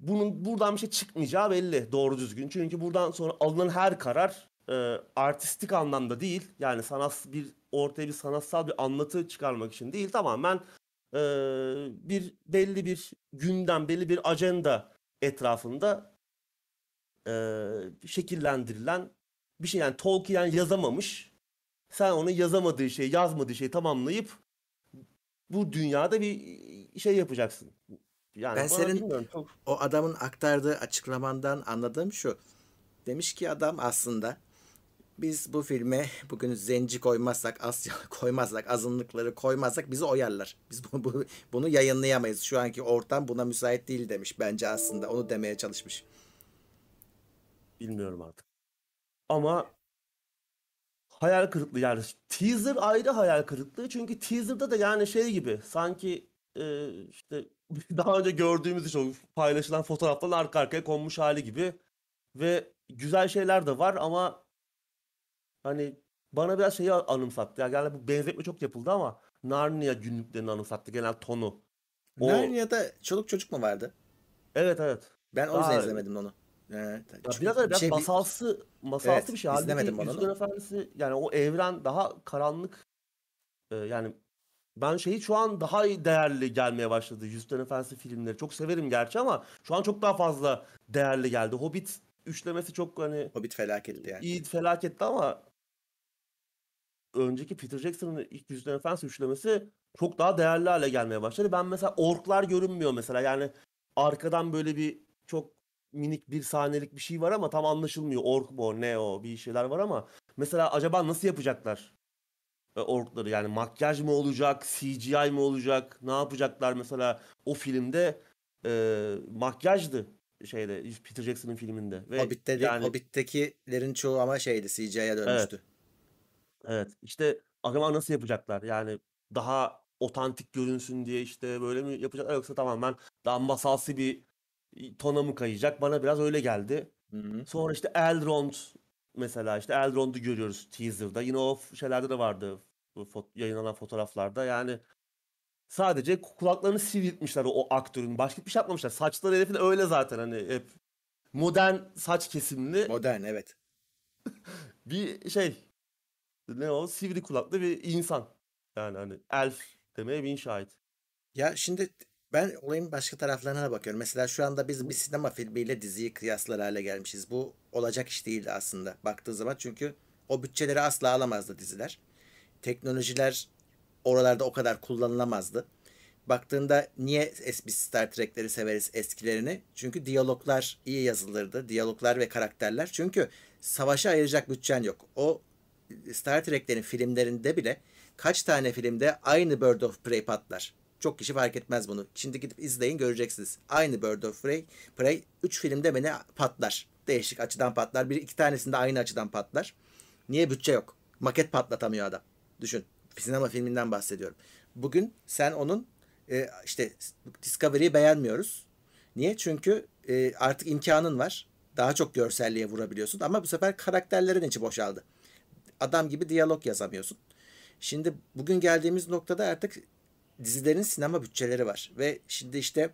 bunun buradan bir şey çıkmayacağı belli doğru düzgün. Çünkü buradan sonra alınan her karar e, artistik anlamda değil. Yani sanat bir ortaya bir sanatsal bir anlatı çıkarmak için değil. Tamamen e, bir belli bir gündem, belli bir ajanda etrafında e, şekillendirilen bir şey. Yani Tolkien yazamamış. Sen onu yazamadığı şeyi, yazmadığı şeyi tamamlayıp bu dünyada bir şey yapacaksın. Yani Ben senin çok o adamın aktardığı açıklamandan anladığım şu. Demiş ki adam aslında biz bu filme bugün zenci koymazsak, Asya koymazsak, azınlıkları koymazsak bizi oyarlar. Biz bu, bu- bunu yayınlayamayız. Şu anki ortam buna müsait değil demiş bence aslında. Onu demeye çalışmış. bilmiyorum artık. Ama hayal kırıklığı yani teaser ayrı hayal kırıklığı çünkü teaser'da da yani şey gibi sanki e, işte daha önce gördüğümüz işte o paylaşılan fotoğrafların arka arkaya konmuş hali gibi ve güzel şeyler de var ama hani bana biraz şeyi anımsattı. Yani, yani bu benzetme çok yapıldı ama Narnia günlüklerini anımsattı genel tonu. O Narnia'da çoluk çocuk mu vardı? evet evet. Ben o yüzden izlemedim onu. Ee, ya biraz öyle bir biraz şey masalsı masalsı evet bir şey. Halbuki izlemedim onu. Yüzüklerin Efendisi yani o evren daha karanlık. Ee, yani ben şeyi şu an daha değerli gelmeye başladı. Yüzüklerin Efendisi filmleri. Çok severim gerçi ama şu an çok daha fazla değerli geldi. Hobbit üçlemesi çok hani Hobbit felaketti yani. iyi felaketti ama önceki Peter Jackson'ın ilk Yüzüklerin Efendisi üçlemesi çok daha değerli hale gelmeye başladı. Ben mesela orklar görünmüyor mesela. Yani arkadan böyle bir çok minik bir saniyelik bir şey var ama tam anlaşılmıyor. Ork mu o, ne o bir şeyler var ama mesela acaba nasıl yapacaklar e, orkları? Yani makyaj mı olacak, CGI mi olacak? Ne yapacaklar mesela o filmde e, makyajdı şeyde Peter Jackson'ın filminde ve Hobbit'te yani Hobbit'tekilerin çoğu ama şeydi CGI'ye evet dönmüştü. Evet işte acaba nasıl yapacaklar? Yani daha otantik görünsün diye işte böyle mi yapacaklar yoksa tamamen daha masalsı bir tona mı kayacak? Bana biraz öyle geldi. Hı hı. Sonra işte Elrond mesela işte Elrond'u görüyoruz teaser'da. Yine o şeylerde de vardı bu fot- yayınlanan fotoğraflarda. Yani sadece kulaklarını sivriltmişler o, o aktörün. Başka bir şey yapmamışlar. Saçları herifin öyle zaten hani hep modern saç kesimli Modern evet. bir şey. Ne o? Sivri kulaklı bir insan. Yani hani elf demeye bin şahit. Ya şimdi ben olayın başka taraflarına da bakıyorum. Mesela şu anda biz bir sinema filmiyle diziyi kıyaslar hale gelmişiz. Bu olacak iş değildi aslında baktığı zaman. Çünkü o bütçeleri asla alamazdı diziler. Teknolojiler oralarda o kadar kullanılamazdı. Baktığında niye biz Star Trek'leri severiz eskilerini? Çünkü diyaloglar iyi yazılırdı. Diyaloglar ve karakterler. Çünkü savaşa ayıracak bütçen yok. O Star Trek'lerin filmlerinde bile kaç tane filmde aynı Bird of Prey patlar. Çok kişi fark etmez bunu. Şimdi gidip izleyin göreceksiniz. Aynı Bird of Prey, Prey 3 filmde ne patlar. Değişik açıdan patlar. Bir iki tanesinde aynı açıdan patlar. Niye bütçe yok? Maket patlatamıyor adam. Düşün. Sinema filminden bahsediyorum. Bugün sen onun e, işte Discovery'i beğenmiyoruz. Niye? Çünkü e, artık imkanın var. Daha çok görselliğe vurabiliyorsun. Ama bu sefer karakterlerin içi boşaldı. Adam gibi diyalog yazamıyorsun. Şimdi bugün geldiğimiz noktada artık dizilerin sinema bütçeleri var. Ve şimdi işte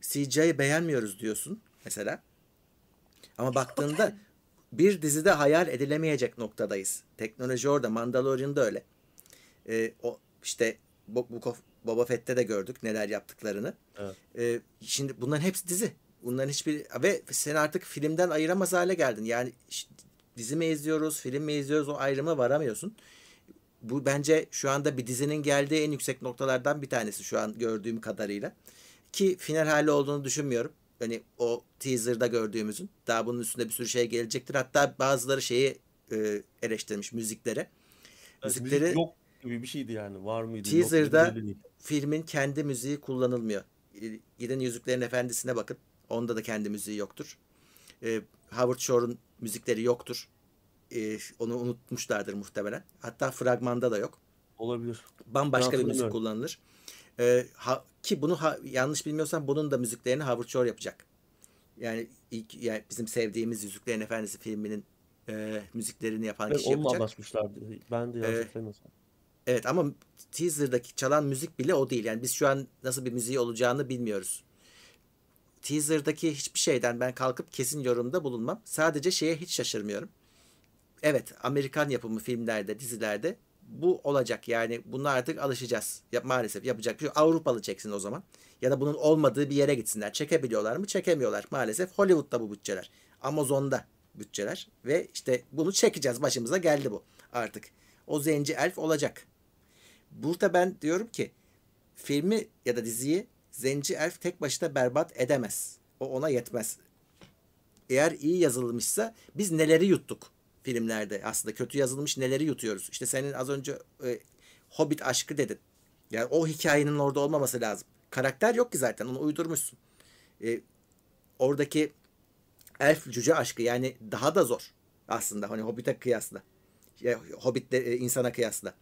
CGI'yi beğenmiyoruz diyorsun mesela. Ama baktığında bir dizide hayal edilemeyecek noktadayız. Teknoloji orada. Mandalorian'da öyle. Ee, o işte Bo- Book of Boba Fett'te de gördük neler yaptıklarını. Evet. Ee, şimdi bunların hepsi dizi. Bunların hiçbir ve sen artık filmden ayıramaz hale geldin. Yani dizi mi izliyoruz, film mi izliyoruz o ayrıma varamıyorsun. Bu bence şu anda bir dizinin geldiği en yüksek noktalardan bir tanesi şu an gördüğüm kadarıyla. Ki final hali olduğunu düşünmüyorum. Hani o teaser'da gördüğümüzün. Daha bunun üstünde bir sürü şey gelecektir. Hatta bazıları şeyi e, eleştirmiş müziklere. Evet, müzik Müzikleri yok gibi bir şeydi yani. Var mıydı, yok muydu teaser'da filmin kendi müziği kullanılmıyor. E, Gidin Yüzüklerin Efendisi'ne bakın. Onda da kendi müziği yoktur. E, Howard Shore'un müzikleri yoktur. E, onu unutmuşlardır muhtemelen. Hatta fragmanda da yok. Olabilir. Ben Bambaşka bir müzik kullanılır. E, ha- ki bunu ha- yanlış bilmiyorsam bunun da müziklerini Howard Shore yapacak. Yani ilk yani bizim sevdiğimiz Yüzüklerin Efendisi filminin e, müziklerini yapan Evet, kişi yapacak. anlaşmışlardı. Ben de yanlış E, hatırlamıyorsam. Evet ama teaser'daki çalan müzik bile o değil. Yani biz şu an nasıl bir müziği olacağını bilmiyoruz. Teaser'daki hiçbir şeyden ben kalkıp kesin yorumda bulunmam. Sadece şeye hiç şaşırmıyorum. Evet Amerikan yapımı filmlerde, dizilerde bu olacak. Yani buna artık alışacağız. Ya, maalesef yapacak bir şey. Avrupalı çeksin o zaman. Ya da bunun olmadığı bir yere gitsinler. Çekebiliyorlar mı? Çekemiyorlar. Maalesef Hollywood'da bu bütçeler. Amazon'da bütçeler. Ve işte bunu çekeceğiz. Başımıza geldi bu artık. O zenci elf olacak. Burada ben diyorum ki filmi ya da diziyi Zenci Elf tek başına berbat edemez. O ona yetmez. Eğer iyi yazılmışsa biz neleri yuttuk filmlerde aslında kötü yazılmış neleri yutuyoruz. İşte senin az önce e, Hobbit aşkı dedin. Yani o hikayenin orada olmaması lazım. Karakter yok ki zaten onu uydurmuşsun. E, oradaki elf cüce aşkı yani daha da zor aslında hani Hobbit'e kıyasla. Ya, Hobbit'le e, insana kıyasla.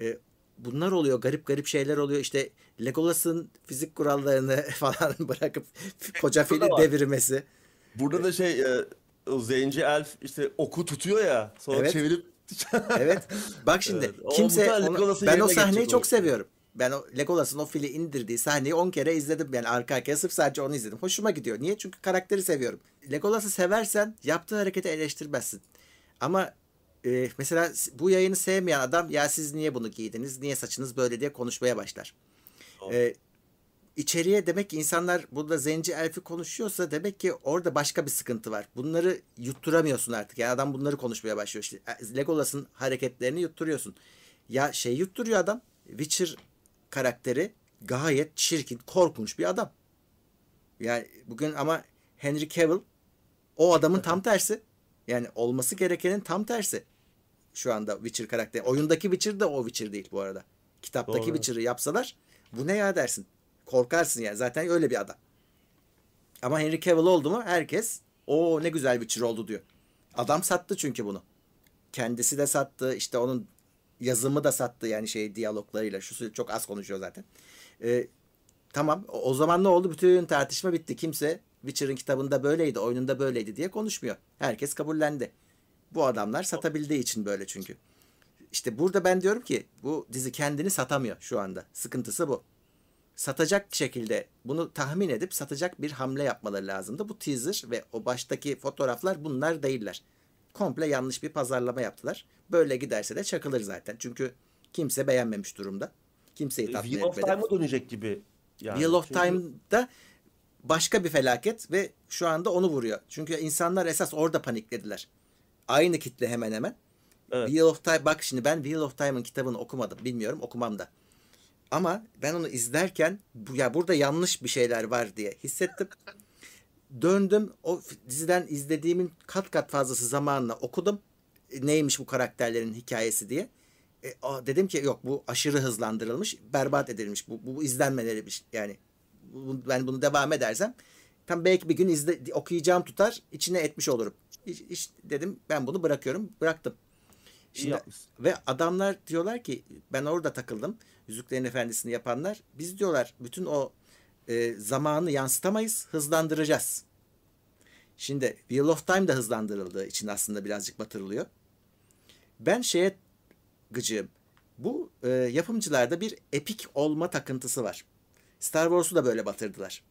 E, bunlar oluyor. Garip garip şeyler oluyor. İşte Legolas'ın fizik kurallarını falan bırakıp koca fili devirmesi. Burada da şey e, o zenci elf işte oku tutuyor ya sonra Evet. çevirip Evet. Bak şimdi Evet. O kimse onu- Legolas'ın ben o sahneyi çok o. seviyorum. Ben o Legolas'ın o fili indirdiği sahneyi 10 kere izledim. Yani arka arkaya sırf sadece onu izledim. Hoşuma gidiyor. Niye? Çünkü karakteri seviyorum. Legolas'ı seversen yaptığı hareketi eleştirmezsin. Ama e, mesela bu yayını sevmeyen adam ya siz niye bunu giydiniz? Niye saçınız böyle diye konuşmaya başlar. E, içeriye demek ki insanlar burada zenci elfi konuşuyorsa demek ki orada başka bir sıkıntı var. Bunları yutturamıyorsun artık. Yani adam bunları konuşmaya başlıyor. İşte e, Legolas'ın hareketlerini yutturuyorsun. Ya şey yutturuyor adam. Witcher karakteri gayet çirkin, korkunç bir adam. Yani bugün ama Henry Cavill o adamın tam tersi. Yani olması gerekenin tam tersi. Şu anda Witcher karakteri. Oyundaki Witcher de o Witcher değil bu arada. Kitaptaki Doğru. Witcher'ı yapsalar bu ne ya dersin. Korkarsın yani. Zaten öyle bir adam. Ama Henry Cavill oldu mu herkes o ne güzel Witcher oldu diyor. Adam sattı çünkü bunu. Kendisi de sattı. işte onun yazımı da sattı yani şey diyaloglarıyla. Şu çok az konuşuyor zaten. Ee, tamam o zaman ne oldu? Bütün tartışma bitti. Kimse Witcher'ın kitabında böyleydi, oyununda böyleydi diye konuşmuyor. Herkes kabullendi. Bu adamlar satabildiği için böyle çünkü. İşte burada ben diyorum ki bu dizi kendini satamıyor şu anda. Sıkıntısı bu. Satacak şekilde bunu tahmin edip satacak bir hamle yapmaları lazımdı. Bu teaser ve o baştaki fotoğraflar bunlar değiller. Komple yanlış bir pazarlama yaptılar. Böyle giderse de çakılır zaten. Çünkü kimse beğenmemiş durumda. Kimseyi tatmin Wheel of etmedi. Time'a dönecek gibi. Yani. Wheel of Çünkü- Time'da başka bir felaket ve şu anda onu vuruyor. Çünkü insanlar esas orada paniklediler. Aynı kitle hemen hemen. Evet. Wheel of Time bak şimdi ben Wheel of Time'ın kitabını okumadım. Bilmiyorum okumam da. Ama ben onu izlerken bu ya burada yanlış bir şeyler var diye hissettim. Döndüm o diziden izlediğimin kat kat fazlası zamanla okudum. E, Neymiş bu karakterlerin hikayesi diye. E, a- dedim ki yok bu aşırı hızlandırılmış, berbat edilmiş. Bu, bu, bu izlenmeleri yani bu- ben bunu devam edersem tam belki bir gün izle, okuyacağım tutar, içine etmiş olurum. Hiç, hiç dedim ben bunu bırakıyorum. Bıraktım. İyi Şimdi, yapmışsın. ve adamlar diyorlar ki ben orada takıldım. Yüzüklerin Efendisi'ni yapanlar. Biz diyorlar bütün o e, zamanı yansıtamayız. Hızlandıracağız. Şimdi Wheel of Time da hızlandırıldığı için aslında birazcık batırılıyor. Ben şeye gıcığım. Bu e, yapımcılarda bir epik olma takıntısı var. Star Wars'u da böyle batırdılar.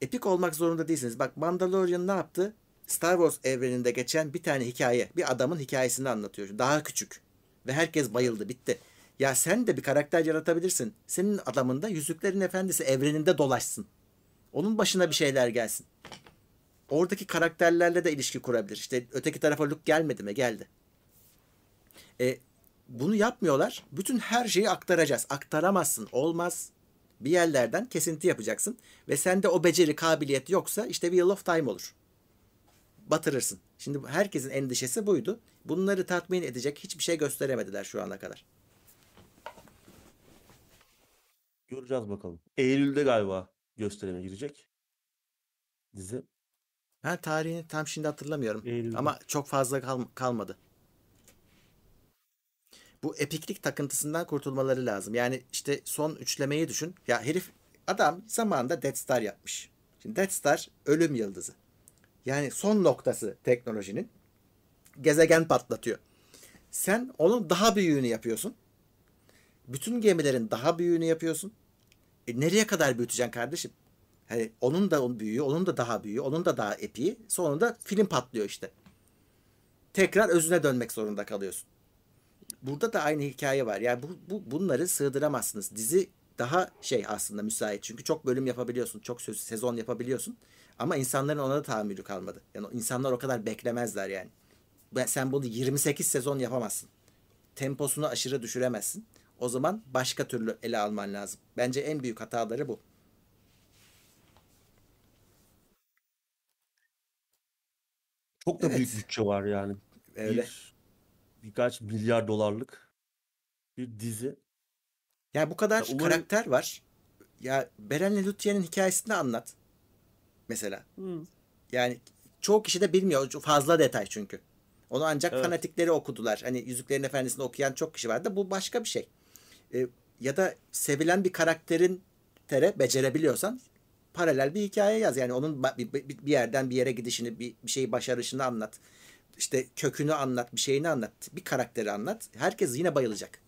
Epik olmak zorunda değilsiniz. Bak Mandalorian ne yaptı? Star Wars evreninde geçen bir tane hikaye. Bir adamın hikayesini anlatıyor. Daha küçük. Ve herkes bayıldı. Bitti. Ya sen de bir karakter yaratabilirsin. Senin adamın da Yüzüklerin Efendisi evreninde dolaşsın. Onun başına bir şeyler gelsin. Oradaki karakterlerle de ilişki kurabilir. İşte öteki tarafa Luke gelmedi mi? Geldi. E, bunu yapmıyorlar. Bütün her şeyi aktaracağız. Aktaramazsın. Olmaz. Bir yerlerden kesinti yapacaksın. Ve sende o beceri, kabiliyet yoksa işte Wheel of Time olur. Batırırsın. Şimdi herkesin endişesi buydu. Bunları tatmin edecek hiçbir şey gösteremediler şu ana kadar. Göreceğiz bakalım. Eylül'de galiba gösterime girecek. Dizi. Ben tarihini tam şimdi hatırlamıyorum. Eylül'de. Ama çok fazla kal- kalmadı. Bu epiklik takıntısından kurtulmaları lazım. Yani işte son üçlemeyi düşün. Ya herif adam zamanında Death Star yapmış. Şimdi Death Star ölüm yıldızı. Yani son noktası teknolojinin gezegen patlatıyor. Sen onun daha büyüğünü yapıyorsun. Bütün gemilerin daha büyüğünü yapıyorsun. E nereye kadar büyüteceksin kardeşim? Hani onun da büyüğü, onun da daha büyüğü, onun da daha epiği. Sonunda film patlıyor işte. Tekrar özüne dönmek zorunda kalıyorsun. Burada da aynı hikaye var. Yani bu, bu bunları sığdıramazsınız. Dizi daha şey aslında müsait. Çünkü çok bölüm yapabiliyorsun. Çok sezon yapabiliyorsun. Ama insanların ona da tahammülü kalmadı. Yani insanlar o kadar beklemezler yani. Sen bunu 28 sezon yapamazsın. Temposunu aşırı düşüremezsin. O zaman başka türlü ele alman lazım. Bence en büyük hataları bu. Çok da Evet. büyük bütçe var yani. Öyle. Bir, birkaç milyar dolarlık bir dizi. Yani bu kadar Ya umarım- karakter var. Ya Beren'le Lütfiye'nin hikayesini anlat. Mesela. Yani çoğu kişi de bilmiyor. Fazla detay çünkü. Onu ancak Evet. fanatikleri okudular. Hani Yüzüklerin Efendisi'ni okuyan çok kişi vardı. Bu başka bir şey. Ee, ya da sevilen bir karakterin tere becerebiliyorsan paralel bir hikaye yaz. Yani onun ba- bir, bir- bir yerden bir yere gidişini, bir, bir şeyi başarışını anlat. İşte kökünü anlat, bir şeyini anlat. Bir karakteri anlat. Herkes yine bayılacak.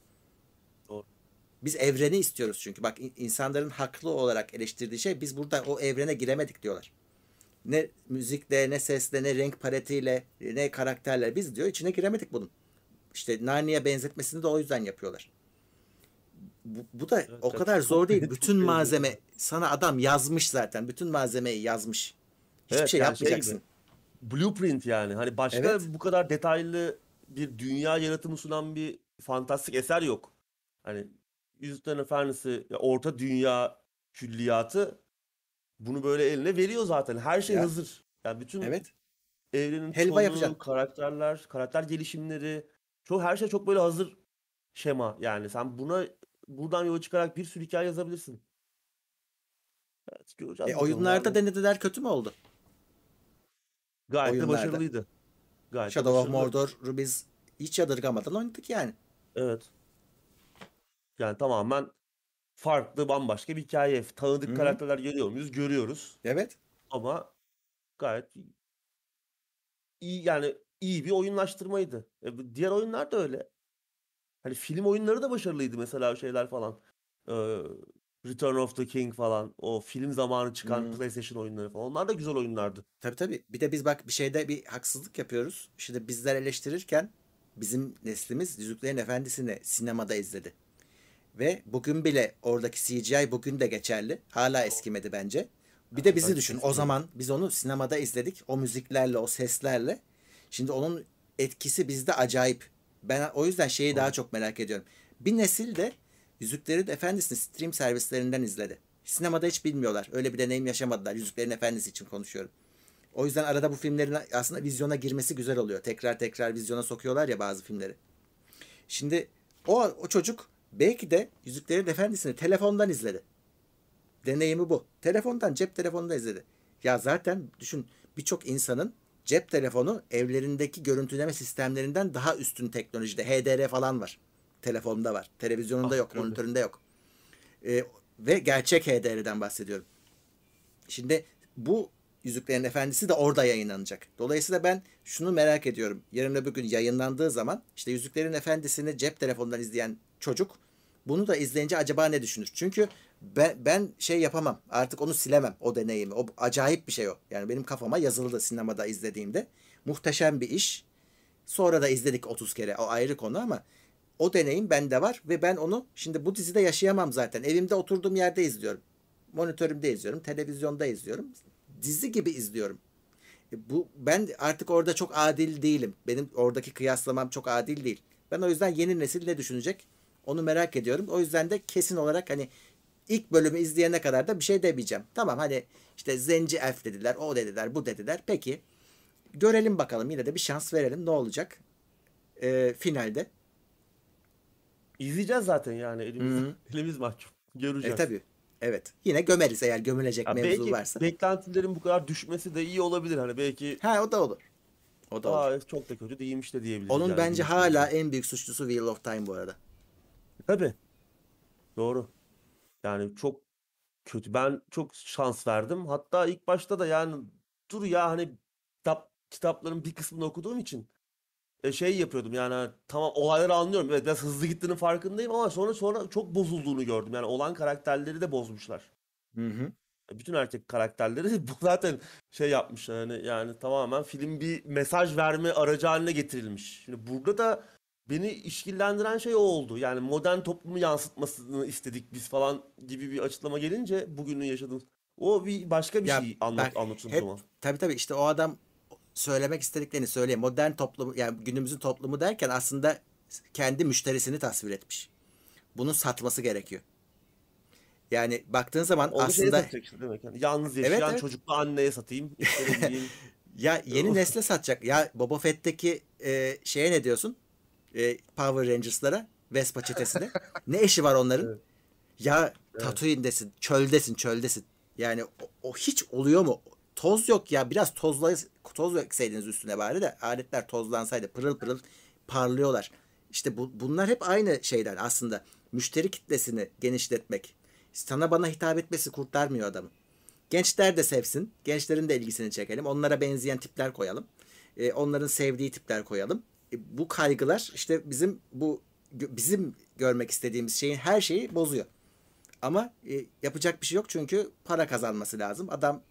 Biz evreni istiyoruz çünkü. Bak in- insanların haklı olarak eleştirdiği şey biz burada o evrene giremedik diyorlar. Ne müzikle, ne sesle, ne renk paletiyle, ne karakterle biz diyor içine giremedik bunun. İşte Narnia benzetmesini de o yüzden yapıyorlar. Bu, bu da o evet. kadar zor değil. Bütün malzeme sana adam yazmış zaten. Bütün malzemeyi yazmış. Hiçbir Evet, şey yani şey yapmayacaksın. Blueprint yani. Hani başka Evet. bu kadar detaylı bir dünya yaratımı sunan bir fantastik eser yok. Hani Yüzüklerin Efendisi ya orta dünya külliyatı bunu böyle eline veriyor zaten. Her şey Ya. hazır. Yani bütün evet. evrenin Helva tonu, yapacaksın. karakterler, karakter gelişimleri, çok her şey çok böyle hazır şema. Yani sen buna buradan yola çıkarak bir sürü hikaye yazabilirsin. Evet, göreceğiz E, bakalım oyunlarda abi. denediler kötü mü oldu? Gayet de oyunlarda. başarılıydı. Gayet de Shadow of başarılı. Mordor'u biz hiç yadırgamadan oynadık yani. Evet. Yani tamamen farklı, bambaşka bir hikaye. Tanıdık Hı hı. karakterler görüyor muyuz? Görüyoruz. Evet. Ama gayet iyi yani iyi bir oyunlaştırmaydı. E, diğer oyunlar da öyle. Hani film oyunları da başarılıydı mesela şeyler falan. Ee, Return of the King falan. O film zamanı çıkan Hı. PlayStation oyunları falan. Onlar da güzel oyunlardı. Tabii tabii. Bir de biz bak bir şeyde bir haksızlık yapıyoruz. Şimdi bizler eleştirirken bizim neslimiz Yüzüklerin Efendisi'ni sinemada izledi. Ve bugün bile oradaki CGI bugün de geçerli. Hala eskimedi bence. Bir de bizi düşün. O zaman biz onu sinemada izledik. O müziklerle, o seslerle. Şimdi onun etkisi bizde acayip. Ben o yüzden şeyi daha çok merak ediyorum. Bir nesil de Yüzüklerin Efendisi'ni stream servislerinden izledi. Sinemada hiç bilmiyorlar. Öyle bir deneyim yaşamadılar. Yüzüklerin Efendisi için konuşuyorum. O yüzden arada bu filmlerin aslında vizyona girmesi güzel oluyor. Tekrar tekrar vizyona sokuyorlar ya bazı filmleri. Şimdi o, o çocuk belki de Yüzüklerin Efendisi'ni telefondan izledi. Deneyimi bu. Telefondan, cep telefonunda izledi. Ya zaten düşün birçok insanın cep telefonu evlerindeki görüntüleme sistemlerinden daha üstün teknolojide. HDR falan var. Telefonda var. Televizyonunda Ah, yok, tabii. monitöründe yok. Ee, ve gerçek HDR'den bahsediyorum. Şimdi bu Yüzüklerin Efendisi de orada yayınlanacak. Dolayısıyla ben şunu merak ediyorum. Yarın öbür gün yayınlandığı zaman işte Yüzüklerin Efendisi'ni cep telefonundan izleyen çocuk bunu da izleyince acaba ne düşünür? Çünkü ben, ben şey yapamam. Artık onu silemem o deneyimi. O acayip bir şey o. Yani benim kafama yazılı sinemada izlediğimde. Muhteşem bir iş. Sonra da izledik 30 kere. O ayrı konu ama o deneyim bende var ve ben onu şimdi bu dizide yaşayamam zaten. Evimde oturduğum yerde izliyorum. Monitörümde izliyorum, televizyonda izliyorum. Dizi gibi izliyorum. E, Bu ben artık orada çok adil değilim. Benim oradaki kıyaslamam çok adil değil. Ben o yüzden yeni nesil ne düşünecek? Onu merak ediyorum. O yüzden de kesin olarak hani ilk bölümü izleyene kadar da bir şey demeyeceğim. Tamam hani işte zenci elf dediler, o dediler, bu dediler. Peki görelim bakalım yine de bir şans verelim ne olacak e, finalde. İzleyeceğiz zaten yani elimiz, Hı hı. elimiz mahkum. E Göreceğiz. tabii. Evet. Yine gömeriz eğer gömülecek Ya mevzu belki varsa. beklentilerin bu kadar düşmesi de iyi olabilir. Hani belki Ha o da olur. O da olur. Aa, çok da kötü değilmiş de diyebiliriz. Onun yani bence hala en büyük suçlusu Wheel of Time bu arada. Tabii. Doğru. Yani çok kötü. Ben çok şans verdim. Hatta ilk başta da yani dur ya hani kitap kitapların bir kısmını okuduğum için e, şey yapıyordum yani hani tamam olayları anlıyorum. Evet biraz hızlı gittiğinin farkındayım ama sonra sonra çok bozulduğunu gördüm. Yani olan karakterleri de bozmuşlar. Hı hı. Bütün erkek karakterleri bu zaten şey yapmış yani yani tamamen film bir mesaj verme aracı haline getirilmiş. Şimdi burada da beni işkillendiren şey o oldu. Yani modern toplumu yansıtmasını istedik biz falan gibi bir açıklama gelince bugünün yaşadığımız o bir başka bir Ya şey anlat anlatıldı zaman. tabii tabii işte o adam söylemek istediklerini söyleyeyim. Modern toplumu yani günümüzün toplumu derken aslında kendi müşterisini tasvir etmiş. Bunu satması gerekiyor. Yani baktığın zaman Onu aslında satacak işte demek yani. Yalnız Evet, yaşayan evet. çocuklu anneye satayım. ya yeni nesle satacak. Ya Boba Fett'teki e, şeye ne diyorsun? E, Power Rangers'lara, Vespa çetesine. ne eşi var onların? Evet. Ya Tatooine'desin, çöldesin, çöldesin. Yani o, o hiç oluyor mu? Toz yok ya. Biraz tozla toz ekseydiniz üstüne bari de aletler tozlansaydı pırıl pırıl parlıyorlar. İşte bu, bunlar hep aynı şeyden aslında. Müşteri kitlesini genişletmek. Sana bana hitap etmesi kurtarmıyor adamı. Gençler de sevsin. Gençlerin de ilgisini çekelim. Onlara benzeyen tipler koyalım. Ee, onların sevdiği tipler koyalım. E, bu kaygılar işte bizim bu bizim görmek istediğimiz şeyin her şeyi bozuyor. Ama e, yapacak bir şey yok çünkü para kazanması lazım. Adam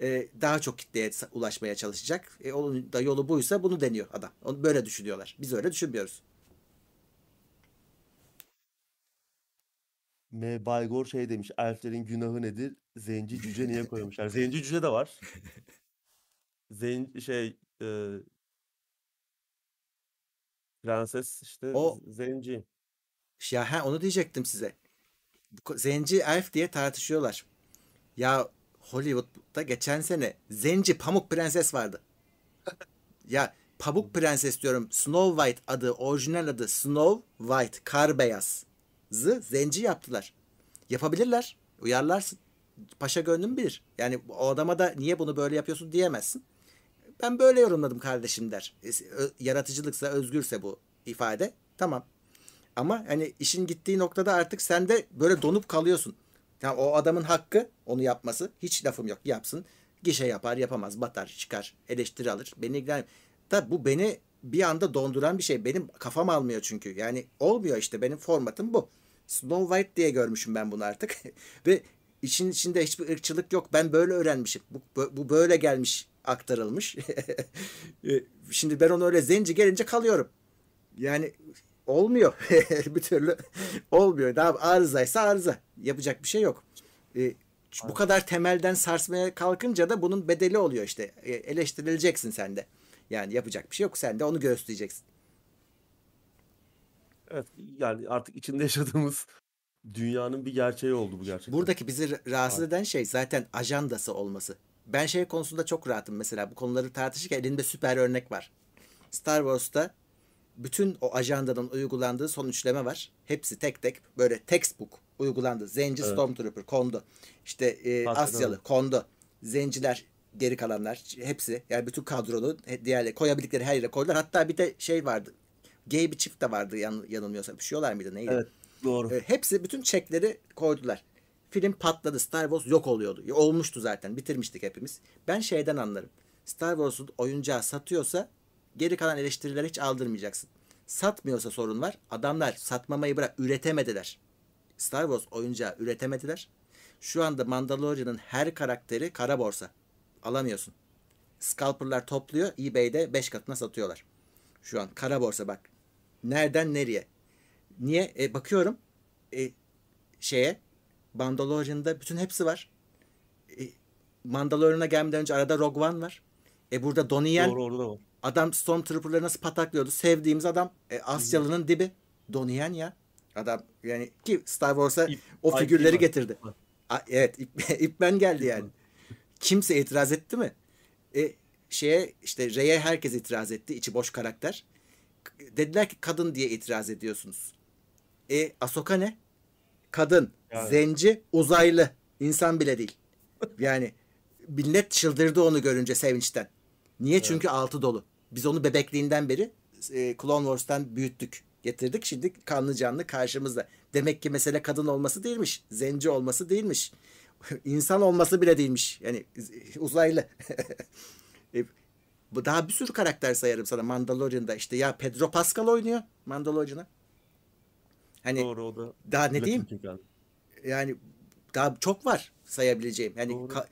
e, daha çok kitleye ulaşmaya çalışacak. E, onun da yolu buysa bunu deniyor adam. Onu böyle düşünüyorlar. Biz öyle düşünmüyoruz. M. Baygor şey demiş. Elflerin günahı nedir? Zenci cüce niye koymuşlar? Zenci cüce de var. Zen şey e, prenses işte O zenci. ya ha, onu diyecektim size. Ko- Zenci elf diye tartışıyorlar. Ya Hollywood'da geçen sene Zenci Pamuk Prenses vardı. Ya Pamuk Prenses diyorum. Snow White adı, orijinal adı Snow White, kar beyazı zenci yaptılar. Yapabilirler. Uyarlarsın. Paşa gönlüm bilir. Yani o adama da niye bunu böyle yapıyorsun diyemezsin. Ben böyle yorumladım kardeşim der. Yaratıcılıksa, özgürse bu ifade. Tamam. Ama hani işin gittiği noktada artık sen de böyle donup kalıyorsun. Yani o adamın hakkı onu yapması. Hiç lafım yok. Yapsın. Gişe yapar, yapamaz, batar, çıkar, eleştiri alır. Beni ilgilen. Da bu beni bir anda donduran bir şey. Benim kafam almıyor çünkü. Yani olmuyor işte. Benim formatım bu. Snow White diye görmüşüm ben bunu artık. Ve işin içinde hiçbir ırkçılık yok. Ben böyle öğrenmişim. Bu, bu böyle gelmiş, aktarılmış. E, Şimdi ben onu öyle zenci gelince kalıyorum. Yani olmuyor. bir türlü olmuyor. Daha arızaysa arıza. Yapacak bir şey yok. E, bu kadar temelden sarsmaya kalkınca da bunun bedeli oluyor işte. E, eleştirileceksin sen de. Yani yapacak bir şey yok. Sen de onu göğüsleyeceksin. Evet yani artık içinde yaşadığımız dünyanın bir gerçeği oldu bu gerçekten. Buradaki bizi ra- rahatsız eden şey zaten ajandası olması. Ben şey konusunda çok rahatım mesela bu konuları tartışırken elimde süper örnek var. Star Wars'ta bütün o ajandanın uygulandığı son üçleme var. Hepsi tek tek böyle textbook uygulandı. Zenci Evet. Stormtrooper kondu. İşte e, Asyalı kondu. Zenciler geri kalanlar hepsi yani bütün kadronu diğerleri koyabildikleri her yere koydular. Hatta bir de şey vardı. Gay bir çift de vardı yan, yanılmıyorsam. Pişiyorlar mıydı neydi? Evet doğru. E, hepsi bütün çekleri koydular. Film patladı. Star Wars yok oluyordu. Ya, Olmuştu zaten. Bitirmiştik hepimiz. Ben şeyden anlarım. Star Wars'un oyuncağı satıyorsa geri kalan eleştirileri hiç aldırmayacaksın. Satmıyorsa sorun var. Adamlar satmamayı bırak üretemediler. Star Wars oyuncağı üretemediler. Şu anda Mandalorian'ın her karakteri kara borsa. Alamıyorsun. Scalper'lar topluyor. eBay'de 5 katına satıyorlar. Şu an kara borsa bak. Nereden nereye? Niye? E, bakıyorum e, şeye Mandalorian'da bütün hepsi var. E, Mandalorian'a gelmeden önce arada Rogue One var. E burada Donnie Yen Doğru orada da var. adam Stormtrooper'ları nasıl pataklıyordu? Sevdiğimiz adam e, Asyalı'nın dibi. Donnie Yen ya. Adam yani ki Star Wars'a İp- o IP figürleri var. getirdi. A, evet ip, ipmen geldi yani. Kimse itiraz etti mi? E, şeye işte Rey'e herkes itiraz etti. içi boş karakter. Dediler ki kadın diye itiraz ediyorsunuz. E Ahsoka ne? Kadın, Yani. zenci, uzaylı. insan bile değil. Yani millet çıldırdı onu görünce sevinçten. Niye? Çünkü altı dolu. Biz onu bebekliğinden beri e, Clone Wars'tan büyüttük. Getirdik. Şimdi kanlı canlı karşımızda. Demek ki mesele kadın olması değilmiş. Zenci olması değilmiş. İnsan olması bile değilmiş. Yani uzaylı. E, bu daha bir sürü karakter sayarım sana Mandalorian'da. İşte ya Pedro Pascal oynuyor Mandalorian'a. Hani Doğru o da. daha ne diyeyim? Yani. daha çok var sayabileceğim. Yani ka-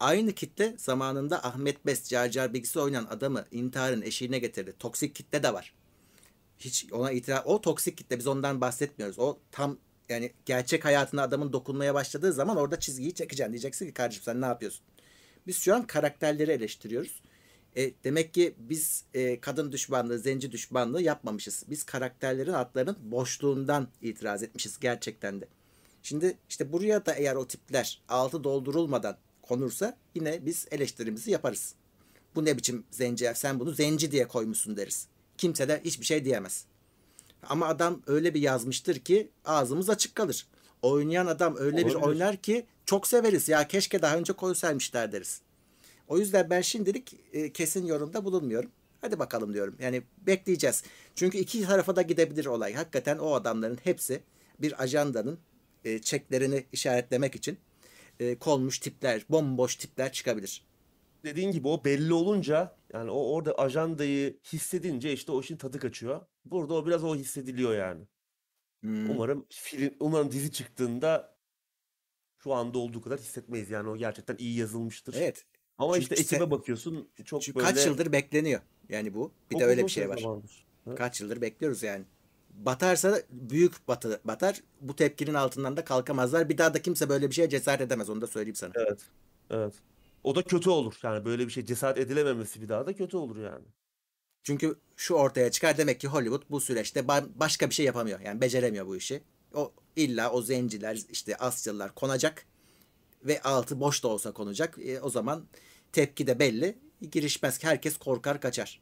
aynı kitle zamanında Ahmet Best Car Car Bigs'i oynayan adamı intiharın eşiğine getirdi. Toksik kitle de var. Hiç ona itiraz o toksik kitle biz ondan bahsetmiyoruz. O tam yani gerçek hayatına adamın dokunmaya başladığı zaman orada çizgiyi çekeceksin. Diyeceksin ki kardeşim sen ne yapıyorsun? Biz şu an karakterleri eleştiriyoruz. E, demek ki biz e, kadın düşmanlığı, zenci düşmanlığı yapmamışız. Biz karakterlerin adlarının boşluğundan itiraz etmişiz gerçekten de. Şimdi işte buraya da eğer o tipler altı doldurulmadan konursa yine biz eleştirimizi yaparız. Bu ne biçim zenci? Sen bunu zenci diye koymuşsun deriz. Kimse de hiçbir şey diyemez. Ama adam öyle bir yazmıştır ki ağzımız açık kalır. Oynayan adam öyle bir Olabilir. oynar ki çok severiz. Ya keşke daha önce koysaymışlar deriz. O yüzden ben şimdilik e, kesin yorumda bulunmuyorum. Hadi bakalım diyorum. Yani bekleyeceğiz. Çünkü iki tarafa da gidebilir olay. Hakikaten o adamların hepsi bir ajandanın e, çeklerini işaretlemek için e, konmuş tipler, bomboş tipler çıkabilir. Dediğin gibi o belli olunca yani o orada ajandayı hissedince işte o işin tadı kaçıyor. burada o biraz o hissediliyor yani. Hmm. Umarım film, umarım dizi çıktığında şu anda olduğu kadar hissetmeyiz yani o gerçekten iyi yazılmıştır. Evet. Ama Çünkü işte ekibe bakıyorsun çok Çünkü böyle kaç yıldır bekleniyor yani bu. Bir çok de öyle bir şey var. zamandır. Evet. Kaç yıldır bekliyoruz yani. Batarsa büyük batı, batar. Bu tepkinin altından da kalkamazlar. Bir daha da kimse böyle bir şeye cesaret edemez. Onu da söyleyeyim sana. Evet. Evet. O da kötü olur. Yani böyle bir şey cesaret edilememesi bir daha da kötü olur yani. Çünkü şu ortaya çıkar demek ki Hollywood bu süreçte ba- başka bir şey yapamıyor. Yani beceremiyor bu işi. O illa o zenciler işte Asyalılar konacak ve altı boş da olsa konacak. E, o zaman tepki de belli. Girişmez. Herkes korkar kaçar.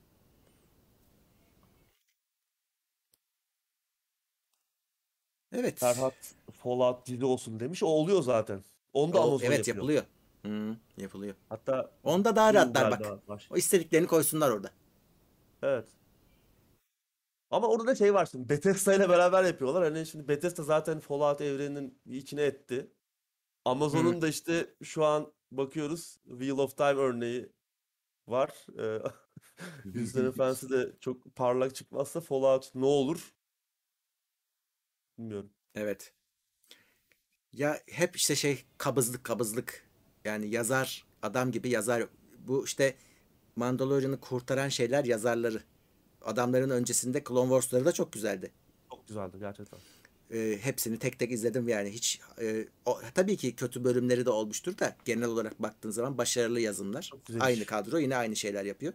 Evet. Ferhat Fallout dizi olsun demiş. O oluyor zaten. Onu da O- Amazon evet yapıyor. yapılıyor. Hı, yapılıyor. Hatta Onda daha rahatlar bak. baş- O istediklerini koysunlar orada. Evet. Ama orada da şey var şimdi. Bethesda ile beraber yapıyorlar. Hani şimdi Bethesda zaten Fallout evreninin içine etti. Amazon'un da işte şu an bakıyoruz Wheel of Time örneği var. Yüzden Efendisi de çok parlak çıkmazsa Fallout ne olur? Bilmiyorum. Evet. Ya hep işte şey kabızlık kabızlık. Yani yazar adam gibi yazar. Bu işte Mandalorian'ı kurtaran şeyler yazarları. Adamların öncesinde Clone Wars'ları da çok güzeldi. Çok güzeldi gerçekten. Ee, hepsini tek tek izledim yani hiç e, o, tabii ki kötü bölümleri de olmuştur da genel olarak baktığın zaman başarılı yazımlar. Aynı kadro yine aynı şeyler yapıyor.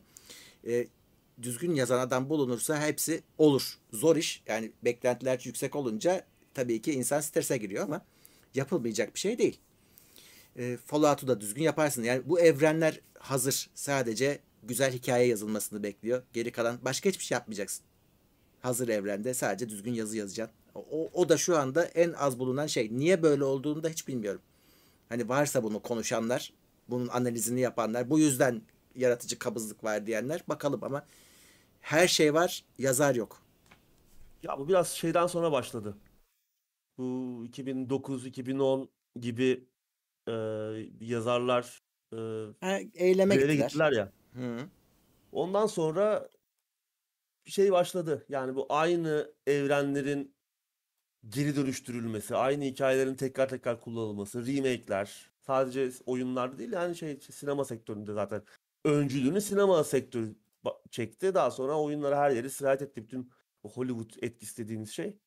Ee, düzgün yazan adam bulunursa hepsi olur. Zor iş. Yani beklentiler yüksek olunca tabii ki insan strese giriyor ama yapılmayacak bir şey değil. Ee, Fallout'u da düzgün yaparsın. Yani bu evrenler hazır. Sadece güzel hikaye yazılmasını bekliyor. Geri kalan başka hiçbir şey yapmayacaksın. Hazır evrende sadece düzgün yazı yazacaksın. O, o da şu anda en az bulunan şey. Niye böyle olduğunu da hiç bilmiyorum. Hani varsa bunu konuşanlar, bunun analizini yapanlar, bu yüzden yaratıcı kabızlık var diyenler bakalım ama her şey var, yazar yok. Ya bu biraz şeyden sonra başladı. Bu 2009-2010 gibi e, yazarlar e, Ha, eyleme gittiler. gittiler ya. Hı. Ondan sonra şey başladı. Yani bu aynı evrenlerin geri dönüştürülmesi, aynı hikayelerin tekrar tekrar kullanılması, remake'ler, sadece oyunlarda değil yani şey sinema sektöründe zaten öncülüğünü sinema sektörü çekti. Daha sonra oyunlara her yere sirayet etti. Bütün Hollywood etkisi dediğimiz şey.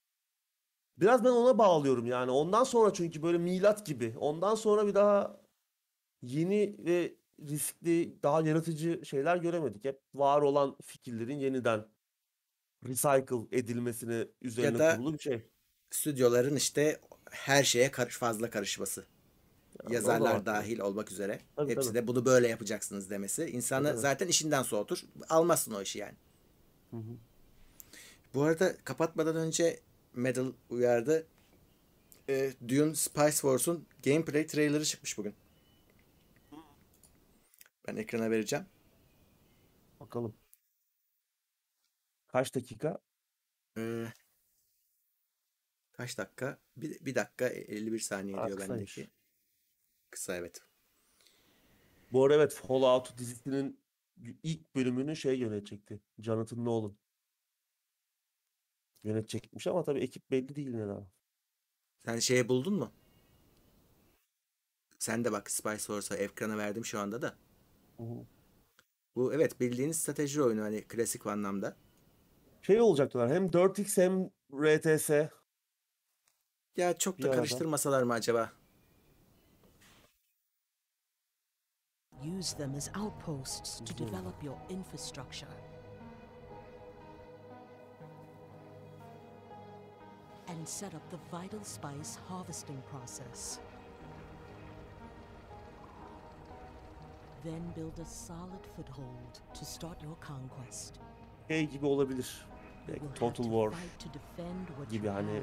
Biraz ben ona bağlıyorum yani. Ondan sonra çünkü böyle milat gibi. Ondan sonra bir daha yeni ve riskli, daha yaratıcı şeyler göremedik. Hep var olan fikirlerin yeniden recycle edilmesine üzerine da- kurulu bir şey. Stüdyoların işte her şeye karış fazla karışması. Yani Yazarlar dahil olmak üzere. Tabii, Hepsi tabii. de bunu böyle yapacaksınız demesi. İnsanı Tabii. zaten işinden soğutur. Almazsın o işi yani. Hı hı. Bu arada kapatmadan önce Medal uyardı. E, Dune Spice Wars'un gameplay trailerı çıkmış bugün. Ben ekrana vereceğim. Bakalım. Kaç dakika? Ee, kaç dakika? Bir, bir dakika 51 saniye Aa, diyor kısaymış. bendeki. Kısa evet. Bu arada evet Fallout dizisinin ilk bölümünü şey yönetecekti. Jonathan Nolan. Yönetecekmiş ama tabii ekip belli değil ne daha. Sen şeye buldun mu? Sen de bak Spice Wars'a ekrana verdim şu anda da. Hı hı. Bu evet bildiğiniz strateji oyunu hani klasik anlamda. Şey olacak diyorlar hem 4X hem RTS. Ya çok da karıştırmasalar mı acaba? Use them as outposts to develop your infrastructure. And set up the vital spice harvesting process. Then build a solid foothold to start your conquest. Şey gibi olabilir. Total to War. gibi hani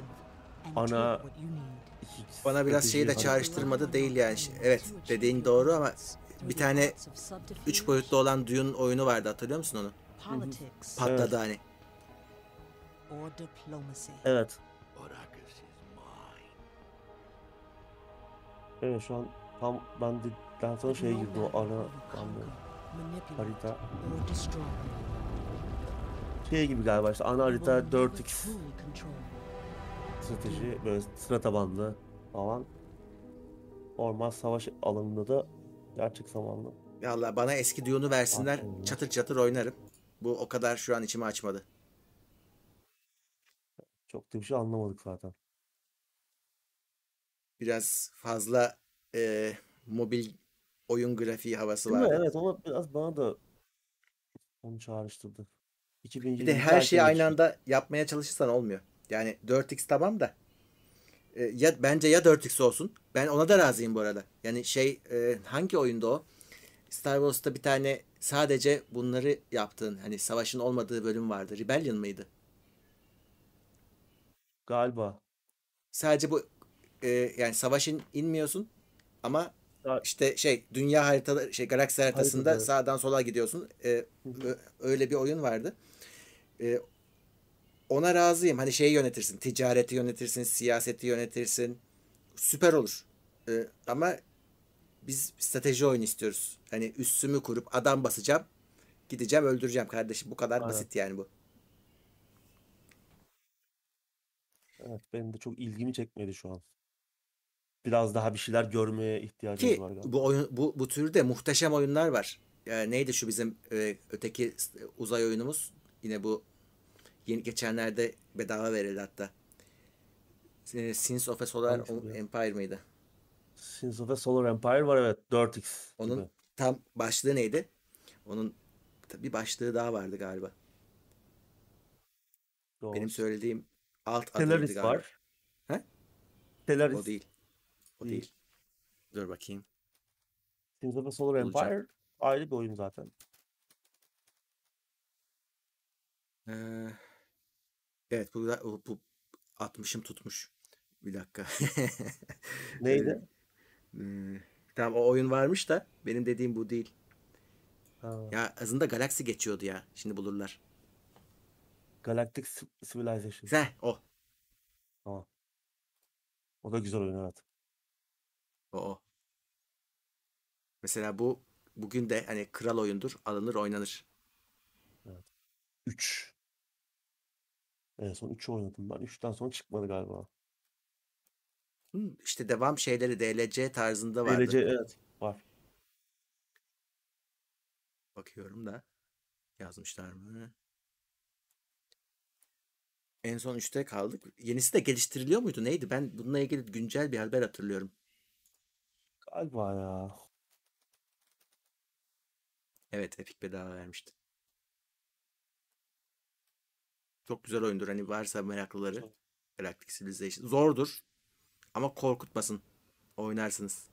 ana- Bana biraz şeyi de strateji- çağrıştırmadı değil yani. Evet dediğin doğru ama bir tane üç boyutlu olan Dune oyunu vardı hatırlıyor musun onu? Patladı hani. or diplomacy. Evet. Evet şu an tam ben de ben sonra şeye girdi o ana harita. Şey gibi galiba işte ana harita will never 4x truly control. strateji böyle sıra tabanlı falan. Normal savaş alanında da gerçek zamanlı. Valla bana eski Dune'u versinler Aferin. çatır çatır oynarım. Bu o kadar şu an içimi açmadı. Çok da bir şey anlamadık zaten. Biraz fazla e, mobil oyun grafiği havası Değil mi? vardı. Evet ama biraz bana da onu çağrıştırdı. Bir 2020 de her şeyi aynı anda yapmaya çalışırsan olmuyor. Yani 4x tamam da e, ya bence ya 4x olsun. Ben ona da razıyım bu arada. Yani şey e, hangi oyunda o? Star Wars'ta bir tane sadece bunları yaptığın hani savaşın olmadığı bölüm vardı. Rebellion mıydı? Galiba. Sadece bu e, yani savaşın inmiyorsun ama işte şey dünya haritaları şey galaksi haritasında Haritada. sağdan sola gidiyorsun. E, ö- öyle bir oyun vardı. E, ona razıyım. Hani şeyi yönetirsin. Ticareti yönetirsin, siyaseti yönetirsin. Süper olur. E, ama biz strateji oyunu istiyoruz. Hani üssümü kurup adam basacağım. Gideceğim öldüreceğim kardeşim. Bu kadar Aynen. basit yani bu. Evet benim de çok ilgimi çekmedi şu an. Biraz daha bir şeyler görmeye ihtiyacımız Ki var galiba. bu oyun bu bu türde muhteşem oyunlar var. Yani neydi şu bizim e, öteki uzay oyunumuz? Yine bu yeni geçenlerde bedava verildi hatta. E, Sins of a Solar Hangisi? Empire mıydı? Sins of a Solar Empire var evet 4x Onun gibi. tam başlığı neydi? Onun bir başlığı daha vardı galiba. Doğru. Benim söylediğim alt adıydı Stellaris galiba. var. He? Stellaris. O değil. O Değil. değil. Dur bakayım. Sins of a Solar Bulacağım. Empire ayrı bir oyun zaten. Ee, evet bu, bu, bu 60'ım tutmuş. Bir dakika. Neydi? Ee, tamam o oyun varmış da benim dediğim bu değil. Ha, Ya azında Galaxy geçiyordu ya. Şimdi bulurlar. Galactic Ci- Civilization. Heh, o. Tamam. O da güzel oyun evet. O o. Mesela bu bugün de hani kral oyundur. Alınır oynanır. 3. En son 3'ü oynadım ben. 3'ten sonra çıkmadı galiba. Hı, işte devam şeyleri DLC tarzında vardı. DLC evet var. Bakıyorum da yazmışlar mı? En son 3'te kaldık. Yenisi de geliştiriliyor muydu? Neydi? Ben bununla ilgili güncel bir haber hatırlıyorum. Galiba ya. Evet, Epic bedava vermişti. Çok güzel oyundur. Hani varsa meraklıları. Çok. Galactic Civilization. Zordur. Ama korkutmasın. Oynarsınız.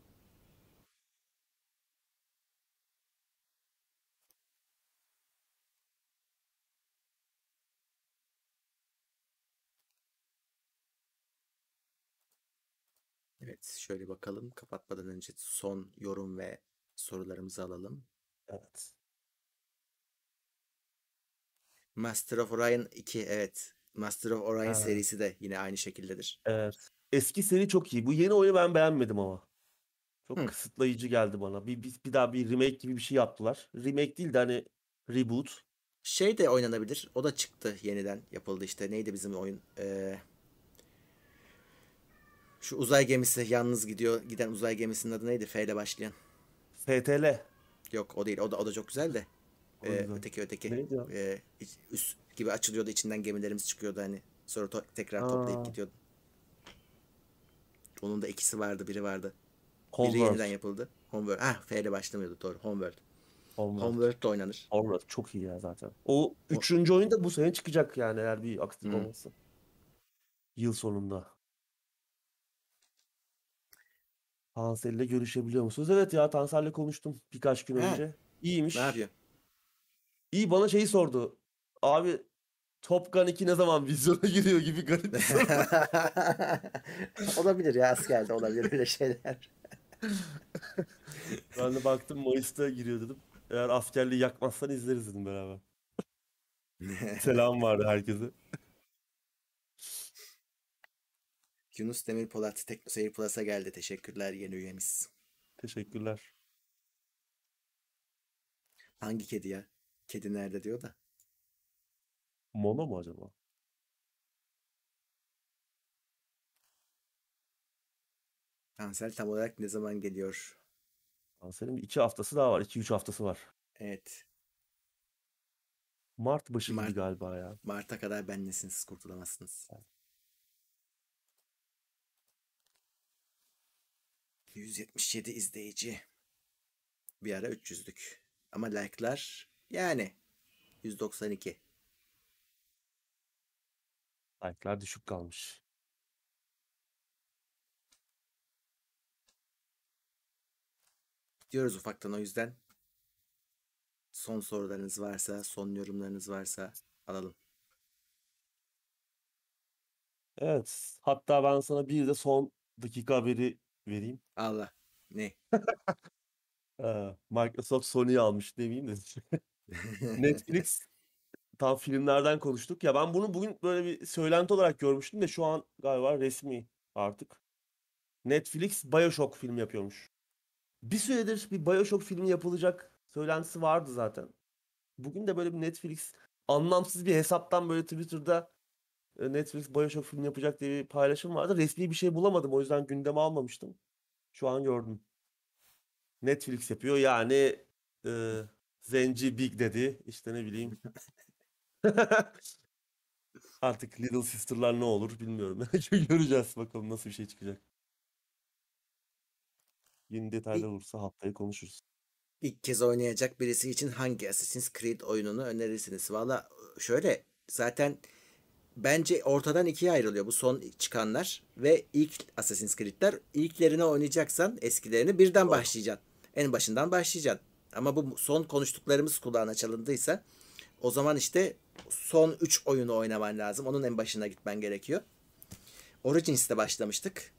Evet, şöyle bakalım. Kapatmadan önce son yorum ve sorularımızı alalım. Evet. Master of Orion 2 evet. Master of Orion Ha. serisi de yine aynı şekildedir. Evet. Eski seri çok iyi. Bu yeni oyunu ben beğenmedim ama. Çok Hı. kısıtlayıcı geldi bana. Bir, bir, bir daha bir remake gibi bir şey yaptılar. Remake değil de hani reboot. Şey de oynanabilir. O da çıktı yeniden yapıldı işte. Neydi bizim oyun? Ee, şu uzay gemisi yalnız gidiyor. Giden uzay gemisinin adı neydi? F ile başlayan. FTL. Yok o değil. O da o da çok güzel de. Ee, öteki öteki. Neydi o? Ee, üst gibi açılıyordu. içinden gemilerimiz çıkıyordu hani. Sonra to- tekrar toplayıp Aa. gidiyordu. Onun da ikisi vardı. Biri vardı. Biri Homeworld. yeniden yapıldı. Homeworld. Ah F ile başlamıyordu doğru. Homeworld. Homeworld. Homeworld de oynanır. Homeworld çok iyi ya zaten. O üçüncü oyun da bu sene çıkacak yani eğer bir aksilik Hı. olmazsa. Yıl sonunda. Tansel'le görüşebiliyor musunuz? Evet ya Tansel'le konuştum birkaç gün He. önce. İyiymiş. Ne yapıyor? İyi bana şeyi sordu. Abi Top Gun 2 ne zaman vizyona giriyor gibi garip bir soru. olabilir ya askerde olabilir öyle şeyler. ben de baktım Mayıs'ta giriyor dedim. Eğer askerliği yakmazsan izleriz dedim beraber. Selam vardı herkese. Yunus Demir Polat Teknoseyir Plus'a geldi. Teşekkürler yeni üyemiz. Teşekkürler. Hangi kedi ya? Kedi nerede diyor da. Mono mu acaba? Cancel tam olarak ne zaman geliyor? Kanserin iki haftası daha var. 2-3 haftası var. Evet. Mart başı gibi Mart- galiba ya. Mart'a kadar benlesin siz kurtulamazsınız. 177 izleyici. Bir ara 300'lük. Ama like'lar yani 192. Like'lar düşük kalmış. Diyoruz ufaktan o yüzden. Son sorularınız varsa, son yorumlarınız varsa alalım. Evet. Hatta ben sana bir de son dakika haberi vereyim. Allah. Ne? Ee, Microsoft Sony'yi almış demeyeyim de. Netflix tam filmlerden konuştuk. Ya ben bunu bugün böyle bir söylenti olarak görmüştüm de şu an galiba resmi artık. Netflix BioShock film yapıyormuş. Bir süredir bir BioShock filmi yapılacak söylentisi vardı zaten. Bugün de böyle bir Netflix anlamsız bir hesaptan böyle Twitter'da e, Netflix BioShock filmi yapacak diye bir paylaşım vardı. Resmi bir şey bulamadım o yüzden gündeme almamıştım. Şu an gördüm. Netflix yapıyor yani e, Zenci Big dedi işte ne bileyim. Artık Little Sister'lar ne olur bilmiyorum. Göreceğiz bakalım nasıl bir şey çıkacak. Yeni detaylar olursa haftaya konuşuruz. İlk kez oynayacak birisi için hangi Assassin's Creed oyununu önerirsiniz? Valla şöyle zaten bence ortadan ikiye ayrılıyor bu son çıkanlar ve ilk Assassin's Creed'ler. İlklerini oynayacaksan eskilerini birden Doğru. başlayacaksın. En başından başlayacaksın. Ama bu son konuştuklarımız kulağına çalındıysa o zaman işte son 3 oyunu oynaman lazım. Onun en başına gitmen gerekiyor. Origins'te başlamıştık.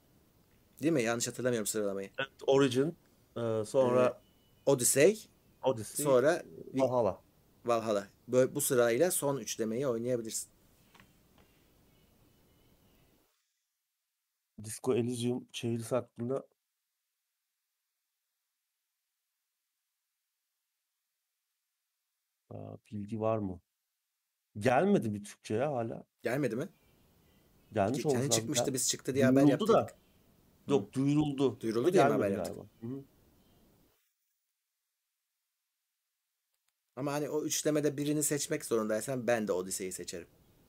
Değil mi? Yanlış hatırlamıyorum sıralamayı. Evet, Origin, e, sonra Odyssey, Odyssey, sonra Valhalla. Valhalla. Böyle bu sırayla son üçlemeyi oynayabilirsin. Disco Elysium çevirisi hakkında Aa, bilgi var mı? Gelmedi bir Türkçe'ye hala. Gelmedi mi? Gelmiş Kendi lazım. çıkmıştı Gel- biz çıktı diye haber yaptık. da. Yok duyuruldu. Duyuruldu Ama diye haber yaptık? Hı. Ama hani o üçlemede birini seçmek zorundaysan ben de Odyssey'i seçerim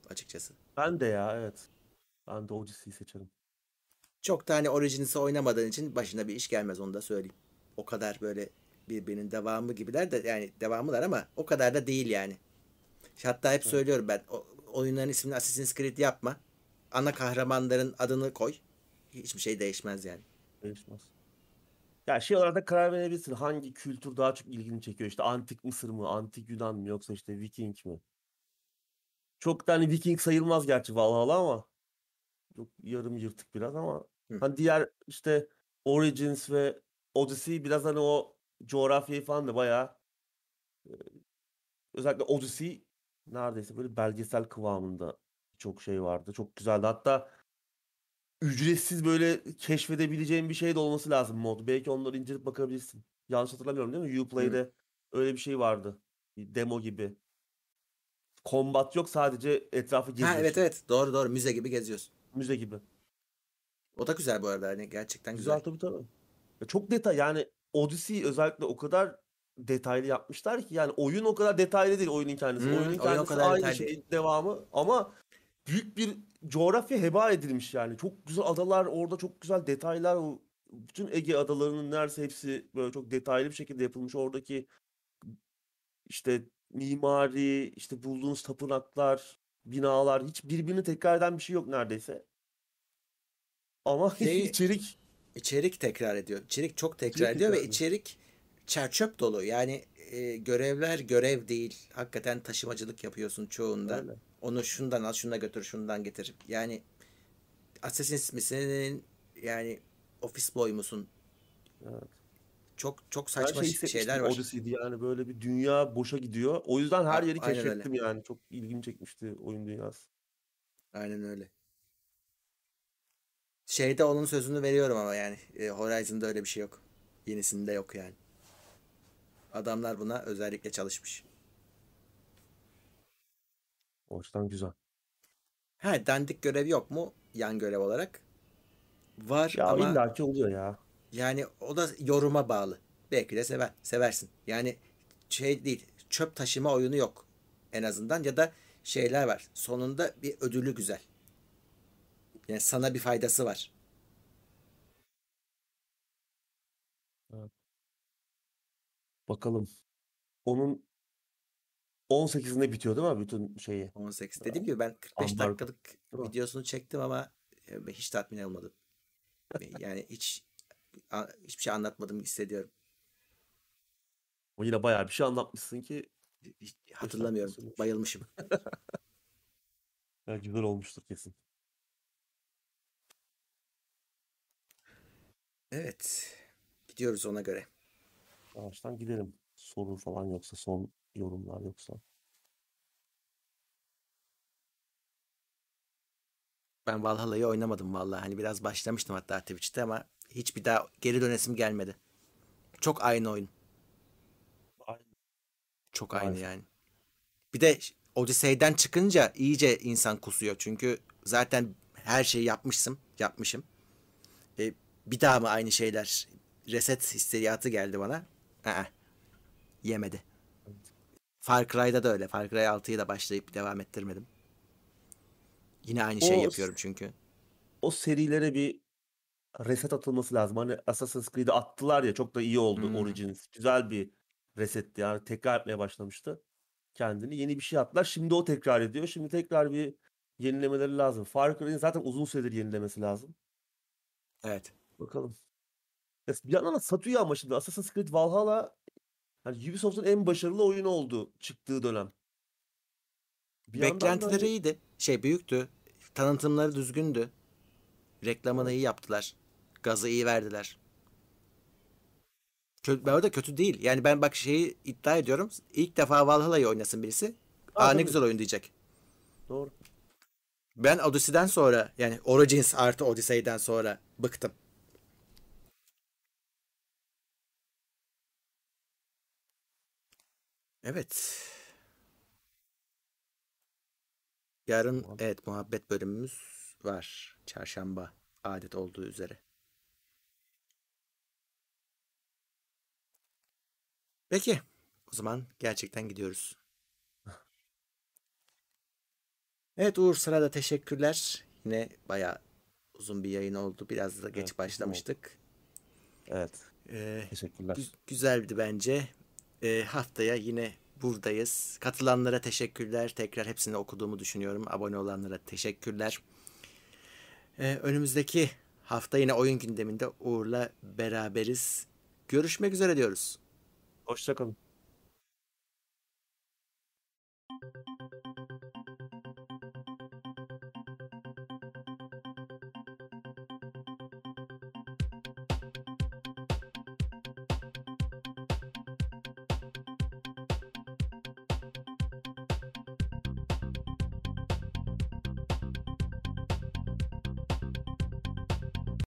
açıkçası. Ben de ya evet. Ben de Odyssey'i seçerim. Çok da hani Origins'i oynamadığın için başına bir iş gelmez onu da söyleyeyim. O kadar böyle birbirinin devamı gibiler de yani devamılar ama o kadar da değil yani. Hatta hep söylüyorum ben o, oyunların ismini Assassin's Creed yapma. Ana kahramanların adını koy. Hiçbir şey değişmez yani. Değişmez. Ya şey olarak da karar verebilirsin. Hangi kültür daha çok ilgini çekiyor? İşte antik Mısır mı, antik Yunan mı yoksa işte Viking mi? Çok da hani Viking sayılmaz gerçi Valhalla ama çok yarım yırtık biraz ama Hı. hani diğer işte Origins ve Odyssey biraz hani o coğrafyayı falan da bayağı e, özellikle Odyssey neredeyse böyle belgesel kıvamında çok şey vardı. Çok güzeldi. Hatta ücretsiz böyle keşfedebileceğin bir şey de olması lazım mod. Belki onları incelip bakabilirsin. Yanlış hatırlamıyorum değil mi? Uplay'de öyle bir şey vardı. Bir demo gibi. Combat yok sadece etrafı Ha geziyorsun. evet evet doğru doğru müze gibi geziyorsun. Müze gibi. O da güzel bu arada hani gerçekten Güzel güzel. tabii tabii. Ya çok detay yani Odyssey özellikle o kadar detaylı yapmışlar ki yani oyun o kadar detaylı değil oyunun kendisi. Hmm, oyunun oyun o kendisi kadar aynı detaylı şey devamı ama büyük bir coğrafya heba edilmiş yani. Çok güzel adalar orada çok güzel detaylar bütün Ege adalarının neredeyse hepsi böyle çok detaylı bir şekilde yapılmış. Oradaki işte mimari, işte bulduğunuz tapınaklar, binalar hiç birbirini tekrar eden bir şey yok neredeyse. Ama Şey- içerik İçerik tekrar ediyor. İçerik çok tekrar İçerik ediyor ve tekrar içerik çerçöp dolu. Yani e, görevler görev değil. Hakikaten taşımacılık yapıyorsun çoğunda. Öyle. Onu şundan al, şuna götür, şundan getir. Yani Assassin's misin? Yani Office Boy musun? Evet. Çok çok Ben saçma şey ş- hissetmiştim şeyler var. Odyssey'di yani böyle bir dünya boşa gidiyor. O yüzden her yeri aynen öyle. keşfettim yani. Çok ilgimi çekmişti oyun dünyası. Aynen öyle. Şeyde onun sözünü veriyorum ama yani e, Horizon'da öyle bir şey yok. Yenisinde yok yani. Adamlar buna özellikle çalışmış. O açıdan güzel. Ha dandik görev yok mu yan görev olarak? Var Ya ama illaki oluyor ya. yani o da yoruma bağlı. Belki de sever, seversin. Yani şey değil, çöp taşıma oyunu yok en azından ya da şeyler var. Sonunda bir ödülü güzel. Yani sana bir faydası var. Bakalım. Onun 18'inde bitiyor değil mi bütün şeyi? 18. Dediğim gibi ben 45 Ambargo. dakikalık videosunu çektim ama e, hiç tatmin olmadım. Yani hiç hiçbir şey anlatmadım hissediyorum. O yine bayağı bir şey anlatmışsın ki Hiç hatırlamıyorum. Bayılmışım. ya, güzel olmuştur kesin. Evet. Gidiyoruz ona göre. Yavaştan gidelim. Soru falan yoksa son yorumlar yoksa. Ben Valhalla'yı oynamadım vallahi. Hani biraz başlamıştım hatta Twitch'te ama hiç bir daha geri dönesim gelmedi. Çok aynı oyun. Aynı. Çok aynı Maalesef. yani. Bir de Odyssey'den çıkınca iyice insan kusuyor. Çünkü zaten her şeyi yapmışsın, yapmışım. Bir daha mı aynı şeyler? Reset hissiyatı geldi bana. Aa, yemedi. Far Cry'da da öyle. Far Cry 6'yı da başlayıp devam ettirmedim. Yine aynı şey O- yapıyorum çünkü. O serilere bir reset atılması lazım. Hani Assassin's Creed'i attılar ya çok da iyi oldu Hmm. Origins. Güzel bir resetti yani tekrar etmeye başlamıştı. Kendini yeni bir şey attılar. Şimdi o tekrar ediyor. Şimdi tekrar bir yenilemeleri lazım. Far Cry'in zaten uzun süredir yenilemesi lazım. Evet. Bakalım. Ya Bir yandan da satıyor ama şimdi Assassin's Creed Valhalla hani Ubisoft'un en başarılı oyunu oldu çıktığı dönem. Bir yandan da Beklentileri hani- iyiydi. Şey büyüktü. Tanıtımları düzgündü. Reklamını iyi yaptılar. Gazı iyi verdiler. Kötü, bu arada kötü değil. Yani ben bak şeyi iddia ediyorum. İlk defa Valhalla'yı oynasın birisi. Ha, Aa ne güzel oyun diyecek. Doğru. Ben Odyssey'den sonra yani Origins artı Odyssey'den sonra bıktım. Evet. Yarın Muhabbet. evet muhabbet bölümümüz var. Çarşamba adet olduğu üzere. Peki. O zaman gerçekten gidiyoruz. Evet Uğur sana da teşekkürler. Yine bayağı uzun bir yayın oldu. Biraz da Evet, geç oldu. başlamıştık. Evet. Ee, Teşekkürler. Gü- güzeldi bence. Ee, haftaya yine buradayız. Katılanlara teşekkürler. Tekrar hepsini okuduğumu düşünüyorum. Abone olanlara teşekkürler. Ee, önümüzdeki hafta yine oyun gündeminde Uğur'la beraberiz. Görüşmek üzere diyoruz. Hoşçakalın.